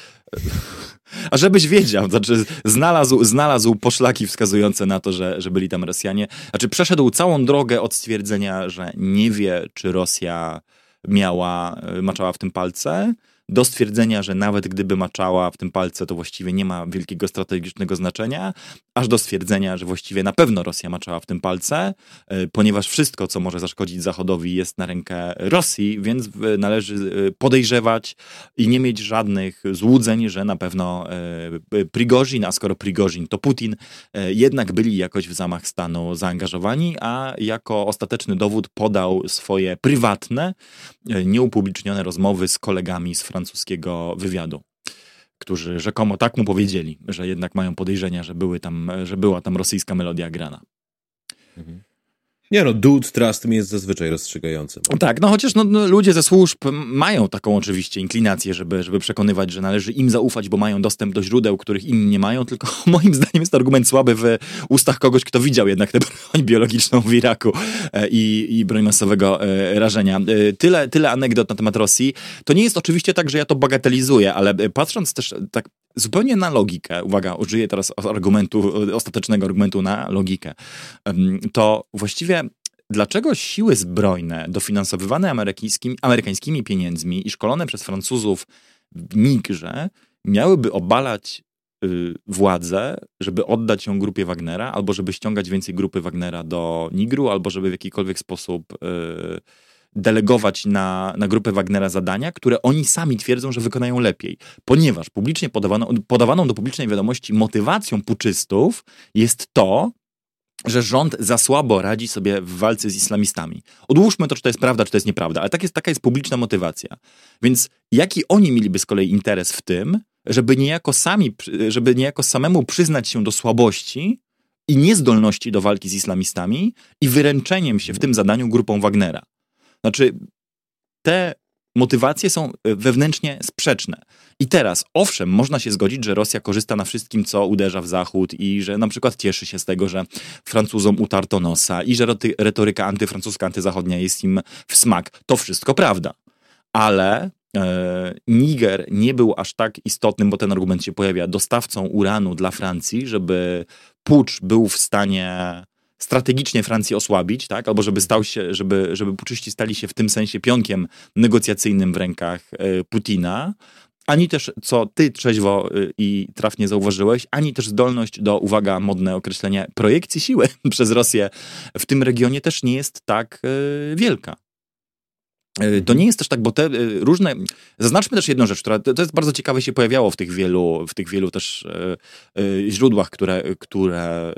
a żebyś wiedział, znaczy znalazł, znalazł poszlaki wskazujące na to, że, że byli tam Rosjanie. Znaczy przeszedł całą drogę od stwierdzenia, że nie wie, czy Rosja miała, e, maczała w tym palce, do stwierdzenia, że nawet gdyby maczała w tym palce, to właściwie nie ma wielkiego strategicznego znaczenia, aż do stwierdzenia, że właściwie na pewno Rosja maczała w tym palce, e, ponieważ wszystko, co może zaszkodzić Zachodowi, jest na rękę Rosji, więc należy e, podejrzewać i nie mieć żadnych złudzeń, że na pewno e, Prigorzin, a skoro Prigorzin to Putin, jednak byli jakoś w zamach stanu zaangażowani, a jako ostateczny dowód podał swoje prywatne, nieupublicznione rozmowy z kolegami z francuskiego wywiadu którzy rzekomo tak mu powiedzieli, że jednak mają podejrzenia, że, były tam, że była tam rosyjska melodia grana. Mhm. Nie no, dude trust mi jest zazwyczaj rozstrzygający. Tak, no chociaż no, no, ludzie ze służb mają taką oczywiście inklinację, żeby, żeby przekonywać, że należy im zaufać, bo mają dostęp do źródeł, których inni nie mają, tylko moim zdaniem jest to argument słaby w ustach kogoś, kto widział jednak tę broń biologiczną w Iraku e, i, i broń masowego e, rażenia. E, tyle, tyle anegdot na temat Rosji. To nie jest oczywiście tak, że ja to bagatelizuję, ale patrząc też tak zupełnie na logikę, uwaga, użyję teraz argumentu, ostatecznego argumentu na logikę, to właściwie dlaczego siły zbrojne dofinansowywane amerykańskimi, amerykańskimi pieniędzmi i szkolone przez Francuzów w Nigrze miałyby obalać y, władzę, żeby oddać ją grupie Wagnera, albo żeby ściągać więcej grupy Wagnera do Nigru, albo żeby w jakikolwiek sposób y, delegować na, na grupę Wagnera zadania, które oni sami twierdzą, że wykonają lepiej. Ponieważ publicznie podawano, podawaną do publicznej wiadomości motywacją puczystów jest to, że rząd za słabo radzi sobie w walce z islamistami. Odłóżmy to, czy to jest prawda, czy to jest nieprawda, ale tak jest, taka jest publiczna motywacja. Więc jaki oni mieliby z kolei interes w tym, żeby niejako sami, żeby niejako samemu przyznać się do słabości i niezdolności do walki z islamistami i wyręczeniem się w tym zadaniu grupą Wagnera. Znaczy, te motywacje są e, wewnętrznie sprzeczne. I teraz, owszem, można się zgodzić, że Rosja korzysta na wszystkim, co uderza w Zachód i że na przykład cieszy się z tego, że Francuzom utarto nosa i że retoryka antyfrancuska, antyzachodnia jest im w smak. To wszystko prawda. Ale e, Niger nie był aż tak istotnym, bo ten argument się pojawia, dostawcą uranu dla Francji, żeby pucz był w stanie strategicznie Francję osłabić, tak? albo żeby stał się, żeby, żeby puczyści stali się w tym sensie pionkiem negocjacyjnym w rękach e, Putina, ani też, co ty trzeźwo e, i trafnie zauważyłeś, ani też zdolność do, uwaga, modne określenie, projekcji siły przez Rosję w tym regionie też nie jest tak e, wielka. E, to nie jest też tak, bo te e, różne. Zaznaczmy też jedną rzecz, która to jest bardzo ciekawe się pojawiało w tych wielu, w tych wielu też e, źródłach, które, które,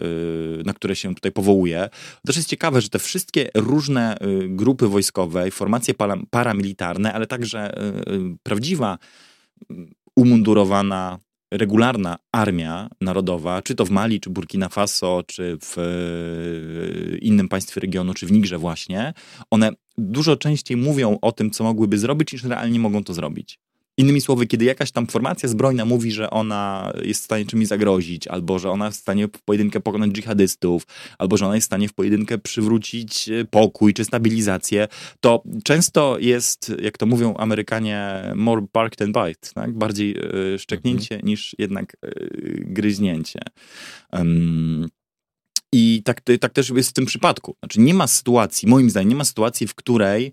na które się tutaj powołuje. Też jest ciekawe, że te wszystkie różne grupy wojskowe, formacje paramilitarne, ale także prawdziwa umundurowana regularna armia narodowa, czy to w Mali, czy Burkina Faso, czy w innym państwie regionu, czy w Nigrze właśnie, one dużo częściej mówią o tym, co mogłyby zrobić, niż realnie mogą to zrobić. Innymi słowy, kiedy jakaś tam formacja zbrojna mówi, że ona jest w stanie czymś zagrozić, albo że ona jest w stanie w pojedynkę pokonać dżihadystów, albo że ona jest w stanie w pojedynkę przywrócić e, pokój czy stabilizację, to często jest, jak to mówią Amerykanie, more bark than bite, tak? bardziej e, szczeknięcie mhm. niż jednak e, gryźnięcie. Um, i tak, tak też jest w tym przypadku. Znaczy nie ma sytuacji, moim zdaniem, nie ma sytuacji, w której yy,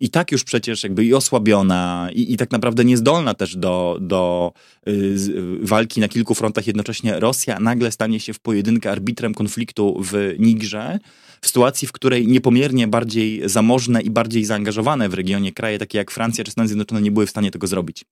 i tak już przecież jakby i osłabiona, i, i tak naprawdę niezdolna też do, do yy, walki na kilku frontach jednocześnie Rosja nagle stanie się w pojedynkę arbitrem konfliktu w Nigrze, w sytuacji, w której niepomiernie bardziej zamożne i bardziej zaangażowane w regionie kraje, takie jak Francja czy Stany Zjednoczone, nie były w stanie tego zrobić.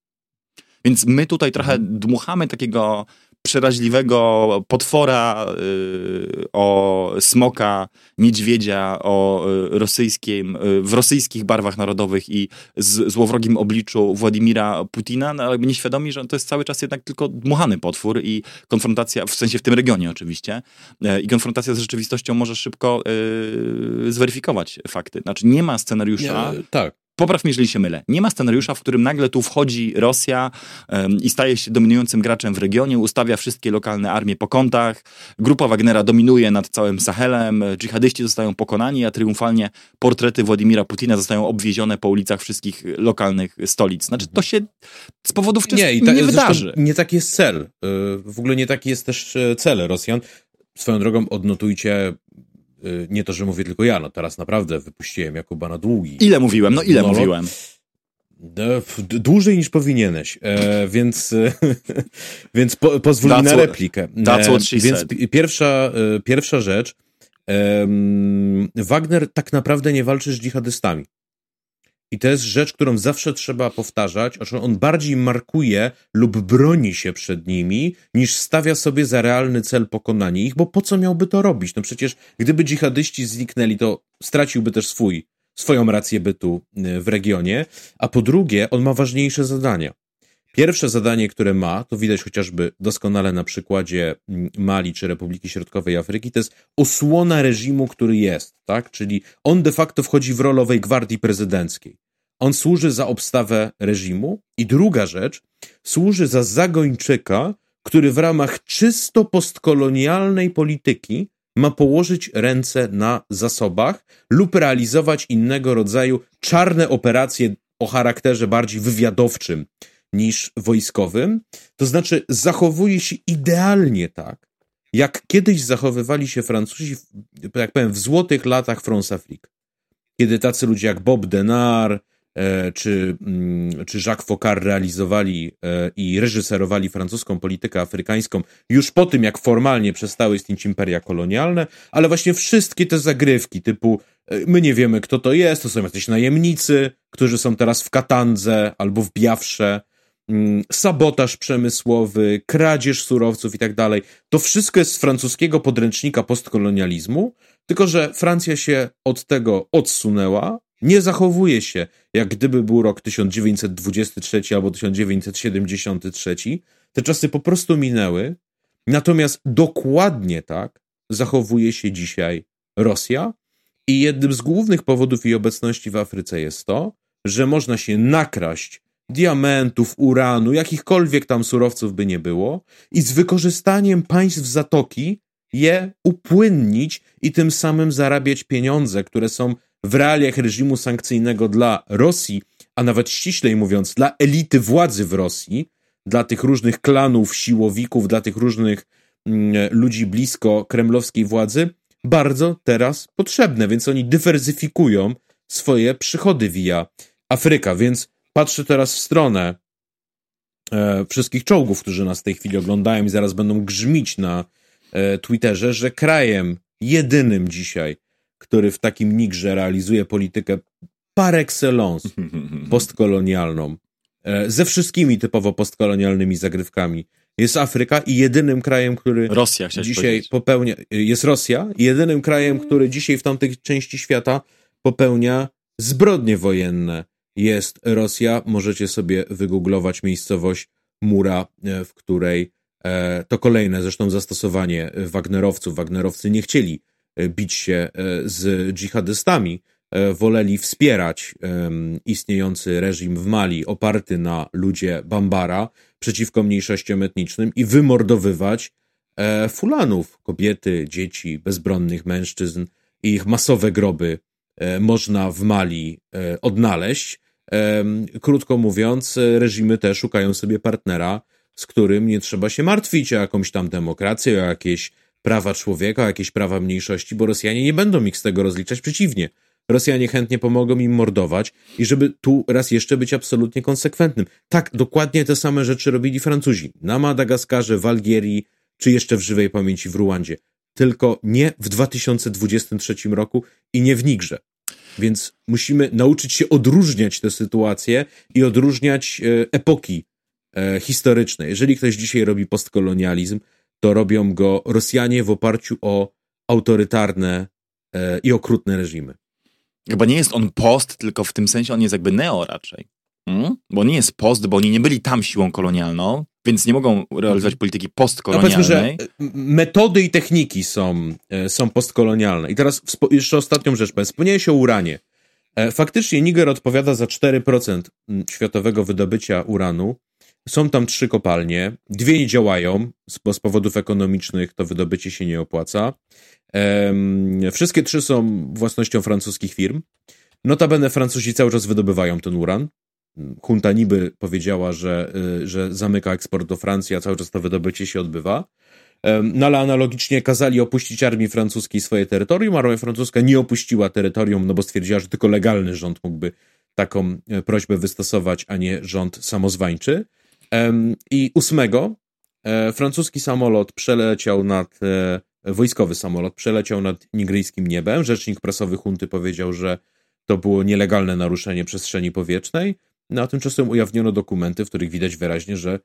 Więc my tutaj trochę mhm. dmuchamy takiego przeraźliwego potwora, y, o smoka, niedźwiedzia, o y, rosyjskim, y, w rosyjskich barwach narodowych i z złowrogim obliczu Władimira Putina, no, ale nieświadomi, że to jest cały czas jednak tylko dmuchany potwór i konfrontacja, w sensie w tym regionie oczywiście, i konfrontacja z rzeczywistością może szybko zweryfikować fakty. Znaczy nie ma scenariusza, nie, tak Popraw mnie, jeżeli się mylę. Nie ma scenariusza, w którym nagle tu wchodzi Rosja um, i staje się dominującym graczem w regionie, ustawia wszystkie lokalne armie po kątach, grupa Wagnera dominuje nad całym Sahelem, dżihadyści zostają pokonani, a triumfalnie portrety Władimira Putina zostają obwiezione po ulicach wszystkich lokalnych stolic. Znaczy, to się z powodów nie, i ta, nie wydarzy. Nie taki jest cel. Y, w ogóle nie taki jest też e, cel Rosjan. Swoją drogą odnotujcie nie to, że mówię tylko ja, no teraz naprawdę wypuściłem Jakuba na długi. Ile mówiłem? No ile monolog. mówiłem? Dłużej niż powinieneś, e, więc, więc po, pozwól mi na replikę. That's what she więc said. pierwsza, e, pierwsza rzecz. E, Wagner tak naprawdę nie walczy z dżihadystami. I to jest rzecz, którą zawsze trzeba powtarzać, że on bardziej markuje lub broni się przed nimi, niż stawia sobie za realny cel pokonanie ich, bo po co miałby to robić? No przecież gdyby dżihadyści zniknęli, to straciłby też swój, swoją rację bytu y, w regionie, a po drugie, on ma ważniejsze zadania. Pierwsze zadanie, które ma, to widać chociażby doskonale na przykładzie mm, Mali czy Republiki Środkowej Afryki, to jest osłona reżimu, który jest, tak? Czyli on de facto wchodzi w rolowej gwardii prezydenckiej. On służy za obstawę reżimu. I druga rzecz, służy za zagończyka, który w ramach czysto postkolonialnej polityki ma położyć ręce na zasobach lub realizować innego rodzaju czarne operacje o charakterze bardziej wywiadowczym niż wojskowym. To znaczy, zachowuje się idealnie tak, jak kiedyś zachowywali się Francuzi, jak powiem, w złotych latach France Afrique. Kiedy tacy ludzie jak Bob Denard, e, czy, mm, czy Jacques Foccart realizowali e, i reżyserowali francuską politykę afrykańską już po tym, jak formalnie przestały istnieć imperia kolonialne, ale właśnie wszystkie te zagrywki typu e, my nie wiemy, kto to jest, to są jacyś najemnicy, którzy są teraz w Katandze albo w Biawsze, sabotaż przemysłowy, kradzież surowców i tak dalej. To wszystko jest z francuskiego podręcznika postkolonializmu, tylko że Francja się od tego odsunęła, nie zachowuje się, jak gdyby był rok 1923 albo 1973. Te czasy po prostu minęły. Natomiast dokładnie tak zachowuje się dzisiaj Rosja. I jednym z głównych powodów jej obecności w Afryce jest to, że można się nakraść diamentów, uranu, jakichkolwiek tam surowców by nie było, i z wykorzystaniem państw zatoki je upłynnić i tym samym zarabiać pieniądze, które są w realiach reżimu sankcyjnego dla Rosji, a nawet ściślej mówiąc, dla elity władzy w Rosji, dla tych różnych klanów, siłowików, dla tych różnych mm, ludzi blisko kremlowskiej władzy, bardzo teraz potrzebne, więc oni dywersyfikują swoje przychody via Afryka, więc Patrzę teraz w stronę e, wszystkich czołgów, którzy nas w tej chwili oglądają i zaraz będą grzmić na e, Twitterze, że krajem jedynym dzisiaj, który w takim nigrze realizuje politykę par excellence postkolonialną, e, ze wszystkimi typowo postkolonialnymi zagrywkami, jest Afryka i jedynym krajem, który Rosja, dzisiaj powiedzieć. popełnia, jest Rosja, i jedynym krajem, który dzisiaj w tamtej części świata popełnia zbrodnie wojenne jest Rosja. Możecie sobie wygooglować miejscowość Mura, e, w której e, to kolejne zresztą zastosowanie Wagnerowców. Wagnerowcy nie chcieli e, bić się z dżihadystami, woleli wspierać istniejący reżim w Mali oparty na ludzie Bambara przeciwko mniejszościom etnicznym i wymordowywać fulanów, kobiety, dzieci, bezbronnych mężczyzn i ich masowe groby można w Mali odnaleźć. Krótko mówiąc, reżimy te szukają sobie partnera, z którym nie trzeba się martwić o jakąś tam demokrację, o jakieś prawa człowieka, o jakieś prawa mniejszości, bo Rosjanie nie będą ich z tego rozliczać. Przeciwnie, Rosjanie chętnie pomogą im mordować i żeby tu raz jeszcze być absolutnie konsekwentnym. Tak, dokładnie te same rzeczy robili Francuzi na Madagaskarze, w Algierii, czy jeszcze w żywej pamięci w Ruandzie. Tylko nie w 2023 roku i nie w Nigrze. Więc musimy nauczyć się odróżniać te sytuacje i odróżniać e, epoki e, historyczne. Jeżeli ktoś dzisiaj robi postkolonializm, to robią go Rosjanie w oparciu o autorytarne e, i okrutne reżimy. Chyba nie jest on post, tylko w tym sensie on jest jakby neo raczej. Hmm? Bo nie jest post, bo oni nie byli tam siłą kolonialną, więc nie mogą realizować mhm. polityki postkolonialnej. No powiedzmy, że metody i techniki są, e, są postkolonialne. I teraz jeszcze ostatnią rzecz powiem. Wspomniałeś o uranie. E, faktycznie Niger odpowiada za 4% światowego wydobycia uranu. Są tam trzy kopalnie. Dwie nie działają, bo z powodów ekonomicznych to wydobycie się nie opłaca. Wszystkie trzy są własnością francuskich firm. Notabene Francuzi cały czas wydobywają ten uran. Hunta niby powiedziała, że, y, że zamyka eksport do Francji, a cały czas to wydobycie się odbywa. No ale analogicznie kazali opuścić armii francuskiej swoje terytorium, armia francuska nie opuściła terytorium, no bo stwierdziła, że tylko legalny rząd mógłby taką prośbę wystosować, a nie rząd samozwańczy. I ósmego francuski samolot przeleciał nad, wojskowy samolot przeleciał nad nigryjskim niebem. Rzecznik prasowy hunty powiedział, że to było nielegalne naruszenie przestrzeni powietrznej, no a tymczasem ujawniono dokumenty, w których widać wyraźnie, że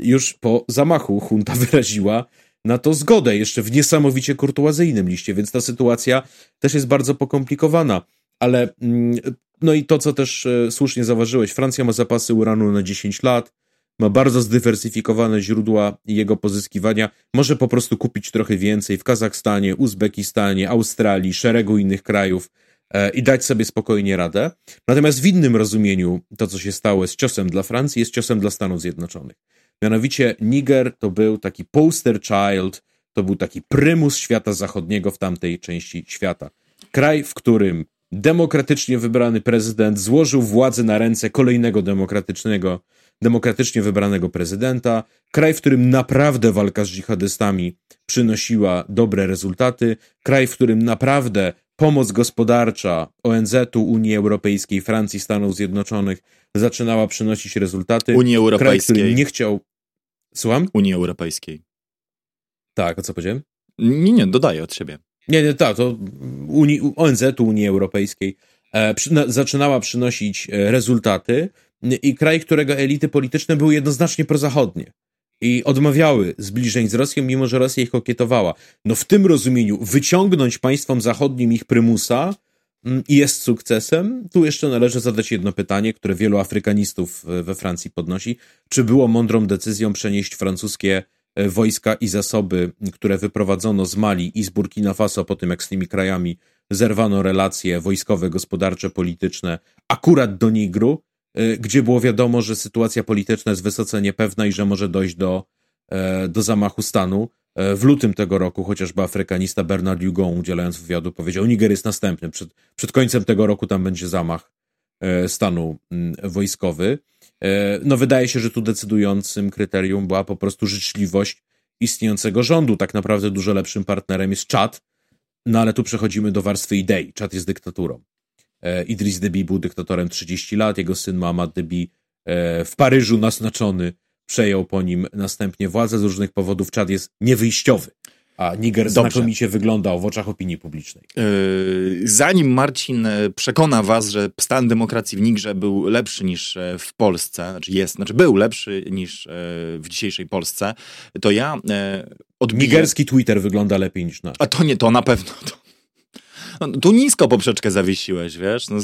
już po zamachu junta wyraziła na to zgodę, jeszcze w niesamowicie kurtuazyjnym liście, więc ta sytuacja też jest bardzo pokomplikowana. Ale mm, no i to, co też e, słusznie zauważyłeś, Francja ma zapasy uranu na 10 lat, ma bardzo zdywersyfikowane źródła jego pozyskiwania, może po prostu kupić trochę więcej w Kazachstanie, Uzbekistanie, Australii, szeregu innych krajów i dać sobie spokojnie radę. Natomiast w innym rozumieniu to, co się stało, jest ciosem dla Francji, jest ciosem dla Stanów Zjednoczonych. Mianowicie Niger to był taki poster child, to był taki prymus świata zachodniego w tamtej części świata. Kraj, w którym demokratycznie wybrany prezydent złożył władzę na ręce kolejnego demokratycznego, demokratycznie wybranego prezydenta. Kraj, w którym naprawdę walka z dżihadystami przynosiła dobre rezultaty. Kraj, w którym naprawdę pomoc gospodarcza ONZ-u, Unii Europejskiej, Francji, Stanów Zjednoczonych zaczynała przynosić rezultaty. Unii Europejskiej. Kraj, nie chciał Słucham? Unii Europejskiej. Tak, a co powiedziałem? Nie, nie, dodaję od siebie. Nie, nie, tak, to Unii, ONZ-u, Unii Europejskiej e, przy, na, zaczynała przynosić e, rezultaty i kraj, którego elity polityczne były jednoznacznie prozachodnie i odmawiały zbliżeń z Rosją, mimo że Rosja ich kokietowała. No w tym rozumieniu wyciągnąć państwom zachodnim ich prymusa mm, jest sukcesem. Tu jeszcze należy zadać jedno pytanie, które wielu afrykanistów e, we Francji podnosi. Czy było mądrą decyzją przenieść francuskie E, wojska i zasoby, które wyprowadzono z Mali i z Burkina Faso po tym, jak z tymi krajami zerwano relacje wojskowe, gospodarcze, polityczne, akurat do Nigru, gdzie było wiadomo, że sytuacja polityczna jest wysoce niepewna i że może dojść do, e, do zamachu stanu. W lutym tego roku chociażby afrykanista Bernard Hugon, udzielając wywiadu, powiedział: Niger jest następny. Przed, przed końcem tego roku tam będzie zamach stanu wojskowy. E, no wydaje się, że tu decydującym kryterium była po prostu życzliwość istniejącego rządu. Tak naprawdę dużo lepszym partnerem jest Czad, no ale tu przechodzimy do warstwy idei. Czad jest dyktaturą. E, Idris Deby był dyktatorem 30 lat, jego syn Mohamed Deby e, w Paryżu naznaczony przejął po nim następnie władzę. Z różnych powodów Czad jest niewyjściowy a Niger Dobrze. znakomicie wyglądał w oczach opinii publicznej. Yy, zanim Marcin e, przekona was, że stan demokracji w Nigrze był lepszy niż e, w Polsce, znaczy jest, znaczy był lepszy niż e, w dzisiejszej Polsce, to ja odbiję... Nigerski Twitter wygląda lepiej niż nasz. A to nie, to na pewno. To... No, tu nisko poprzeczkę zawiesiłeś, wiesz? No,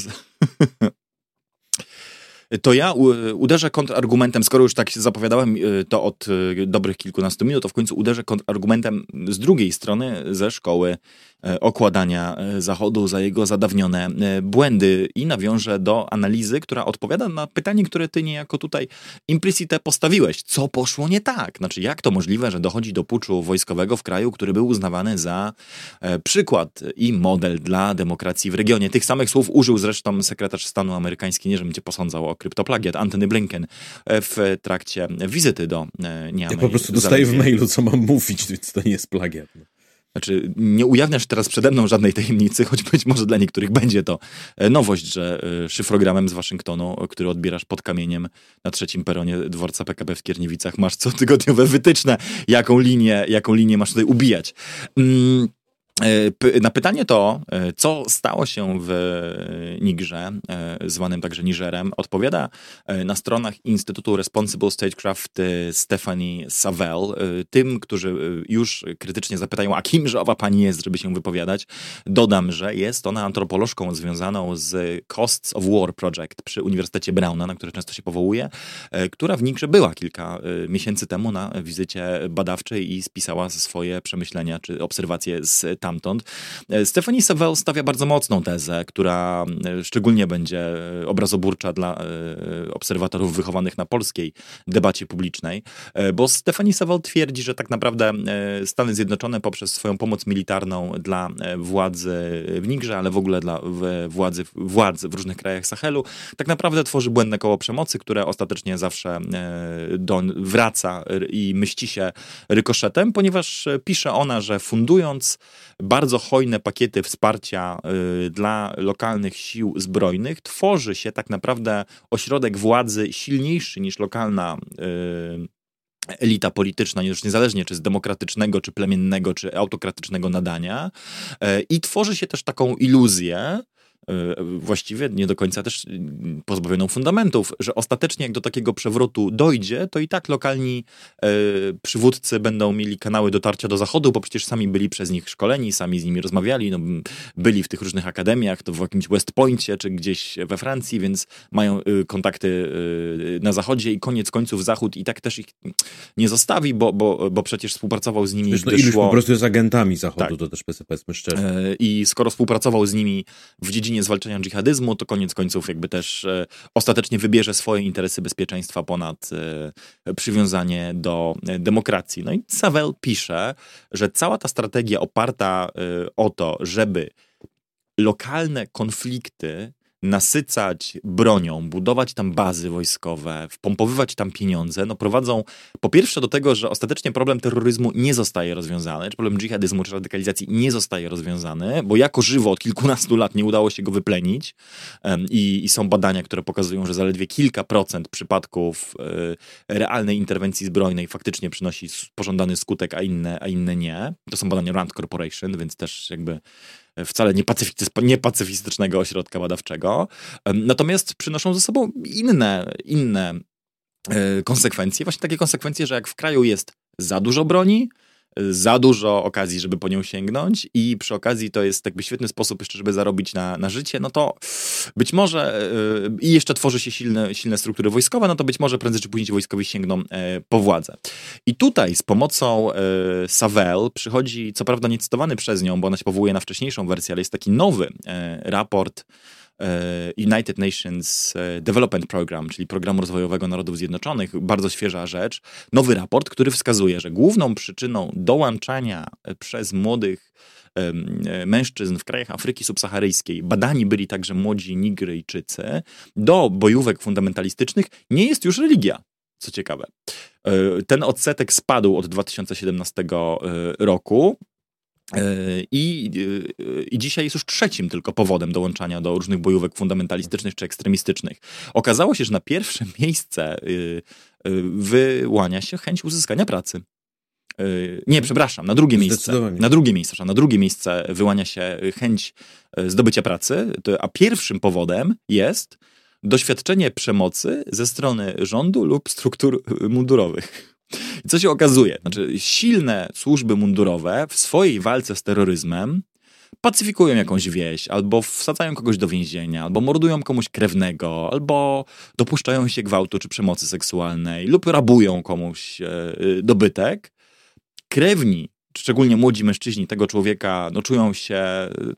to ja uderzę kontrargumentem, skoro już tak zapowiadałem y, to od y, dobrych kilkunastu minut, to w końcu uderzę kontrargumentem z drugiej strony ze szkoły okładania e, Zachodu za jego zadawnione e, błędy i nawiążę do analizy, która odpowiada na pytanie, które ty niejako tutaj implicite postawiłeś. Co poszło nie tak? Znaczy, jak to możliwe, że dochodzi do puczu wojskowego w kraju, który był uznawany za przykład i model dla demokracji w regionie? Tych samych słów użył zresztą sekretarz stanu amerykański, nie żebym cię posądzał o kryptoplagiat, Antony Blinken w trakcie wizyty do Nieameryki. Ja po prostu dostaję w mailu, co mam mówić, więc to nie jest plagiat. Znaczy, nie ujawniasz teraz przede mną żadnej tajemnicy, choć być może dla niektórych będzie to e, nowość, że e, szyfrogramem z Waszyngtonu, który odbierasz pod kamieniem na trzecim peronie dworca PKP w Kierniewicach, masz cotygodniowe wytyczne, jaką linię, jaką linię masz tutaj ubijać. Mm. E, na pytanie to, e, co stało się w Nigrze, e, zwanym także Nigerem, odpowiada na stronach Instytutu Responsible Statecraft Stephanie Savell. Tym, którzy już krytycznie zapytają, a kimże owa pani jest, żeby się wypowiadać, dodam, że jest ona antropolożką związaną z Costs of War Project przy Uniwersytecie Browna, na który często się powołuje, która w Nigrze była kilka miesięcy temu na wizycie badawczej i spisała swoje przemyślenia czy obserwacje z tamtąd. E, Stephanie Savell stawia bardzo mocną tezę, która e, szczególnie będzie e, obrazoburcza dla obserwatorów wychowanych na polskiej debacie publicznej, bo Stephanie Savell twierdzi, że tak naprawdę Stany Zjednoczone poprzez swoją pomoc militarną dla władzy w Nigrze, ale w ogóle dla władzy, władzy w różnych krajach Sahelu, tak naprawdę tworzy błędne koło przemocy, które ostatecznie zawsze do, wraca i myśli się rykoszetem, ponieważ pisze ona, że fundując bardzo hojne pakiety wsparcia y, dla lokalnych sił zbrojnych, tworzy się tak naprawdę ośrodek władzy silniejszy niż lokalna y, elita polityczna, już niezależnie czy z demokratycznego, czy plemiennego, czy autokratycznego nadania. Y, I tworzy się też taką iluzję, właściwie nie do końca też pozbawioną fundamentów, że ostatecznie jak do takiego przewrotu dojdzie, to i tak lokalni e, przywódcy będą mieli kanały dotarcia do Zachodu, bo przecież sami byli przez nich szkoleni, sami z nimi rozmawiali, no, byli w tych różnych akademiach, to w jakimś West Pointie czy gdzieś we Francji, więc mają y, kontakty na Zachodzie i koniec końców Zachód i tak też ich nie zostawi, bo, bo, bo przecież współpracował z nimi. Wiesz, no iluś po prostu jest agentami Zachodu, tak. to też powiedzmy szczerze. E, I skoro współpracował z nimi w dziedzinie dziedzinie zwalczania dżihadizmu, to koniec końców jakby też e, ostatecznie wybierze swoje interesy bezpieczeństwa ponad e, przywiązanie do e, demokracji. No i Savel pisze, że cała ta strategia oparta o to, żeby lokalne konflikty nasycać bronią, budować tam bazy wojskowe, wpompowywać tam pieniądze, no prowadzą po pierwsze do tego, że ostatecznie problem terroryzmu nie zostaje rozwiązany, czy problem dżihadizmu, czy radykalizacji nie zostaje rozwiązany, bo jako żywo od kilkunastu lat nie udało się go wyplenić i, i są badania, które pokazują, że zaledwie kilka procent przypadków e, realnej interwencji zbrojnej faktycznie przynosi pożądany skutek, a inne, a inne nie. To są badania Rand Corporation, więc też jakby wcale niepacyfistycznego ośrodka badawczego. Natomiast przynoszą ze sobą inne, inne e, konsekwencje. Właśnie takie konsekwencje, że jak w kraju jest za dużo broni, za dużo okazji, żeby po nią sięgnąć i przy okazji to jest jakby świetny sposób jeszcze, żeby zarobić na, na życie, no to być może yy, i jeszcze tworzy się silne, silne struktury wojskowe, no to być może prędzej czy później wojskowi sięgną yy, po władzę. I tutaj z pomocą yy, Savelle przychodzi, co prawda niecytowany przez nią, bo ona się powołuje na wcześniejszą wersję, ale jest taki nowy raport E, United Nations e, Development Program, czyli Programu Rozwojowego Narodów Zjednoczonych, bardzo świeża rzecz, nowy raport, który wskazuje, że główną przyczyną dołączania e, przez młodych mężczyzn w krajach Afryki subsaharyjskiej, badani byli także młodzi Nigryjczycy, do bojówek fundamentalistycznych nie jest już religia. Co ciekawe. Ten odsetek spadł od 2017 roku. E, I, e, I dzisiaj jest już trzecim tylko powodem dołączania do różnych bojówek fundamentalistycznych czy ekstremistycznych. Okazało się, że na pierwsze miejsce e, wyłania się chęć uzyskania pracy. Nie, przepraszam, na drugie miejsce. Na drugie miejsce, na drugie miejsce wyłania się chęć zdobycia pracy, a pierwszym powodem jest doświadczenie przemocy ze strony rządu lub struktur mundurowych. I co się okazuje? Znaczy, silne służby mundurowe w swojej walce z terroryzmem pacyfikują jakąś wieś, albo wsadzają kogoś do więzienia, albo mordują komuś krewnego, albo dopuszczają się gwałtu czy przemocy seksualnej, lub rabują komuś e, e, dobytek. Krewni szczególnie młodzi mężczyźni tego człowieka no, czują się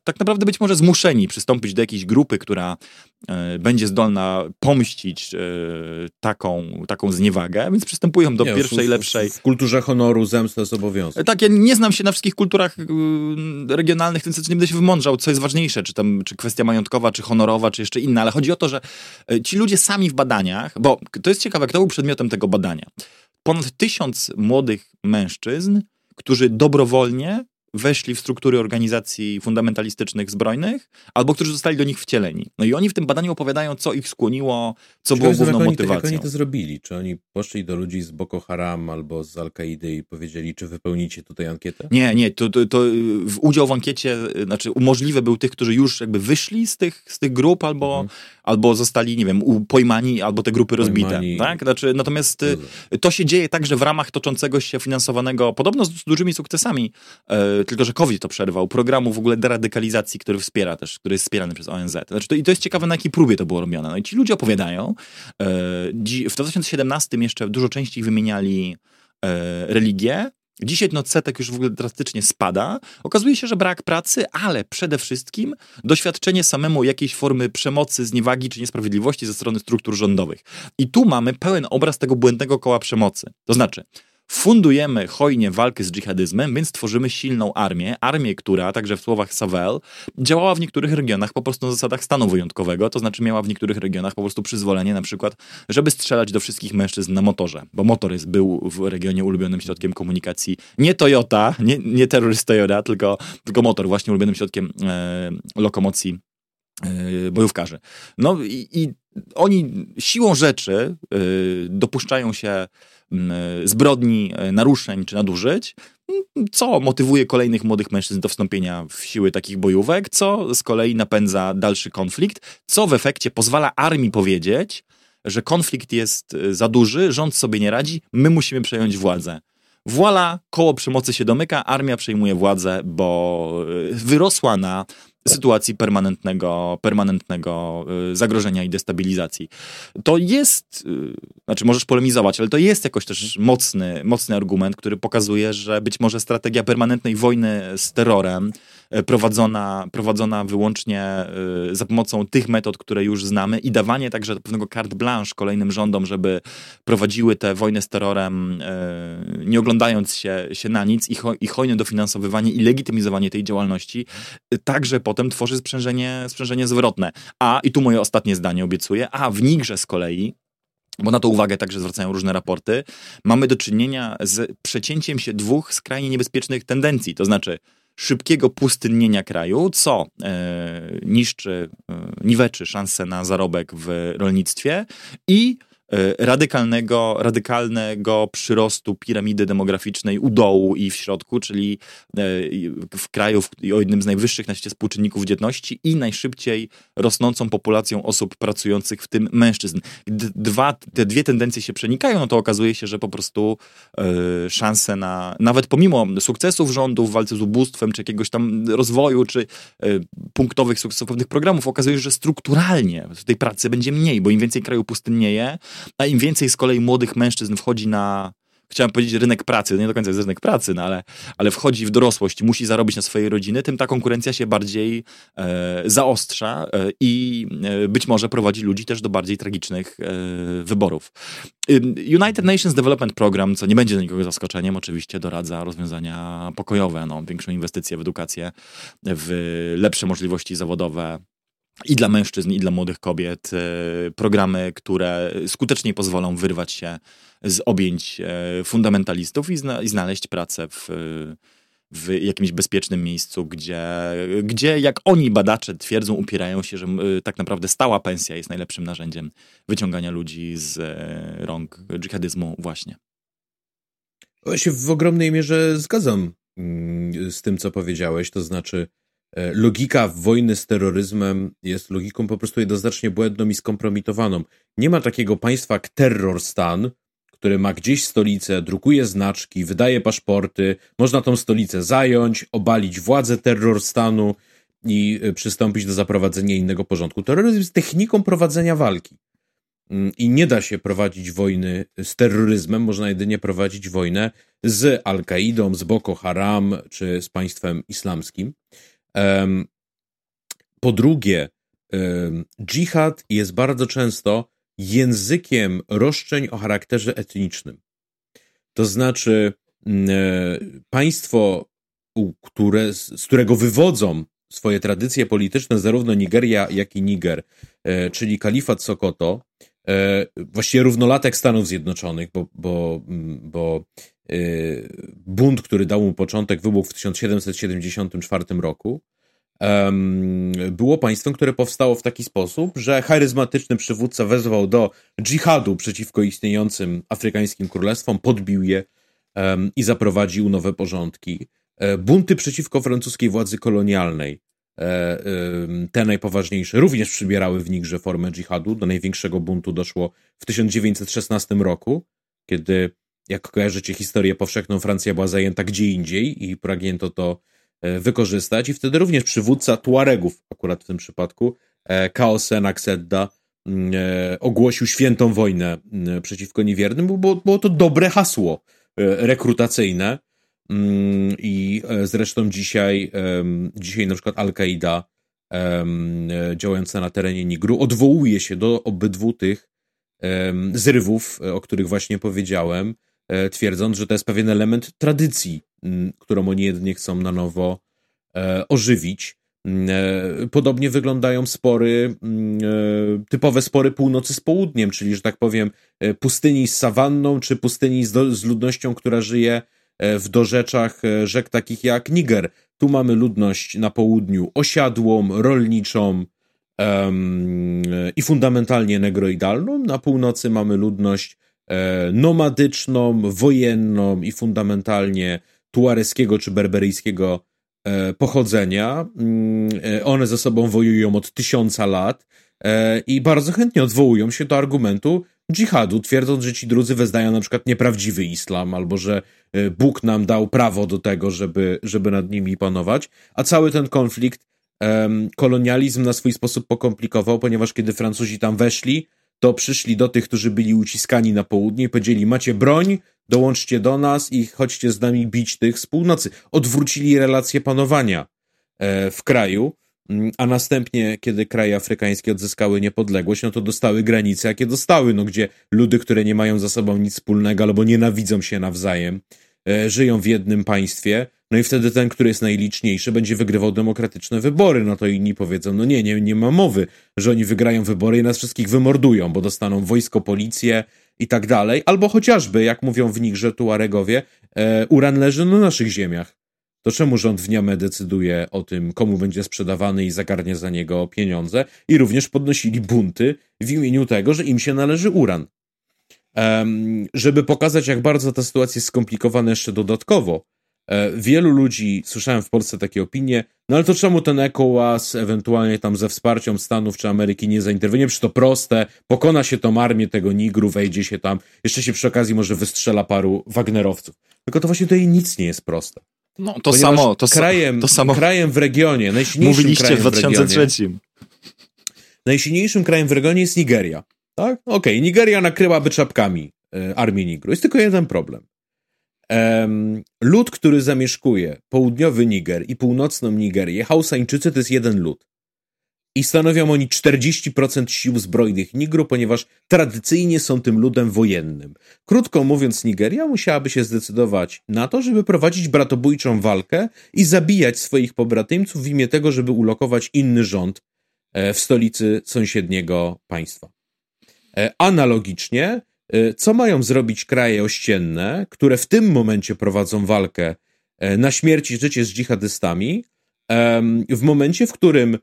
tak naprawdę być może zmuszeni przystąpić do jakiejś grupy, która e, będzie zdolna pomścić e, taką, taką zniewagę, więc przystępują do nie, pierwszej, w, lepszej... W kulturze honoru zemsta jest obowiązek. Tak, ja nie znam się na wszystkich kulturach y, regionalnych, więc nie będę się wymądrzał, co jest ważniejsze, czy tam czy kwestia majątkowa, czy honorowa, czy jeszcze inna, ale chodzi o to, że e, ci ludzie sami w badaniach, bo to jest ciekawe, kto był przedmiotem tego badania. Ponad tysiąc młodych mężczyzn którzy dobrowolnie weszli w struktury organizacji fundamentalistycznych zbrojnych, albo którzy zostali do nich wcieleni. No i oni w tym badaniu opowiadają, co ich skłoniło, co było główną motywacją. Jak oni to zrobili? Czy oni poszli do ludzi z Boko Haram albo z Al-Kaidy i powiedzieli, czy wypełnicie tutaj ankietę? Nie, nie. To, to, to udział w ankiecie, znaczy umożliwy był tych, którzy już jakby wyszli z tych, z tych grup albo, mhm. Albo zostali, nie wiem, pojmani, albo te grupy rozbite. Tak? Znaczy, natomiast Dobrze. to się dzieje także w ramach toczącego się finansowanego, podobno z dużymi sukcesami, e, tylko że COVID to przerwał, programu w ogóle deradykalizacji, który wspiera też, który jest wspierany przez ONZ. Znaczy to, I to jest ciekawe, na jakiej próbie to było robione. No i ci ludzie opowiadają. E, w 2017 jeszcze dużo częściej wymieniali e, religię, Dzisiaj ten odsetek już w ogóle drastycznie spada. Okazuje się, że brak pracy, ale przede wszystkim doświadczenie samemu jakiejś formy przemocy, zniewagi czy niesprawiedliwości ze strony struktur rządowych. I tu mamy pełen obraz tego błędnego koła przemocy. To znaczy, fundujemy hojnie walkę z dżihadyzmem, więc tworzymy silną armię, armię, która, także w słowach Savelle, działała w niektórych regionach po prostu na zasadach stanu wyjątkowego, to znaczy miała w niektórych regionach po prostu przyzwolenie na przykład, żeby strzelać do wszystkich mężczyzn na motorze, bo motor jest, był w regionie ulubionym środkiem komunikacji nie Toyota, nie, nie Toyota, tylko, tylko motor, właśnie ulubionym środkiem e, lokomocji e, bojówkarzy. No i, i oni siłą rzeczy y, dopuszczają się zbrodni, e, naruszeń czy nadużyć, co motywuje kolejnych młodych mężczyzn do wstąpienia w siły takich bojówek, co z kolei napędza dalszy konflikt, co w efekcie pozwala armii powiedzieć, że konflikt jest e, za duży, rząd sobie nie radzi, my musimy przejąć władzę. Voila, koło przemocy się domyka, armia przejmuje władzę, bo e, wyrosła na sytuacji permanentnego, permanentnego y, zagrożenia i destabilizacji. To jest, y, znaczy możesz polemizować, ale to jest jakoś też mocny, mocny argument, który pokazuje, że być może strategia permanentnej wojny z terrorem E, prowadzona, prowadzona wyłącznie za pomocą tych metod, które już znamy i dawanie także pewnego carte blanche kolejnym rządom, żeby prowadziły tę wojnę z terrorem, nie oglądając się, się na nic i, i hojne dofinansowywanie i legitymizowanie tej działalności, także potem tworzy sprzężenie, sprzężenie zwrotne. A, i tu moje ostatnie zdanie obiecuję, a w Nigrze z kolei bo na to uwagę także zwracają różne raporty, mamy do czynienia z przecięciem się dwóch skrajnie niebezpiecznych tendencji, to znaczy szybkiego pustynnienia kraju, co e, niszczy, e, niweczy szanse na zarobek w rolnictwie i radykalnego, radykalnego przyrostu piramidy demograficznej u dołu i w środku, czyli e, w kraju o jednym z najwyższych na świecie współczynników dzietności i najszybciej rosnącą populacją osób pracujących, w tym mężczyzn. Dwa, te dwie tendencje się przenikają, no to okazuje się, że po prostu y, szanse na, nawet pomimo sukcesów rządu w walce z ubóstwem, czy jakiegoś tam rozwoju, czy y, punktowych sukcesów pewnych programów, okazuje się, że strukturalnie tej pracy będzie mniej, bo im więcej kraju pustynnieje, a im więcej z kolei młodych mężczyzn wchodzi na, chciałem powiedzieć rynek pracy, nie do końca jest rynek pracy, no ale, ale wchodzi w dorosłość musi zarobić na swojej rodziny, tym ta konkurencja się bardziej e, zaostrza e, i e, być może prowadzi ludzi też do bardziej tragicznych e, wyborów. United Nations Development Program, co nie będzie dla nikogo zaskoczeniem, oczywiście doradza rozwiązania pokojowe, no, większą inwestycję w edukację, w lepsze możliwości zawodowe, i dla mężczyzn, i dla młodych kobiet e, programy, które skutecznie pozwolą wyrwać się z objęć e, fundamentalistów i, zna, i znaleźć pracę w, w jakimś bezpiecznym miejscu, gdzie, gdzie, jak oni badacze twierdzą, upierają się, że tak naprawdę stała pensja jest najlepszym narzędziem wyciągania ludzi z e, rąk dżihadyzmu właśnie. Ja się w ogromnej mierze zgadzam mm, z tym, co powiedziałeś, to znaczy logika wojny z terroryzmem jest logiką po prostu jednoznacznie błędną i skompromitowaną. Nie ma takiego państwa jak terror stan, który ma gdzieś stolicę, drukuje znaczki, wydaje paszporty, można tą stolicę zająć, obalić władzę terror stanu i e, przystąpić do zaprowadzenia innego porządku. Terroryzm jest techniką prowadzenia walki. Mm, I nie da się prowadzić wojny z terroryzmem, można jedynie prowadzić wojnę z Al-Kaidą, z Boko Haram czy z państwem islamskim. Po drugie, dżihad jest bardzo często językiem roszczeń o charakterze etnicznym. To znaczy, mm, e, państwo, które, z którego wywodzą swoje tradycje polityczne zarówno Nigeria, jak i Niger, e, czyli kalifat Sokoto, e, właściwie równolatek Stanów Zjednoczonych, bo, bo, mm, bo bunt, który dał mu początek, wybuchł w 1774 roku, było państwem, które powstało w taki sposób, że charyzmatyczny przywódca wezwał do dżihadu przeciwko istniejącym afrykańskim królestwom, podbił je i zaprowadził nowe porządki. E, bunty przeciwko francuskiej władzy kolonialnej, e, te najpoważniejsze, również przybierały w Nigrze formę dżihadu. Do największego buntu doszło w 1916 roku, kiedy, jak kojarzycie historię powszechną, Francja była zajęta gdzie indziej i pragnięto to E, wykorzystać. I wtedy również przywódca Tuaregów, akurat w tym przypadku, e, Kaosen Aksedda, mm, e, ogłosił świętą wojnę mm, przeciwko niewiernym, bo było, było to dobre hasło rekrutacyjne. Mm, i zresztą dzisiaj, dzisiaj na przykład Al-Kaida działająca na terenie Nigru odwołuje się do obydwu tych zrywów, o których właśnie powiedziałem, twierdząc, że to jest pewien element tradycji, którą oni jedynie chcą na nowo ożywić. Podobnie wyglądają spory, typowe spory północy z południem, czyli, że tak powiem, pustyni z sawanną, czy pustyni z, z ludnością, która żyje w dorzeczach rzek takich jak Niger. Tu mamy ludność na południu osiadłą, rolniczą, um, i fundamentalnie negroidalną. Na północy mamy ludność e, nomadyczną, wojenną i fundamentalnie tuareskiego czy berberyjskiego e, pochodzenia. Mm, e, one ze sobą wojują od tysiąca lat e, i bardzo chętnie odwołują się do argumentu dżihadu, twierdząc, że ci drudzy wyznają na przykład nieprawdziwy islam, albo że e, Bóg nam dał prawo do tego, żeby, żeby nad nimi panować, a cały ten konflikt kolonializm na swój sposób pokomplikował, ponieważ kiedy Francuzi tam weszli, to przyszli do tych, którzy byli uciskani na południe i powiedzieli, macie broń, dołączcie do nas i chodźcie z nami bić tych z północy. Odwrócili relacje panowania e, w kraju, mm, a następnie, kiedy kraje afrykańskie odzyskały niepodległość, no to dostały granice, jakie dostały, no gdzie ludy, które nie mają za sobą nic wspólnego albo nienawidzą się nawzajem, żyją w jednym państwie, no i wtedy ten, który jest najliczniejszy, będzie wygrywał demokratyczne wybory. No to inni powiedzą, no nie, nie, nie ma mowy, że oni wygrają wybory i nas wszystkich wymordują, bo dostaną wojsko, policję i tak dalej. Albo chociażby, jak mówią w nich, że Tuaregowie, e, uran leży na naszych ziemiach. To czemu rząd w Niamey decyduje o tym, komu będzie sprzedawany i zagarnie za niego pieniądze? I również podnosili bunty w imieniu tego, że im się należy uran. Żeby pokazać, jak bardzo ta sytuacja jest skomplikowana jeszcze dodatkowo, E, wielu ludzi, słyszałem w Polsce takie opinie, no ale to czemu ten ECOWAS ewentualnie tam ze wsparciem Stanów czy Ameryki nie zainterweniuje? Przecież to proste, pokona się tą armię tego Nigru, wejdzie się tam, jeszcze się przy okazji może wystrzela paru Wagnerowców. Tylko to właśnie tutaj nic nie jest proste. No to samo, to, krajem, to samo. Krajem w regionie, najsilniejszym Mówiliście krajem w 2003. W regionie, najsilniejszym krajem w regionie jest Nigeria. Tak? Okej, okay, Nigeria nakryłaby czapkami y, armię Nigru. Jest tylko jeden problem. Um, lud, który zamieszkuje południowy Niger i północną Nigerię, Hausańczycy to jest jeden lud. I stanowią oni 40% sił zbrojnych Nigru, ponieważ tradycyjnie są tym ludem wojennym. Krótko mówiąc, Nigeria musiałaby się zdecydować na to, żeby prowadzić bratobójczą walkę i zabijać swoich pobratymców w imię tego, żeby ulokować inny rząd e, w stolicy sąsiedniego państwa. E, analogicznie Y, co mają zrobić kraje ościenne, które w tym momencie prowadzą walkę e, na śmierć i życie z dżihadystami, w momencie, w którym e,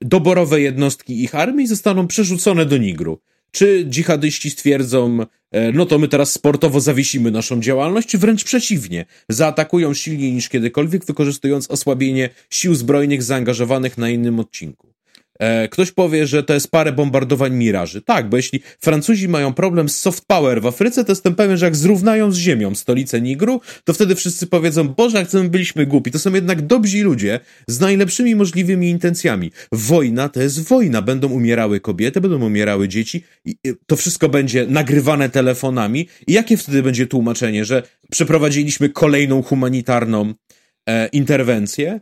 doborowe jednostki ich armii zostaną przerzucone do Nigru. Czy dżihadyści stwierdzą, e, no to my teraz sportowo zawiesimy naszą działalność, wręcz przeciwnie, zaatakują silniej niż kiedykolwiek, wykorzystując osłabienie sił zbrojnych zaangażowanych na innym odcinku. E, ktoś powie, że to jest parę bombardowań miraży. Tak, bo jeśli Francuzi mają problem z soft power w Afryce, to jestem pewien, że jak zrównają z ziemią stolicę Nigru, to wtedy wszyscy powiedzą, Boże, jak my byliśmy głupi. To są jednak dobrzy ludzie z najlepszymi możliwymi intencjami. Wojna to jest wojna. Będą umierały kobiety, będą umierały dzieci to wszystko będzie nagrywane telefonami. I jakie wtedy będzie tłumaczenie, że przeprowadziliśmy kolejną humanitarną e, interwencję?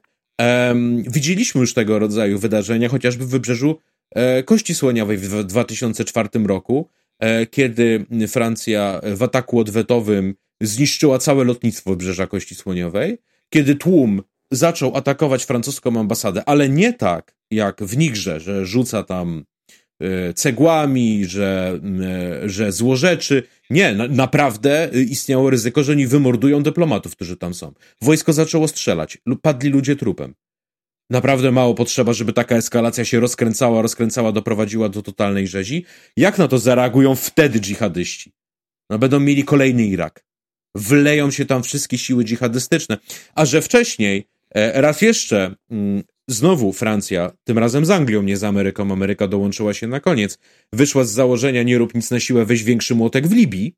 Widzieliśmy już tego rodzaju wydarzenia, chociażby w wybrzeżu e, Kości Słoniowej w 2004 roku, e, kiedy Francja w ataku odwetowym zniszczyła całe lotnictwo wybrzeża Kości Słoniowej, kiedy tłum zaczął atakować francuską ambasadę, ale nie tak jak w Nigrze, że rzuca tam cegłami, że, e, że złorzeczy. Nie, na, naprawdę istniało ryzyko, że oni wymordują dyplomatów, którzy tam są. Wojsko zaczęło strzelać, padli ludzie trupem. Naprawdę mało potrzeba, żeby taka eskalacja się rozkręcała, rozkręcała, doprowadziła do totalnej rzezi. Jak na to zareagują wtedy dżihadyści? No będą mieli kolejny Irak. Wleją się tam wszystkie siły dżihadystyczne. A że wcześniej, e, raz jeszcze, mm, znowu Francja, tym razem z Anglią, nie z Ameryką, Ameryka dołączyła się na koniec, wyszła z założenia nie rób nic na siłę, weź większy młotek w Libii,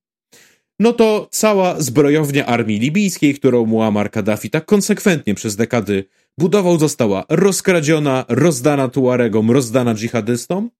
no to cała zbrojownia armii libijskiej, którą Muammar Kaddafi tak konsekwentnie przez dekady budował, została rozkradziona, rozdana Tuaregom, rozdana dżihadystom.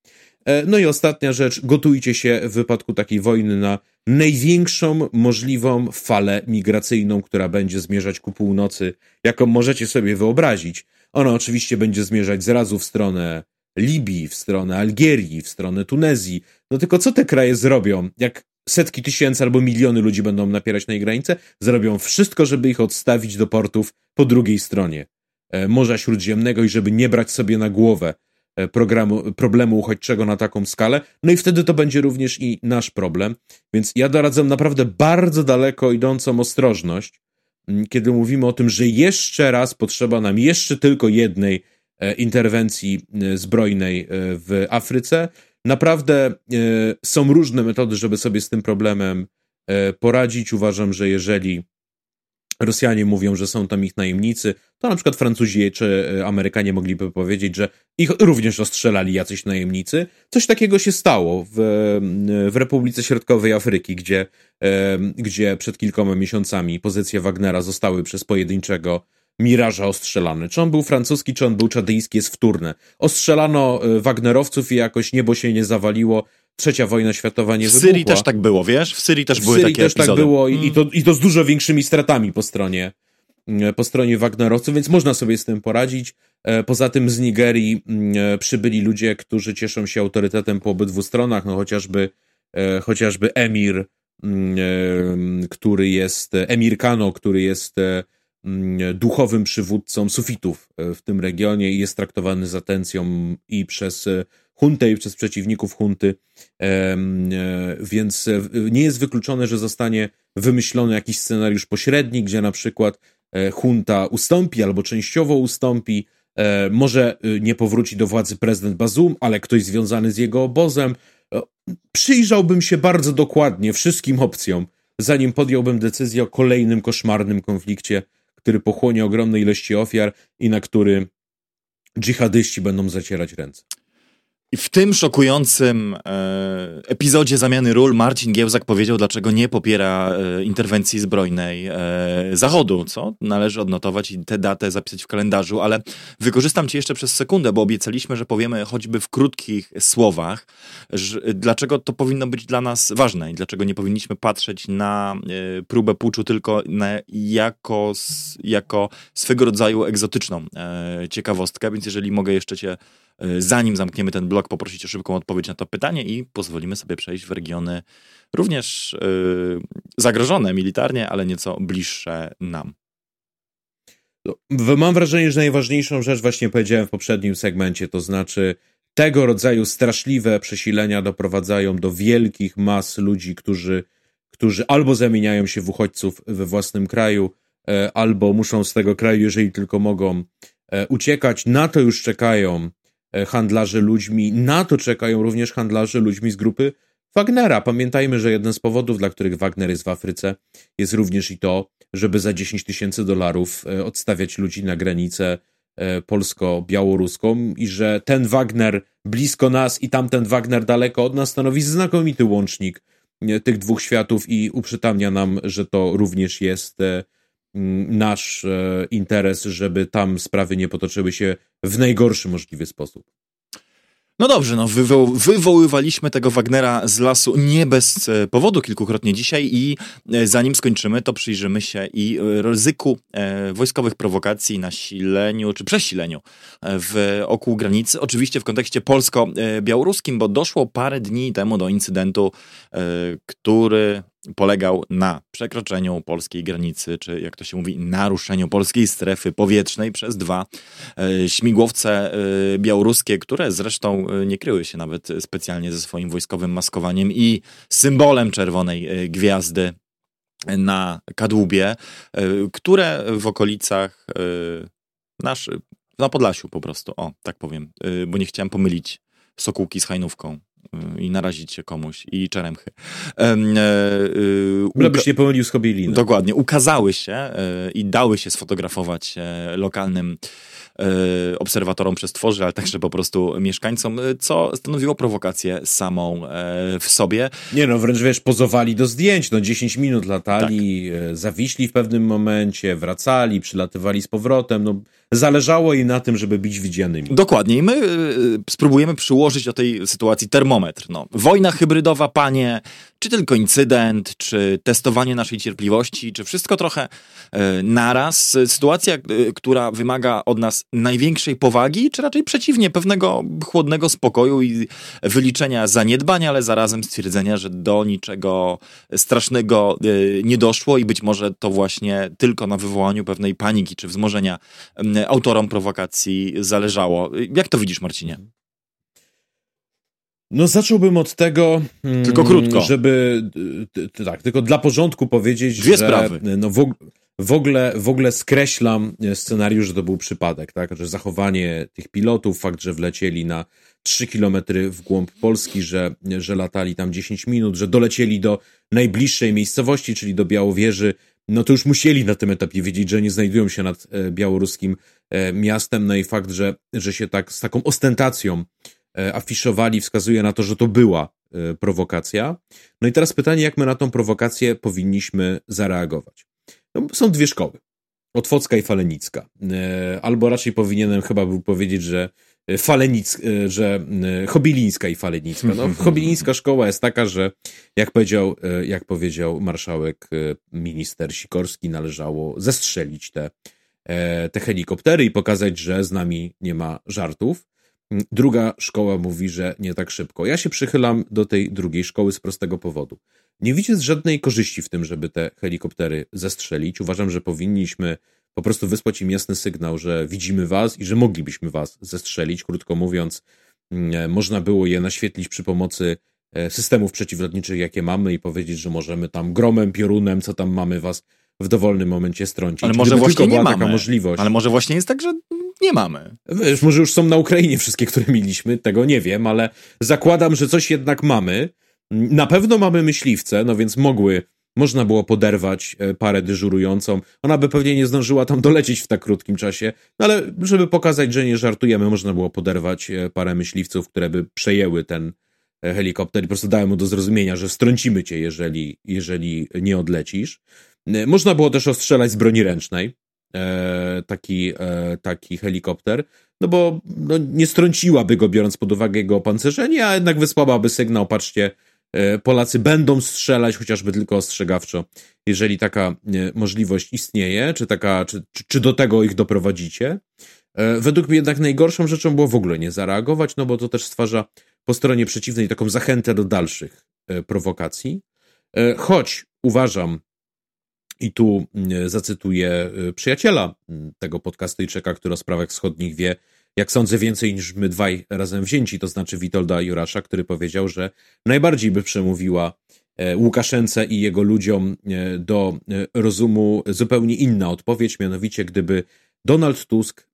E, no i ostatnia rzecz, gotujcie się w wypadku takiej wojny na największą możliwą falę migracyjną, która będzie zmierzać ku północy, jaką możecie sobie wyobrazić. Ona oczywiście będzie zmierzać zrazu w stronę Libii, w stronę Algierii, w stronę Tunezji. No tylko co te kraje zrobią, jak setki tysięcy albo miliony ludzi będą napierać na ich granicę, zrobią wszystko, żeby ich odstawić do portów po drugiej stronie e, Morza Śródziemnego i żeby nie brać sobie na głowę e, programu, problemu uchodźczego na taką skalę. No i wtedy to będzie również i nasz problem. Więc ja doradzam naprawdę bardzo daleko idącą ostrożność, kiedy mówimy o tym, że jeszcze raz potrzeba nam jeszcze tylko jednej e, interwencji zbrojnej w Afryce, Naprawdę e, są różne metody, żeby sobie z tym problemem e, poradzić. Uważam, że jeżeli Rosjanie mówią, że są tam ich najemnicy, to na przykład Francuzi czy e, Amerykanie mogliby powiedzieć, że ich również ostrzelali jacyś najemnicy. Coś takiego się stało w, w Republice Środkowej Afryki, gdzie, gdzie przed kilkoma miesiącami pozycje Wagnera zostały przez pojedynczego Miraża ostrzelany. Czy on był francuski, czy on był czadyjski, jest wtórne. Ostrzelano y, Wagnerowców i jakoś niebo się nie zawaliło. Trzecia wojna światowa nie w wybuchła. W Syrii też tak było, wiesz? W Syrii też w były Syrii takie też tak epizody. tak było i, i, mm. to, i to z dużo większymi stratami po stronie y, po stronie Wagnerowców, więc można sobie z tym poradzić. E, poza tym z Nigerii mm, e, przybyli ludzie, którzy cieszą się autorytetem po obydwu stronach, no chociażby, e, chociażby emir, mm, który jest, emir Kano, który jest Mm, duchowym przywódcą sufitów w tym regionie i jest traktowany z atencją i przez huntę, i przez przeciwników hunty, więc nie jest wykluczone, że zostanie wymyślony jakiś scenariusz pośredni, gdzie na przykład hunta ustąpi albo częściowo ustąpi, może nie powróci do władzy prezydent Bazum, ale ktoś związany z jego obozem. Przyjrzałbym się bardzo dokładnie wszystkim opcjom, zanim podjąłbym decyzję o kolejnym koszmarnym konflikcie który pochłonie ogromne ilości ofiar i na który dżihadyści będą zacierać ręce. I w tym szokującym e, epizodzie zamiany ról Marcin Giełzak powiedział, dlaczego nie popiera e, interwencji zbrojnej e, Zachodu, co należy odnotować i tę datę zapisać w kalendarzu, ale wykorzystam cię jeszcze przez sekundę, bo obiecaliśmy, że powiemy choćby w krótkich słowach, że, dlaczego to powinno być dla nas ważne i dlaczego nie powinniśmy patrzeć na e, próbę puczu tylko na, jako, jako swego rodzaju egzotyczną e, ciekawostkę, więc jeżeli mogę jeszcze cię zanim zamkniemy ten blok, poprosić o szybką odpowiedź na to pytanie i pozwolimy sobie przejść w regiony również yy, zagrożone militarnie, ale nieco bliższe nam. No, mam wrażenie, że najważniejszą rzecz właśnie powiedziałem w poprzednim segmencie, to znaczy tego rodzaju straszliwe przesilenia doprowadzają do wielkich mas ludzi, którzy, którzy albo zamieniają się w uchodźców we własnym kraju, e, albo muszą z tego kraju, jeżeli tylko mogą, e, uciekać. Na to już czekają E, handlarzy ludźmi. Na to czekają również handlarze ludźmi z grupy Wagnera. Pamiętajmy, że jeden z powodów, dla których Wagner jest w Afryce, jest również i to, żeby za 10 tysięcy dolarów e, odstawiać ludzi na granicę e, polsko-białoruską i że ten Wagner blisko nas i tamten Wagner daleko od nas stanowi znakomity łącznik tych dwóch światów i uprzytamnia nam, że to również jest nasz e, interes, żeby tam sprawy nie potoczyły się w najgorszy możliwy sposób. No dobrze, no wywo wywoływaliśmy tego Wagnera z lasu nie bez e, powodu kilkukrotnie dzisiaj i e, zanim skończymy, to przyjrzymy się i ryzyku wojskowych prowokacji, nasileniu czy przesileniu w oku granicy. Oczywiście w kontekście polsko-białoruskim, bo doszło parę dni temu do incydentu, który polegał na przekroczeniu polskiej granicy, czy jak to się mówi, naruszeniu polskiej strefy powietrznej przez dwa e, śmigłowce e, białoruskie, które zresztą e, nie kryły się nawet specjalnie ze swoim wojskowym maskowaniem i symbolem czerwonej gwiazdy na kadłubie, które w okolicach nasz, na Podlasiu po prostu, o, tak powiem, bo nie chciałem pomylić Sokółki z Hajnówką i narazić się komuś i czeremchy. E, e, byś nie pomylił z Hobielinem. Dokładnie. Ukazały się e, i dały się sfotografować lokalnym obserwatorom przestworzy, ale także po prostu mieszkańcom, co stanowiło prowokację samą w sobie. Nie no, wręcz wiesz, pozowali do zdjęć, no 10 minut latali, tak. zawiśli w pewnym momencie, wracali, przylatywali z powrotem, no zależało im na tym, żeby być widzianymi. Dokładnie i my spróbujemy przyłożyć do tej sytuacji termometr. No, wojna hybrydowa, panie, czy tylko incydent, czy testowanie naszej cierpliwości, czy wszystko trochę e, naraz. Sytuacja, która wymaga od nas największej powagi, czy raczej przeciwnie, pewnego chłodnego spokoju i wyliczenia zaniedbań, ale zarazem stwierdzenia, że do niczego strasznego nie doszło i być może to właśnie tylko na wywołaniu pewnej paniki czy wzmożenia autorom prowokacji zależało. Jak to widzisz, Marcinie? No zacząłbym od tego, mm, tylko krótko, żeby tak, tylko dla porządku powiedzieć, Dwie że sprawy. no w, w, ogóle, w ogóle skreślam scenariusz, że to był przypadek, tak, że zachowanie tych pilotów, fakt, że wlecieli na 3 kilometry w głąb Polski, że, że latali tam 10 minut, że dolecieli do najbliższej miejscowości, czyli do Białowieży, no to już musieli na tym etapie wiedzieć, że nie znajdują się nad e, białoruskim e, miastem, no i fakt, że, że się tak z taką ostentacją E, afiszowali, wskazuje na to, że to była prowokacja. No i teraz pytanie, jak my na tą prowokację powinniśmy zareagować? No, są dwie szkoły. Otwocka i Falenicka. Albo raczej powinienem chyba był powiedzieć, że Falenicka, że Chobilińska i Falenicka. No, Chobilińska szkoła jest taka, że jak powiedział, jak powiedział marszałek minister Sikorski, należało zestrzelić te, te helikoptery i pokazać, że z nami nie ma żartów. Druga szkoła mówi, że nie tak szybko. Ja się przychylam do tej drugiej szkoły z prostego powodu. Nie widzę żadnej korzyści w tym, żeby te helikoptery zestrzelić. Uważam, że powinniśmy po prostu wysłać im jasny sygnał, że widzimy was i że moglibyśmy was zestrzelić. Krótko mówiąc, mm, e, można było je naświetlić przy pomocy e, systemów przeciwlotniczych, jakie mamy i powiedzieć, że możemy tam gromem, piorunem, co tam mamy was w dowolnym momencie strącić. Ale może Gdyby właśnie nie mamy. możliwość. Ale może właśnie jest tak, że nie mamy. Wiesz, może już są na Ukrainie wszystkie, które mieliśmy, tego nie wiem, ale zakładam, że coś jednak mamy. Na pewno mamy myśliwce, no więc mogły, można było poderwać e, parę dyżurującą. Ona by pewnie nie zdążyła tam dolecieć w tak krótkim czasie, no ale żeby pokazać, że nie żartujemy, można było poderwać e, parę myśliwców, które by przejęły ten e, helikopter i po prostu dały mu do zrozumienia, że strącimy cię, jeżeli, jeżeli nie odlecisz. Można było też ostrzelać z broni ręcznej, taki, taki helikopter, no bo no, nie strąciłaby go, biorąc pod uwagę jego opancerzenie, a jednak wysłałaby sygnał, patrzcie, Polacy będą strzelać, chociażby tylko ostrzegawczo, jeżeli taka możliwość istnieje, czy, taka, czy, czy do tego ich doprowadzicie. Według mnie jednak najgorszą rzeczą było w ogóle nie zareagować, no bo to też stwarza po stronie przeciwnej taką zachętę do dalszych prowokacji. Choć uważam, i tu zacytuję przyjaciela tego podcastyjczyka, który o sprawach wschodnich wie, jak sądzę, więcej niż my dwaj razem wzięci, to znaczy Witolda Jurasza, który powiedział, że najbardziej by przemówiła e, Łukaszence i jego ludziom e, do e, rozumu zupełnie inna odpowiedź, mianowicie gdyby Donald Tusk,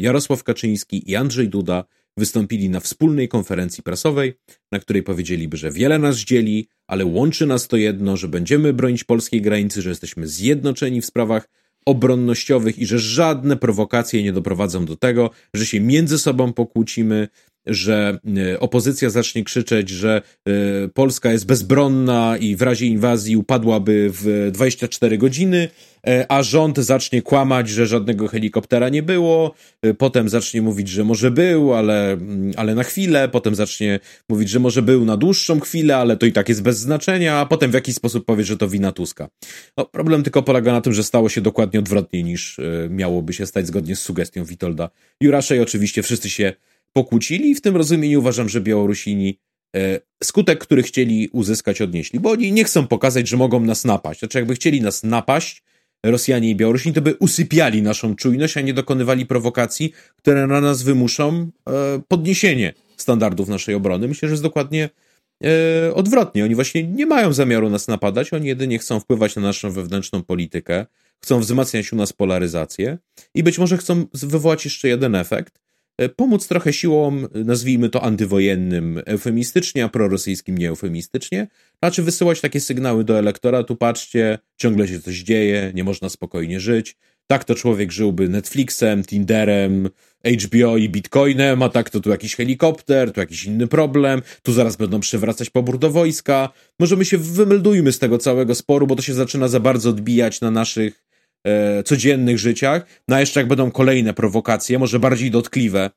Jarosław Kaczyński i Andrzej Duda wystąpili na wspólnej konferencji prasowej, na której powiedzieliby, że wiele nas dzieli, ale łączy nas to jedno, że będziemy bronić polskiej granicy, że jesteśmy zjednoczeni w sprawach obronnościowych i że żadne prowokacje nie doprowadzą do tego, że się między sobą pokłócimy, że e, opozycja zacznie krzyczeć, że e, Polska jest bezbronna i w razie inwazji upadłaby w 24 godziny, e, a rząd zacznie kłamać, że żadnego helikoptera nie było, potem zacznie mówić, że może był, ale, mm, ale na chwilę, potem zacznie mówić, że może był na dłuższą chwilę, ale to i tak jest bez znaczenia, a potem w jakiś sposób powie, że to wina Tuska. No, problem tylko polega na tym, że stało się dokładnie odwrotnie niż miałoby się stać zgodnie z sugestią Witolda Jurasza i oczywiście wszyscy się pokłócili w tym rozumieniu uważam, że Białorusini e, skutek, który chcieli uzyskać, odnieśli, bo oni nie chcą pokazać, że mogą nas napaść. Znaczy, jakby chcieli nas napaść, Rosjanie i Białorusini, to by usypiali naszą czujność, a nie dokonywali prowokacji, które na nas wymuszą e, podniesienie standardów naszej obrony. Myślę, że jest dokładnie e, odwrotnie. Oni właśnie nie mają zamiaru nas napadać, oni jedynie chcą wpływać na naszą wewnętrzną politykę, chcą wzmacniać u nas polaryzację i być może chcą wywołać jeszcze jeden efekt, pomóc trochę siłom, nazwijmy to antywojennym eufemistycznie, a prorosyjskim nieeufemistycznie, znaczy wysyłać takie sygnały do elektoratu, patrzcie, ciągle się coś dzieje, nie można spokojnie żyć, tak to człowiek żyłby Netflixem, Tinderem, HBO i Bitcoinem, a tak to tu jakiś helikopter, tu jakiś inny problem, tu zaraz będą przywracać pobór do wojska. Może my się wymeldujmy z tego całego sporu, bo to się zaczyna za bardzo odbijać na naszych e, codziennych życiach. No a jeszcze jak będą kolejne prowokacje, może bardziej dotkliwe,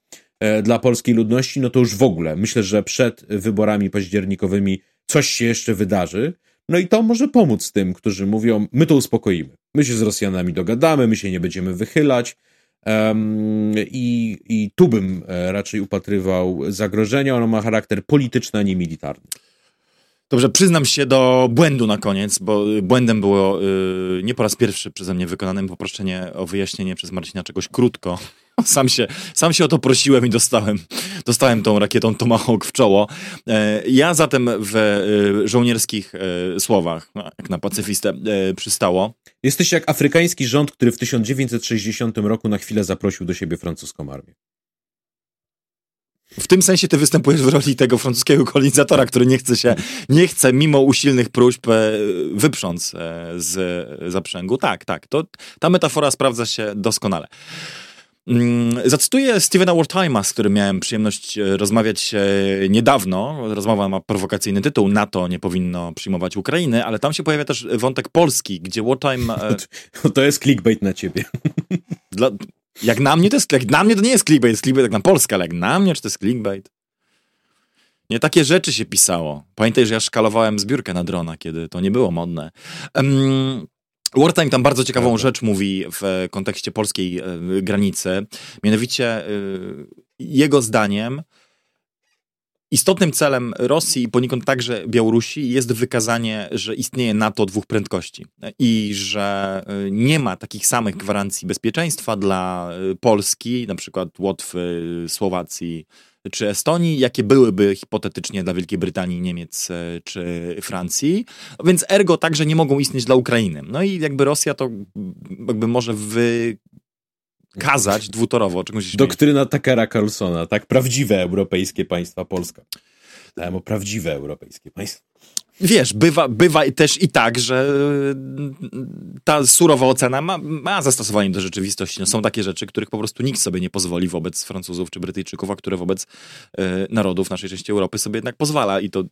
dla polskiej ludności, no to już w ogóle myślę, że przed wyborami październikowymi coś się jeszcze wydarzy. No i to może pomóc tym, którzy mówią, my to uspokoimy. My się z Rosjanami dogadamy, my się nie będziemy wychylać. Um, i, I tu bym e, raczej upatrywał zagrożenia. Ono ma charakter polityczny, a nie militarny. Dobrze, przyznam się do błędu na koniec, bo błędem było yy, nie po raz pierwszy przeze mnie wykonanym poproszenie o wyjaśnienie przez Marcina czegoś krótko. Sam się, sam się o to prosiłem i dostałem, dostałem tą rakietą Tomahawk w czoło. E, ja zatem w e, żołnierskich e, słowach, jak na pacyfistę, przystało. Jesteś jak afrykański rząd, który w 1960 roku na chwilę zaprosił do siebie francuską armię. W tym sensie ty występujesz w roli tego francuskiego kolonizatora, który nie chce się, nie chce mimo usilnych próśb wyprząc z zaprzęgu. Tak, tak. To, ta metafora sprawdza się doskonale. Mm, zacytuję Stevena Wertheima, z którym miałem przyjemność e, rozmawiać e, niedawno. Rozmowa ma prowokacyjny tytuł NATO nie powinno przyjmować Ukrainy, ale tam się pojawia też wątek Polski, gdzie Wertheim... E, to jest clickbait na ciebie. Dla, jak na mnie to jest, jak na mnie to nie jest clickbait, jest clickbait jak na Polskę, ale jak na mnie, czy to jest clickbait? Nie takie rzeczy się pisało. Pamiętaj, że ja szkalowałem zbiórkę na drona, kiedy to nie było modne. Um, Wartime tam bardzo ciekawą Prawda. rzecz mówi w kontekście polskiej e, granicy. Mianowicie e, jego zdaniem istotnym celem Rosji i poniekąd także Białorusi jest wykazanie, że istnieje NATO dwóch prędkości i że e, nie ma takich samych gwarancji bezpieczeństwa dla Polski, na przykład Łotwy, Słowacji, czy Estonii, jakie byłyby hipotetycznie dla Wielkiej Brytanii, Niemiec e, czy Francji, więc ergo także nie mogą istnieć dla Ukrainy. No i jakby Rosja to jakby może wykazać dwutorowo. Czegoś Doktryna Takera Carlsona, tak? Prawdziwe europejskie państwa Polska. Dałem o prawdziwe europejskie państwa. Wiesz, bywa, bywa też i tak, że ta surowa ocena ma, ma zastosowanie do rzeczywistości. No, są takie rzeczy, których po prostu nikt sobie nie pozwoli wobec Francuzów czy Brytyjczyków, a które wobec e, narodów naszej części Europy sobie jednak pozwala i to...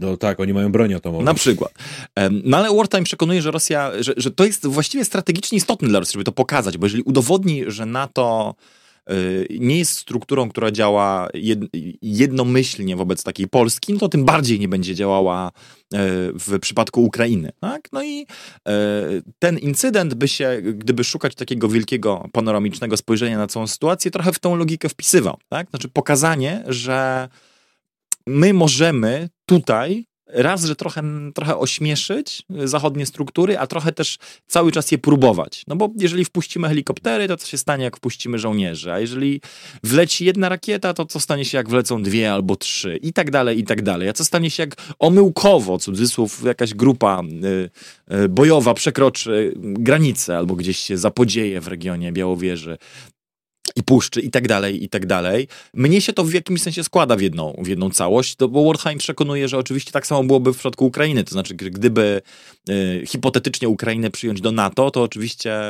No tak, oni mają broń atomową. Na przykład. No ale Wartime przekonuje, że Rosja, że, że to jest właściwie strategicznie istotne dla Rosji, żeby to pokazać, bo jeżeli udowodni, że NATO Y, nie jest strukturą, która działa jednomyślnie wobec takiej Polski, no to tym bardziej nie będzie działała y, w przypadku Ukrainy. Tak? No i y, ten incydent by się, gdyby szukać takiego wielkiego panoramicznego spojrzenia na całą sytuację, trochę w tą logikę wpisywał. Tak? Znaczy pokazanie, że my możemy tutaj raz, że trochę, trochę ośmieszyć zachodnie struktury, a trochę też cały czas je próbować. No bo jeżeli wpuścimy helikoptery, to co się stanie, jak wpuścimy żołnierzy? A jeżeli wleci jedna rakieta, to co stanie się, jak wlecą dwie albo trzy? I tak dalej, i tak dalej. A co stanie się, jak omyłkowo, cudzysłów, jakaś grupa y, y, bojowa przekroczy granicę albo gdzieś się zapodzieje w regionie Białowieży? I puszczy i tak dalej, i tak dalej. Mnie się to w jakimś sensie składa w jedną, w jedną całość, to, bo Warheim przekonuje, że oczywiście tak samo byłoby w przypadku Ukrainy, to znaczy gdyby y, hipotetycznie Ukrainę przyjąć do NATO, to oczywiście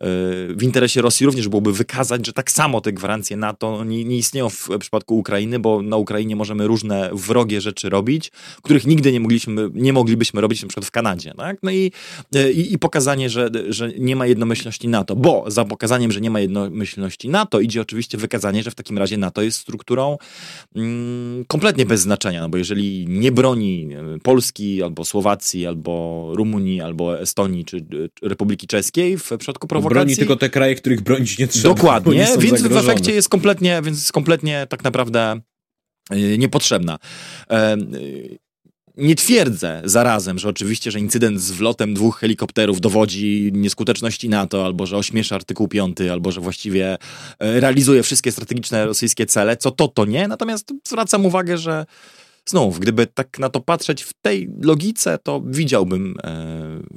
w interesie Rosji również byłoby wykazać, że tak samo te gwarancje NATO nie, nie, istnieją w przypadku Ukrainy, bo na Ukrainie możemy różne wrogie rzeczy robić, których nigdy nie, mogliśmy, nie moglibyśmy robić na przykład w Kanadzie. Tak? No i, i, i pokazanie, że, że nie ma jednomyślności NATO, bo za pokazaniem, że nie ma jednomyślności NATO idzie oczywiście wykazanie, że w takim razie NATO jest strukturą mm, kompletnie bez znaczenia, no bo jeżeli nie broni Polski, albo Słowacji, albo Rumunii, albo Estonii, czy, czy Republiki Czeskiej w przypadku prowokacji, Broni tylko te kraje, których bronić nie trzeba. Dokładnie, więc zagrożone. w efekcie jest kompletnie, więc jest kompletnie tak naprawdę y, niepotrzebna. Y, nie twierdzę zarazem, że oczywiście, że incydent z wlotem dwóch helikopterów dowodzi nieskuteczności NATO, albo że ośmiesza artykuł 5, albo że właściwie y, realizuje wszystkie strategiczne rosyjskie cele, co to, to nie. Natomiast zwracam uwagę, że znów, gdyby tak na to patrzeć w tej logice, to widziałbym e,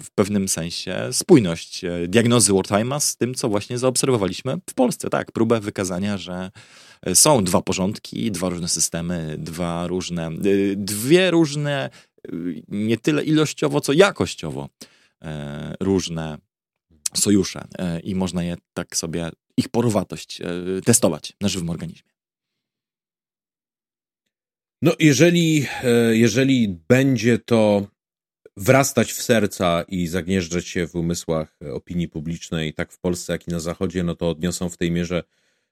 w pewnym sensie spójność e, diagnozy Wartime'a z tym, co właśnie zaobserwowaliśmy w Polsce. Tak, próbę wykazania, że e, są dwa porządki, dwa różne systemy, dwa różne, dwie różne, nie tyle ilościowo, co jakościowo różne sojusze i można je tak sobie, ich porowatość testować na żywym organizmie. No, jeżeli, e, jeżeli będzie to wrastać w serca i zagnieżdżać się w umysłach opinii publicznej, tak w Polsce, jak i na Zachodzie, no to odniosą w tej mierze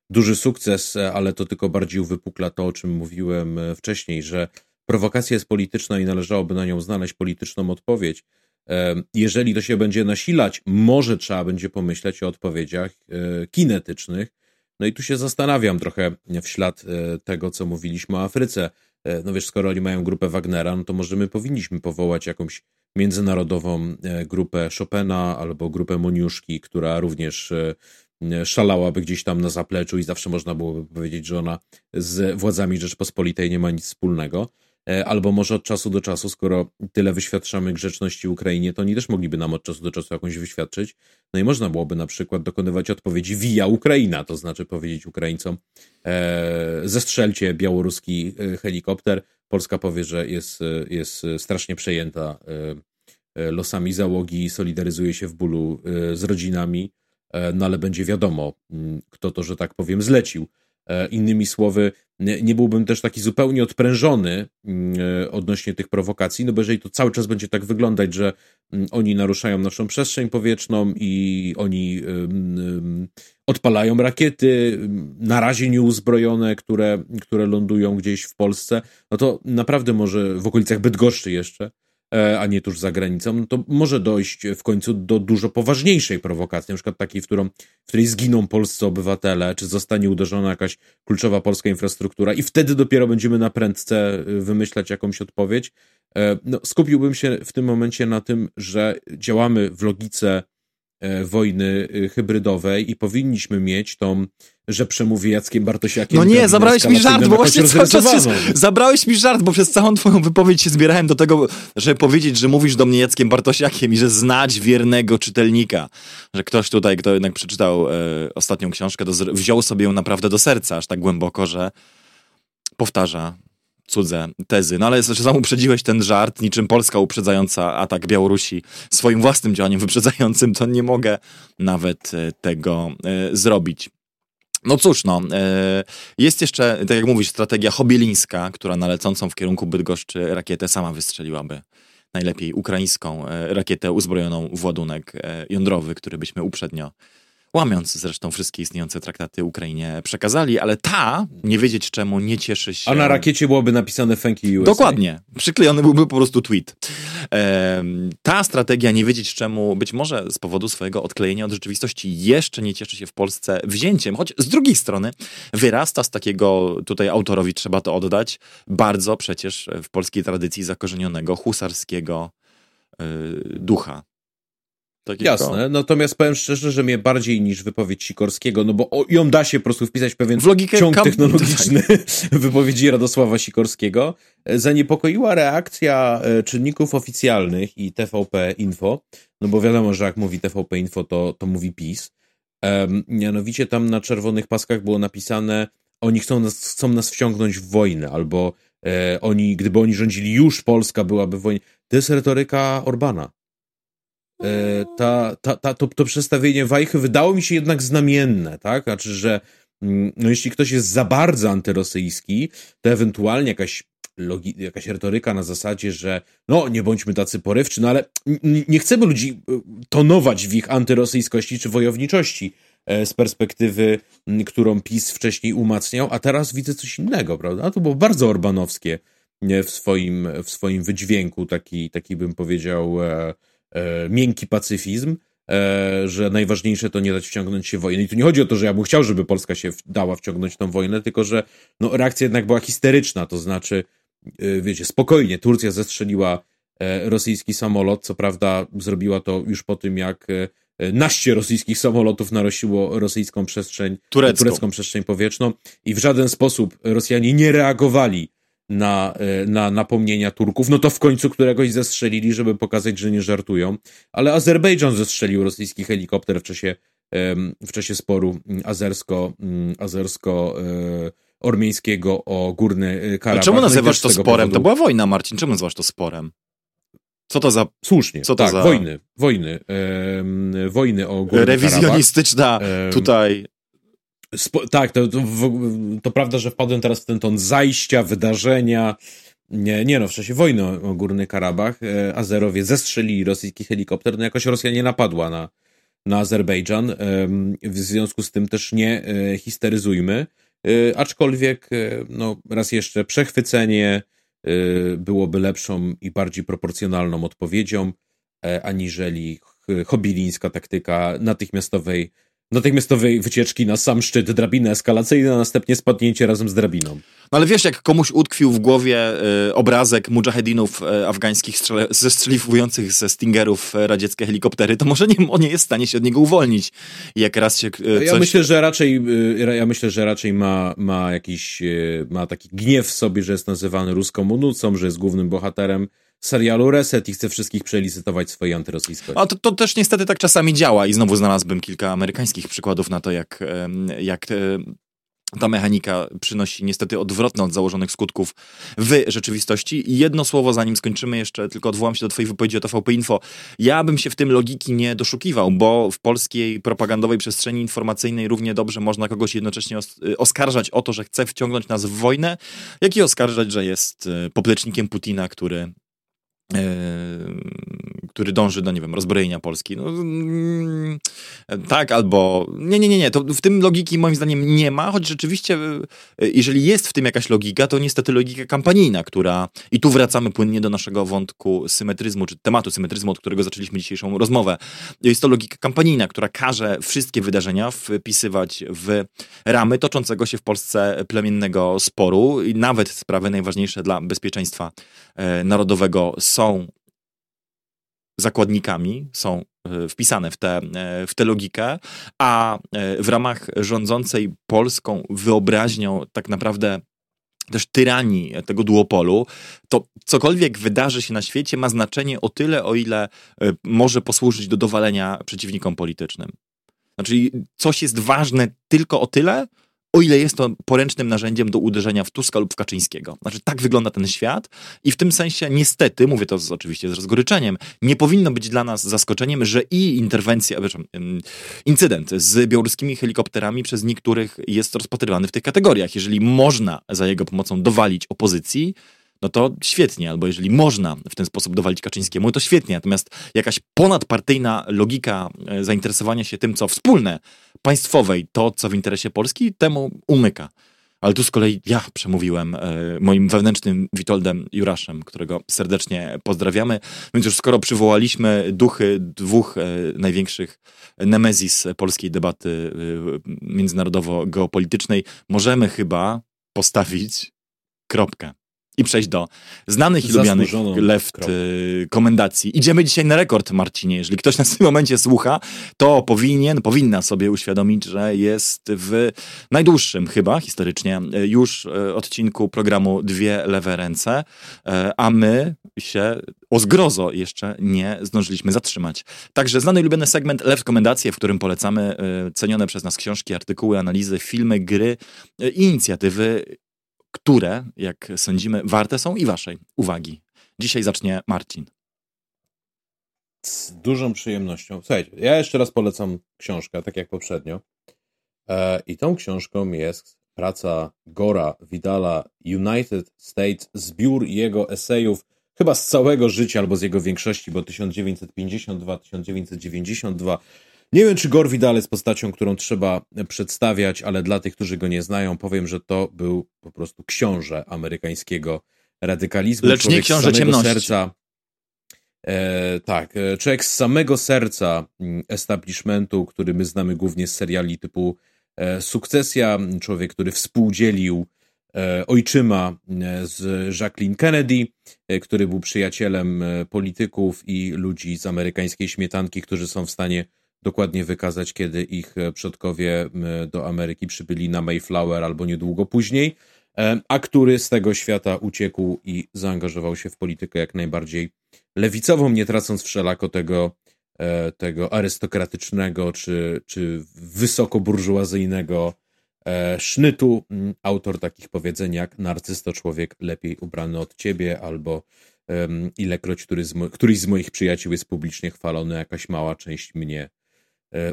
duży sukces, ale to tylko bardziej uwypukla to, o czym mówiłem wcześniej, że prowokacja jest polityczna i należałoby na nią znaleźć polityczną odpowiedź. Jeżeli to się będzie nasilać, może trzeba będzie pomyśleć o odpowiedziach kinetycznych. No i tu się zastanawiam trochę w ślad tego, co mówiliśmy o Afryce. No wiesz, skoro oni mają grupę Wagnera, no to może my powinniśmy powołać jakąś międzynarodową e, grupę Chopina albo grupę Moniuszki, która również e, szalałaby gdzieś tam na zapleczu i zawsze można byłoby powiedzieć, że ona z władzami Rzeczpospolitej nie ma nic wspólnego. E, albo może od czasu do czasu, skoro tyle wyświadczamy grzeczności Ukrainie, to oni też mogliby nam od czasu do czasu jakąś wyświadczyć. No i można byłoby na przykład dokonywać odpowiedzi via Ukraina, to znaczy powiedzieć Ukraińcom e, zestrzelcie białoruski helikopter, Polska powie, że jest, jest strasznie przejęta e, e, losami załogi, solidaryzuje się w bólu e, z rodzinami, no ale będzie wiadomo, mm, kto to, że tak powiem, zlecił. Innymi słowy, nie byłbym też taki zupełnie odprężony mm, odnośnie tych prowokacji, no bo jeżeli to cały czas będzie tak wyglądać, że mm, oni naruszają naszą przestrzeń powietrzną i oni odpalają rakiety, na razie nieuzbrojone, które, które lądują gdzieś w Polsce, no to naprawdę może w okolicach Bydgoszczy jeszcze, e, a nie tuż za granicą, no to może dojść w końcu do dużo poważniejszej prowokacji, na przykład takiej, w, którą, w której zginą polscy obywatele, czy zostanie uderzona jakaś kluczowa polska infrastruktura i wtedy dopiero będziemy na prędce e, wymyślać jakąś odpowiedź. E, no, skupiłbym się w tym momencie na tym, że działamy w logice E, wojny e, hybrydowej i powinniśmy mieć tą, że przemówi Jackiem Bartosiakiem. No nie, zabrałeś mi żart, bo właśnie cały czas się, zabrałeś mi żart, bo przez całą twoją wypowiedź się zbierałem do tego, że powiedzieć, że mówisz do mnie Jackiem Bartosiakiem i że znać wiernego czytelnika. Że ktoś tutaj, kto jednak przeczytał e, ostatnią książkę, to wziął sobie ją naprawdę do serca, aż tak głęboko, że powtarza cudze tezy. No ale sam uprzedziłeś ten żart, niczym Polska uprzedzająca atak Białorusi swoim własnym działaniem wyprzedzającym, to nie mogę nawet e, tego e, zrobić. No cóż, no, e, jest jeszcze, tak jak mówisz, strategia hobielińska, która na lecącą w kierunku Bydgoszczy rakietę sama wystrzeliłaby najlepiej ukraińską rakietę uzbrojoną w ładunek jądrowy, który byśmy uprzednio łamiąc zresztą wszystkie istniejące traktaty Ukrainie przekazali, ale ta, nie wiedzieć czemu, nie cieszy się... A na rakiecie byłoby napisane thank you USA. Dokładnie. Przyklejony byłby po prostu tweet. ta strategia, nie wiedzieć czemu, być może z powodu swojego odklejenia od rzeczywistości jeszcze nie cieszy się w Polsce wzięciem, choć z drugiej strony wyrasta z takiego, tutaj autorowi trzeba to oddać, bardzo przecież w polskiej tradycji zakorzenionego husarskiego yy, ducha Jasne, natomiast powiem szczerze, że mnie bardziej niż wypowiedź Sikorskiego, no bo ją da się po prostu wpisać pewien w logikę ciąg technologiczny tak. wypowiedzi Radosława Sikorskiego, e, zaniepokoiła reakcja e, czynników oficjalnych i TVP Info, no bo wiadomo, że jak mówi TVP Info, to, to mówi PiS. Um, mianowicie tam na czerwonych paskach było napisane, oni chcą nas, chcą nas wciągnąć w wojnę, albo e, oni, gdyby oni rządzili, już Polska byłaby w wojnie. To jest retoryka Orbana. E, ta, ta, ta, to, to przestawienie Wajchy wydało mi się jednak znamienne, tak? Znaczy, że mm, no jeśli ktoś jest za bardzo antyrosyjski, to ewentualnie jakaś logi, jakaś retoryka na zasadzie, że no nie bądźmy tacy porywczy, no ale nie chcemy ludzi e, tonować w ich antyrosyjskości czy wojowniczości e, z perspektywy, którą PiS wcześniej umacniał, a teraz widzę coś innego, prawda? To było bardzo orbanowskie w swoim, w swoim wydźwięku, taki, taki bym powiedział e, miękki pacyfizm, e, że najważniejsze to nie dać wciągnąć się w wojnę. I tu nie chodzi o to, że ja bym chciał, żeby Polska się dała wciągnąć tą wojnę, tylko że no, reakcja jednak była histeryczna, to znaczy, e, wiecie, spokojnie, Turcja zestrzeliła e, rosyjski samolot, co prawda zrobiła to już po tym, jak e, naście rosyjskich samolotów narosiło rosyjską przestrzeń, turecką. turecką przestrzeń powietrzną i w żaden sposób Rosjanie nie reagowali na, e, na napomnienia Turków, no to w końcu któregoś zestrzelili, żeby pokazać, że nie żartują. Ale Azerbejdżan zestrzelił rosyjski helikopter w czasie, w czasie sporu mm, azersko, mm, azersko e, ormiejskiego o górny e, Karabach. A czemu no nazywasz no to sporem? Powodu... To była wojna, Marcin. Czemu nazywasz to sporem? Co to za... Słusznie, co to tak, za... wojny, wojny, wojny o górny Rewizjonistyczna Karabach. tutaj Spo, tak, to, to, to, prawda, że wpadłem teraz w ten ton zajścia, wydarzenia. Nie, nie no, w czasie wojny o, Górny Karabach e, Azerowie zestrzelili rosyjski helikopter, no jakoś Rosja nie napadła na, na Azerbejdżan. W związku z tym też nie histeryzujmy. Aczkolwiek, no, raz jeszcze, przechwycenie byłoby lepszą i bardziej proporcjonalną odpowiedzią, aniżeli hobilińska taktyka natychmiastowej natychmiastowej wycieczki na sam szczyt, drabiny eskalacyjne, a następnie spadnięcie razem z drabiną. No ale wiesz, jak komuś utkwił w głowie y, obrazek mujahedinów y, afgańskich strzele, zestrzeliwujących ze Stingerów y, radzieckie helikoptery, to może nie, on nie jest w stanie się od niego uwolnić. Jak raz się y, coś... Ja myślę, że raczej, y, ja myślę, że raczej ma, ma jakiś, y, ma taki gniew w sobie, że jest nazywany ruską unucą, że jest głównym bohaterem serialu Reset i chce wszystkich przelicytować swoje antyrosyjskości. A to, to też niestety tak czasami działa i znowu znalazłbym kilka amerykańskich przykładów na to, jak, jak ta mechanika przynosi niestety odwrotne od założonych skutków w rzeczywistości. I jedno słowo, zanim skończymy, jeszcze tylko odwołam się do twojej wypowiedzi o TVP Info. Ja bym się w tym logiki nie doszukiwał, bo w polskiej propagandowej przestrzeni informacyjnej równie dobrze można kogoś jednocześnie oskarżać o to, że chce wciągnąć nas w wojnę, jak i oskarżać, że jest e, poplecznikiem Putina, który Euh, który dąży do, nie wiem, rozbrojenia Polski. No, mm, tak, albo nie, nie, nie, nie, to w tym logiki moim zdaniem nie ma, choć rzeczywiście, e, jeżeli jest w tym jakaś logika, to niestety logika kampanijna, która, i tu wracamy płynnie do naszego wątku symetryzmu, czy tematu symetryzmu, od którego zaczęliśmy dzisiejszą rozmowę. Jest to logika kampanijna, która każe wszystkie wydarzenia wpisywać w ramy toczącego się w Polsce plemiennego sporu i nawet sprawy najważniejsze dla bezpieczeństwa e, narodowego są zakładnikami, są e, wpisane w tę, e, w tę logikę, a e, w ramach rządzącej polską wyobraźnią tak naprawdę też tyranii tego duopolu, to cokolwiek wydarzy się na świecie ma znaczenie o tyle, o ile może posłużyć do dowalenia przeciwnikom politycznym. Znaczy, coś jest ważne tylko o tyle, o ile jest to poręcznym narzędziem do uderzenia w Tuska lub w Kaczyńskiego. Znaczy, tak wygląda ten świat i w tym sensie niestety, mówię to z, oczywiście z rozgoryczeniem, nie powinno być dla nas zaskoczeniem, że i interwencja, incydent z białoruskimi helikopterami przez niektórych jest rozpatrywany w tych kategoriach. Jeżeli można za jego pomocą dowalić opozycji, no to świetnie, albo jeżeli można w ten sposób dowalić Kaczyńskiemu, to świetnie. Natomiast jakaś ponadpartyjna logika e, zainteresowania się tym, co wspólne, państwowej, to, co w interesie Polski, temu umyka. Ale tu z kolei ja przemówiłem e, moim wewnętrznym Witoldem Juraszem, którego serdecznie pozdrawiamy. Więc już skoro przywołaliśmy duchy dwóch e, największych nemezis polskiej debaty e, międzynarodowo-geopolitycznej, możemy chyba postawić kropkę i przejść do znanych i lubianych left krok. Y, komendacji. Idziemy dzisiaj na rekord, Marcinie. Jeżeli ktoś nas w tym momencie słucha, to powinien, powinna sobie uświadomić, że jest w najdłuższym chyba historycznie y, już y, odcinku programu Dwie lewe ręce, a my się o zgrozo jeszcze nie zdążyliśmy zatrzymać. Także znany i lubiany segment Left Komendacje, w którym polecamy cenione przez nas książki, artykuły, analizy, filmy, gry i inicjatywy które, jak sądzimy, warte są i waszej uwagi. Dzisiaj zacznie Marcin. Z dużą przyjemnością. Słuchajcie, ja jeszcze raz polecam książkę, tak jak poprzednio. E, I tą książką jest praca Gora Vidala United States, zbiór jego esejów, chyba z całego życia albo z jego większości, bo 1952-1992 nie wiem, czy Gore Vidal jest postacią, którą trzeba przedstawiać, ale dla tych, którzy go nie znają, powiem, że to był po prostu książę amerykańskiego radykalizmu. Lecz nie książę ciemności. Serca, e, tak, e, człowiek z samego serca mm, establishmentu, który my znamy głównie z seriali typu e, Sukcesja, człowiek, który współdzielił e, ojczyma e, z Jacqueline Kennedy, który był przyjacielem polityków i ludzi z amerykańskiej śmietanki, którzy są w stanie dokładnie wykazać, kiedy ich e, przodkowie do Ameryki przybyli na Mayflower albo niedługo później, e, a który z tego świata uciekł i zaangażował się w politykę jak najbardziej lewicową, nie tracąc wszelako tego, e, tego arystokratycznego czy, czy wysokoburżuazyjnego sznytu. Mm, autor takich powiedzeń jak narcysto człowiek lepiej ubrany od ciebie albo ilekroć który z któryś z moich przyjaciół jest publicznie chwalony, jakaś mała część mnie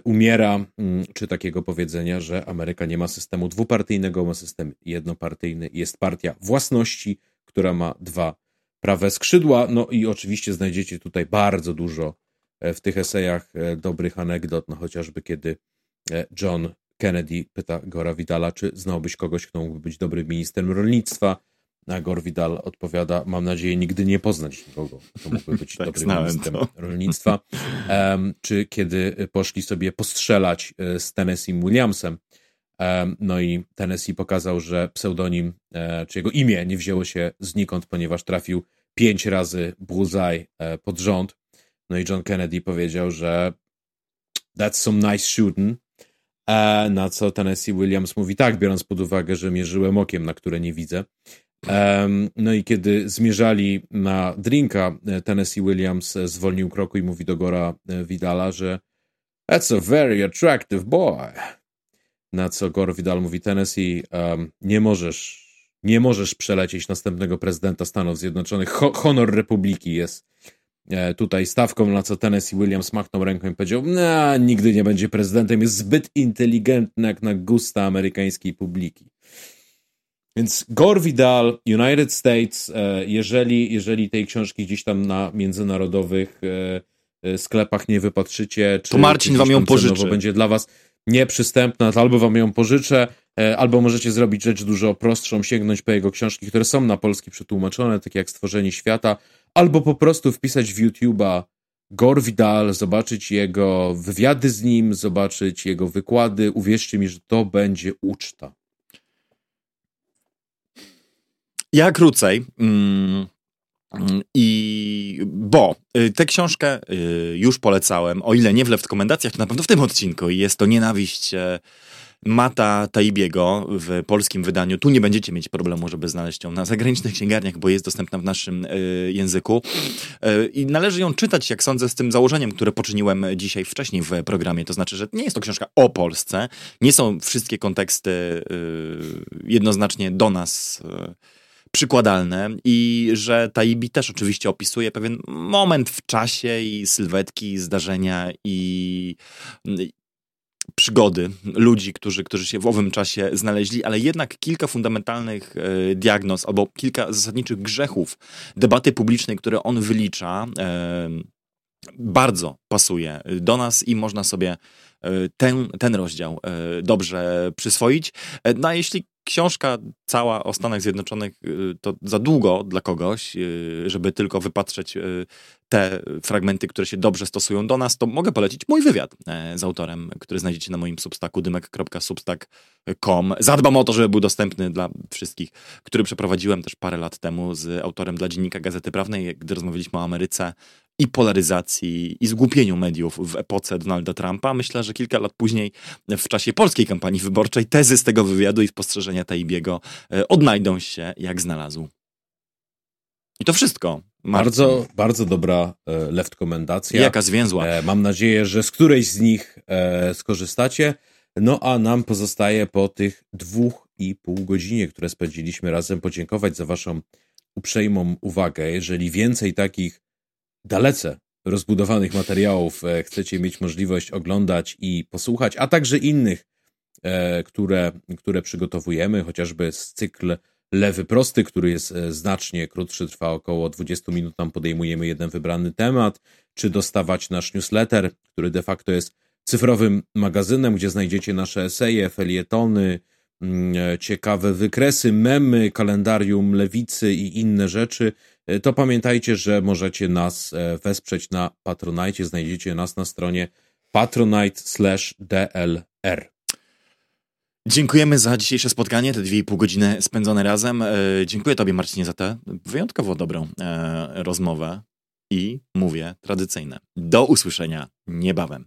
umiera, mm, czy takiego powiedzenia, że Ameryka nie ma systemu dwupartyjnego, ma system jednopartyjny. Jest partia własności, która ma dwa prawe skrzydła. No i oczywiście znajdziecie tutaj bardzo dużo w tych esejach dobrych anegdot, no chociażby kiedy John Kennedy pyta Gora Vidala, czy znałbyś kogoś, kto mógłby być dobrym ministrem rolnictwa. A Gore Vidal odpowiada, mam nadzieję nigdy nie poznać nikogo, kto mógłby być tak, dobrym ministrem to. rolnictwa. Um, czy kiedy poszli sobie postrzelać z Tennessee Williamsem, um, no i Tennessee pokazał, że pseudonim, e, czy jego imię nie wzięło się znikąd, ponieważ trafił pięć razy bullseye e, pod rząd. No i John Kennedy powiedział, że that's some nice shooting, E, na co Tennessee Williams mówi tak, biorąc pod uwagę, że mierzyłem okiem, na które nie widzę. No i kiedy zmierzali na drinka, e, Tennessee Williams zwolnił kroku i mówi do Gora e, Vidala, że That's a very attractive boy. Na co Gore Vidal mówi Tennessee, um, nie możesz nie możesz przelecieć następnego prezydenta Stanów Zjednoczonych. Ho honor Republiki jest E, tutaj stawką, na co Tennessee Williams machnął ręką i powiedział, no, nigdy nie będzie prezydentem, jest zbyt inteligentny jak na gusta amerykańskiej publiki. Więc Gore Vidal, United States, e, jeżeli, jeżeli tej książki gdzieś tam na międzynarodowych e, sklepach nie wypatrzycie, czy to Marcin wam ją pożyczy. będzie dla was nieprzystępna, to albo wam ją pożyczę, albo możecie zrobić rzecz dużo prostszą, sięgnąć po jego książki, które są na polski przetłumaczone, takie jak Stworzenie Świata, albo po prostu wpisać w YouTube'a Gore Vidal, zobaczyć jego wywiady z nim, zobaczyć jego wykłady. Uwierzcie mi, że to będzie uczta. Ja krócej. Mm, I bo y, tę książkę y, już polecałem, o ile nie w rekomendacjach, to na pewno w tym odcinku. Jest to Nienawiść e, Mata Taibiego w polskim wydaniu. Tu nie będziecie mieć problemu, żeby znaleźć ją na zagranicznych księgarniach, bo jest dostępna w naszym y, języku. Y, I należy ją czytać, jak sądzę, z tym założeniem, które poczyniłem dzisiaj wcześniej w programie. To znaczy, że nie jest to książka o Polsce. Nie są wszystkie konteksty y, jednoznacznie do nas przykładalne i że Taibi też oczywiście opisuje pewien moment w czasie i sylwetki, zdarzenia i, przygody ludzi, którzy, którzy się w owym czasie znaleźli, ale jednak kilka fundamentalnych e, diagnoz albo kilka zasadniczych grzechów debaty publicznej, które on wylicza, e, bardzo pasuje do nas i można sobie e, ten, ten rozdział dobrze przyswoić. No a jeśli książka cała o Stanach Zjednoczonych to za długo dla kogoś, żeby tylko wypatrzeć te fragmenty, które się dobrze stosują do nas, to mogę polecić mój wywiad z autorem, który znajdziecie na moim substaku dymek.substack.com. Zadbam o to, żeby był dostępny dla wszystkich, który przeprowadziłem też parę lat temu z autorem dla Dziennika Gazety Prawnej, gdy rozmawialiśmy o Ameryce i polaryzacji i zgłupieniu mediów w epoce Donalda Trumpa. Myślę, że kilka lat później, w czasie polskiej kampanii wyborczej, tezy z tego wywiadu i spostrzeżenia Taibiego e, odnajdą się jak znalazł. I to wszystko. Bardzo, bardzo dobra e, left komendacja. Jaka zwięzła. E, mam nadzieję, że z którejś z nich skorzystacie. No a nam pozostaje po tych dwóch i pół godzinie, które spędziliśmy razem, podziękować za waszą uprzejmą uwagę. Jeżeli więcej takich dalece rozbudowanych materiałów e, chcecie mieć możliwość oglądać i posłuchać, a także innych, e, które, które przygotowujemy, chociażby z cykl Lewy Prosty, który jest e, znacznie krótszy, trwa około 20 minut, tam podejmujemy jeden wybrany temat, czy dostawać nasz newsletter, który de facto jest cyfrowym magazynem, gdzie znajdziecie nasze eseje, felietony, mm, ciekawe wykresy, memy, kalendarium lewicy i inne rzeczy. E, to pamiętajcie, że możecie nas e, wesprzeć na Patronite. Znajdziecie nas na stronie patronite/dlr. Dziękujemy za dzisiejsze spotkanie, te dwie i pół godziny spędzone razem. E, dziękuję Tobie, Marcinie, za tę wyjątkowo dobrą rozmowę i mówię tradycyjne. Do usłyszenia niebawem.